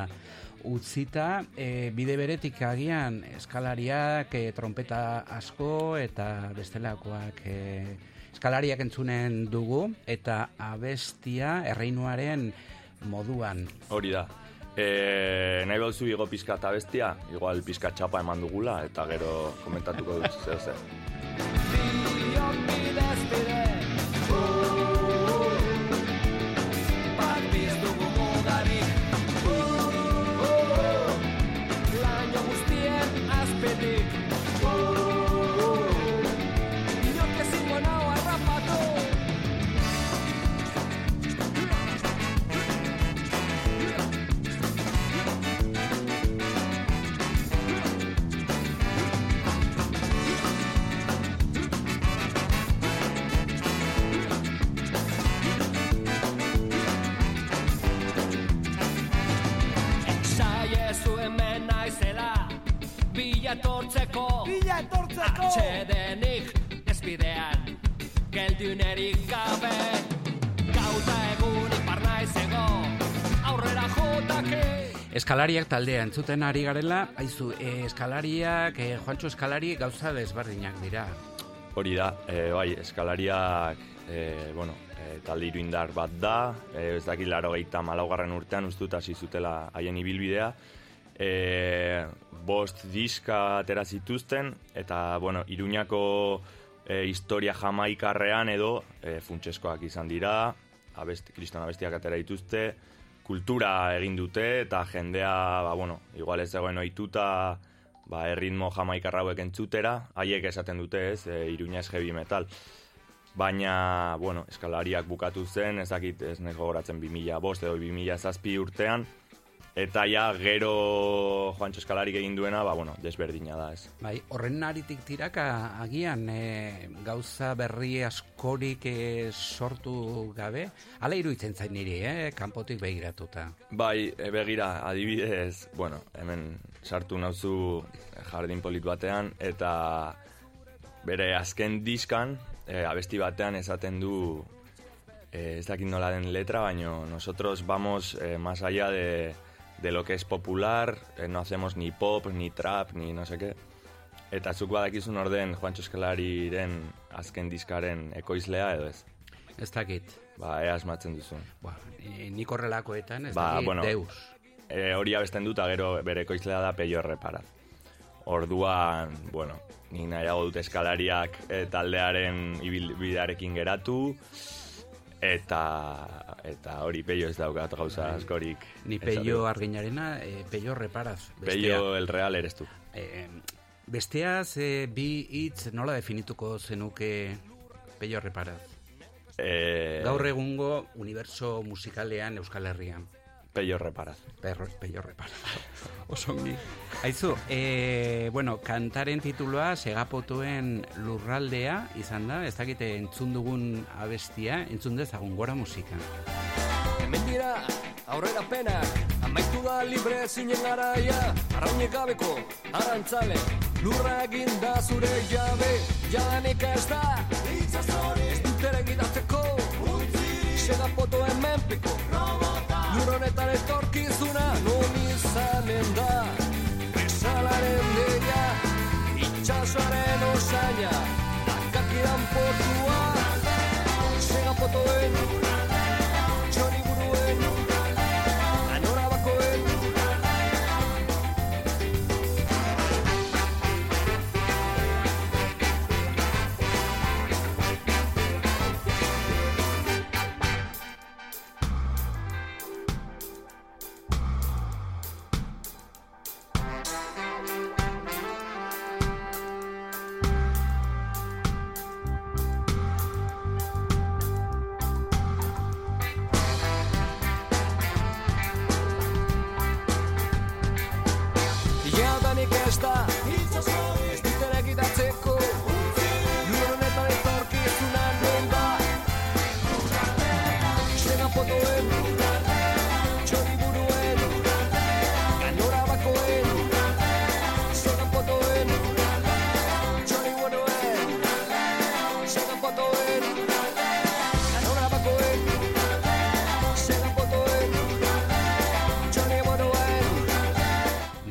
utzita, e, bide beretik agian eskalariak, e, trompeta asko eta bestelakoak e, eskalariak entzunen dugu, eta abestia erreinuaren moduan.
Hori da. E, nahi bauzu igo pizka eta bestia, igual pizka txapa eman dugula, eta gero komentatuko dut zer zer.
Etortzeko.
Bila etortzeko.
Atxedenik ez bidean Geldiunerik gabe. Gauta egun parnaizego Aurrera jotake.
Eskalariak taldea entzuten ari garela, aizu, e, eskalariak, e, Juancho eskalari gauza desberdinak dira.
Hori da, e, bai, eskalariak, e, bueno, e, talde iruindar bat da, e, ez dakit laro gehieta malaugarren urtean ustut hasi zutela haien ibilbidea, e, bost diska atera zituzten, eta, bueno, iruñako e, historia jamaikarrean edo e, funtseskoak izan dira, abesti, kriston abestiak atera dituzte, kultura egin dute eta jendea, ba, bueno, igual ez zegoen ohituta ba, erritmo jamaikarra hauek entzutera, haiek esaten dute ez, e, iruña ez heavy metal. Baina, bueno, eskalariak bukatu zen, ez dakit ez nahi gogoratzen 2000 bost edo 2000 zazpi urtean, eta ja gero Juancho Eskalarik egin duena, ba, bueno, desberdina da ez.
Bai, horren aritik tiraka agian e, gauza berri askorik e, sortu gabe, ala iruditzen zain niri, eh, kanpotik begiratuta.
Bai, e, begira, adibidez, bueno, hemen sartu nauzu jardin polit batean, eta bere azken diskan, e, abesti batean esaten du, e, ez dakit nola den letra, baino nosotros vamos e, más allá de, de lo que es popular, eh, no hacemos ni pop, ni trap, ni no sé qué. Eta zuk badakizun orden Juancho Eskalariren azken diskaren ekoizlea edo ez?
Ez dakit.
Ba, ea asmatzen duzun.
Ba, e, nik horrelakoetan ez
Ba,
dakit
bueno,
deus.
E, hori abesten dut, gero bere ekoizlea da peio errepara. Orduan, bueno, ni nahiago dut eskalariak e, taldearen ibilbidearekin geratu, eta eta hori peio ez daukat gauza askorik.
Ni peio arginarena, e, peio reparaz.
Peio el real eres tu.
E, besteaz, e, bi hitz nola definituko zenuke peio reparaz?
E,
Gaur egungo universo musikalean Euskal Herrian.
Peio reparaz.
Perro, peio reparaz. Osongi. Aizu, e, bueno, kantaren tituloa segapotuen lurraldea izan da, ez dakite entzun dugun abestia, entzun dezagun gora musika.
Hemen dira, aurrera penak Amaitu da libre zinen garaia. Arraunek gabeko, arantzale Lurra egin da zure jabe. Jadanik ez da. Ez dut ere gidatzeko Sega foto hemen piko Lur honetan etorkizuna Non izanen da. Besalaren deia Itxasoaren osaina Akakidan portua Sega fotoen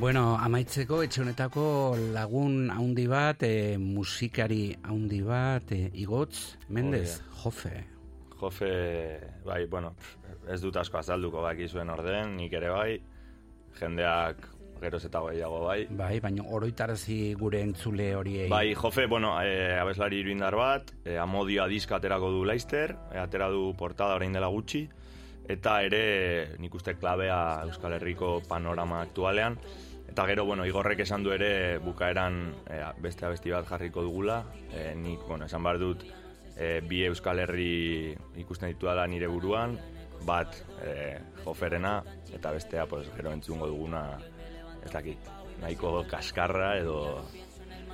Bueno, amaitzeko etxe honetako lagun haundi bat, e, musikari haundi bat, e, igotz, Mendez, jofe.
Jofe, bai, bueno, ez dut asko azalduko baki zuen orden, nik ere bai, jendeak geroz eta gehiago bai.
Bai, baina oroitarazi gure entzule horiei.
Bai, Jofe, bueno, e, abeslari iruindar bat, e, amodioa diska aterako du Leister, e, atera du portada orain dela gutxi, eta ere nik uste klabea Euskal Herriko panorama aktualean, eta gero, bueno, igorrek esan du ere bukaeran e, beste abesti bat jarriko dugula, e, nik, bueno, esan behar dut, e, bi Euskal Herri ikusten ditudala nire buruan, bat e, joferena, eta bestea, pues, gero entzungo duguna, ez dakit, nahiko kaskarra edo,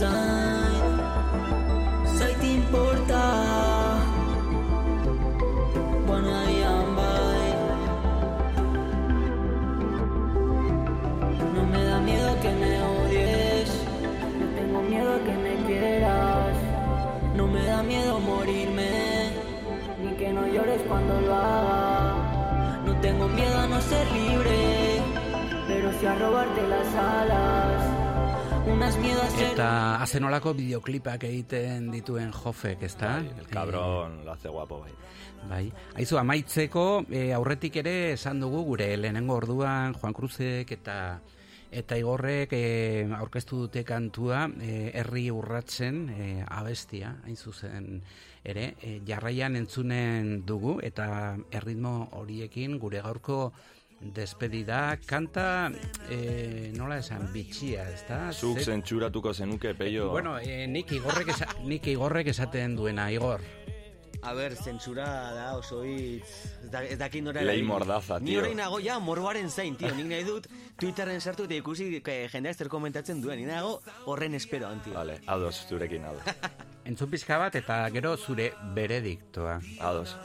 zerbaiten zain. Zait importa,
azenolako bideoklipak egiten dituen jofek, ezta?
El cabrón lo hace guapo, bai.
Bai. Aizu, amaitzeko, e, aurretik ere esan dugu gure lehenengo orduan Juan Cruzek eta eta igorrek e, aurkeztu dute kantua e, herri urratzen e, abestia, hain zuzen ere, e, jarraian entzunen dugu eta erritmo horiekin gure gaurko despedida kanta e, nola esan bitxia, ezta?
Zuk
Ze-
zentsuratuko zenuke, peio.
Bueno, e, nik igorrek, esa, nik igorrek esaten duena, igor.
A ber, zentsura da oso hitz... Ez da- Ez dakit nora...
Lei
erabili.
mordaza,
Ni
tio.
orain nago ja morboaren zain, tio. Nik nahi dut Twitterren sartu eta ikusi que jendeak zer komentatzen duen. Ni nago horren esperoan, tio.
Vale, ados, zurekin ados.
Entzun pizka bat eta gero zure berediktoa.
Ados.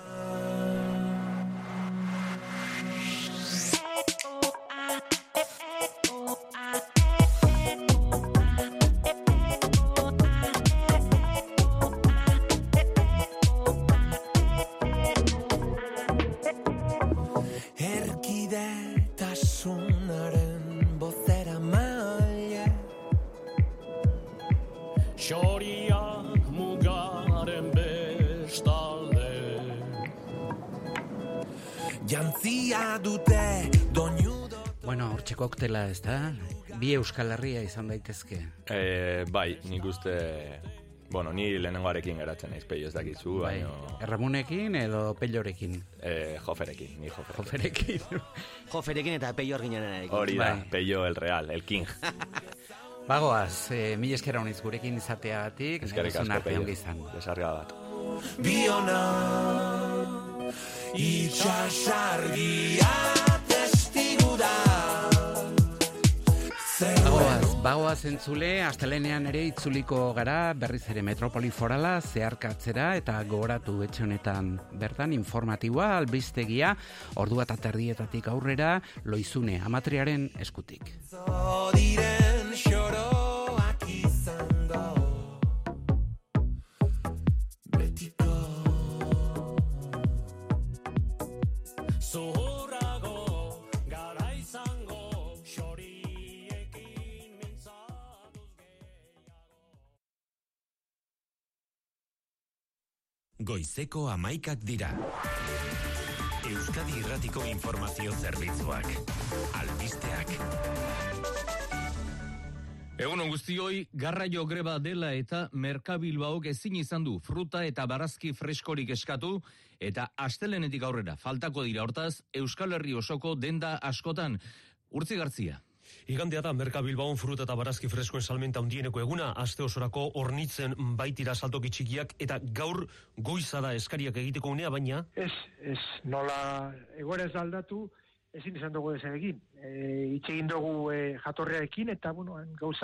Koktela, ez da? Bi Euskal Herria izan daitezke.
Eh, bai, nik uste... Bueno, ni lehenengoarekin geratzen naiz, peio ez dakizu,
Bai.
baino...
Erramunekin edo pellorekin?
Eh, joferekin, ni joferekin.
Joferekin.
Joferekin eta peio arginarekin.
Hori da,
Bai.
peio el real, el king.
Bagoaz, e, mil eskera honiz gurekin izateagatik,
Eskerrik asko,
izan.
Desarga bat.
Biona Itxasargia
Bagoaz, bagoaz entzule, astelenean ere itzuliko gara berriz ere metropoli forala zeharkatzera eta gogoratu etxe honetan bertan informatiboa albistegia ordua eta terdietatik aurrera loizune amatriaren eskutik.
Goizeko amaikak dira. Euskadi Irratiko Informazio Zerbitzuak. Albisteak.
Egun guztioi, garraio greba dela eta Merkabilbaok ezin izan du fruta eta barazki freskorik eskatu eta astelenetik aurrera faltako dira hortaz Euskal Herri osoko denda askotan. Urtzi Gartzia.
Igandea da Merka Bilbaon fruta eta barazki freskoen salmenta handieneko eguna, aste osorako hornitzen baitira saltoki txikiak, eta gaur goiza da eskariak egiteko unea, baina...
Ez, ez, nola egoera ez da aldatu, ezin izan dugu ezer egin. E, itxe egin dugu e, jatorrearekin, eta, bueno, gauza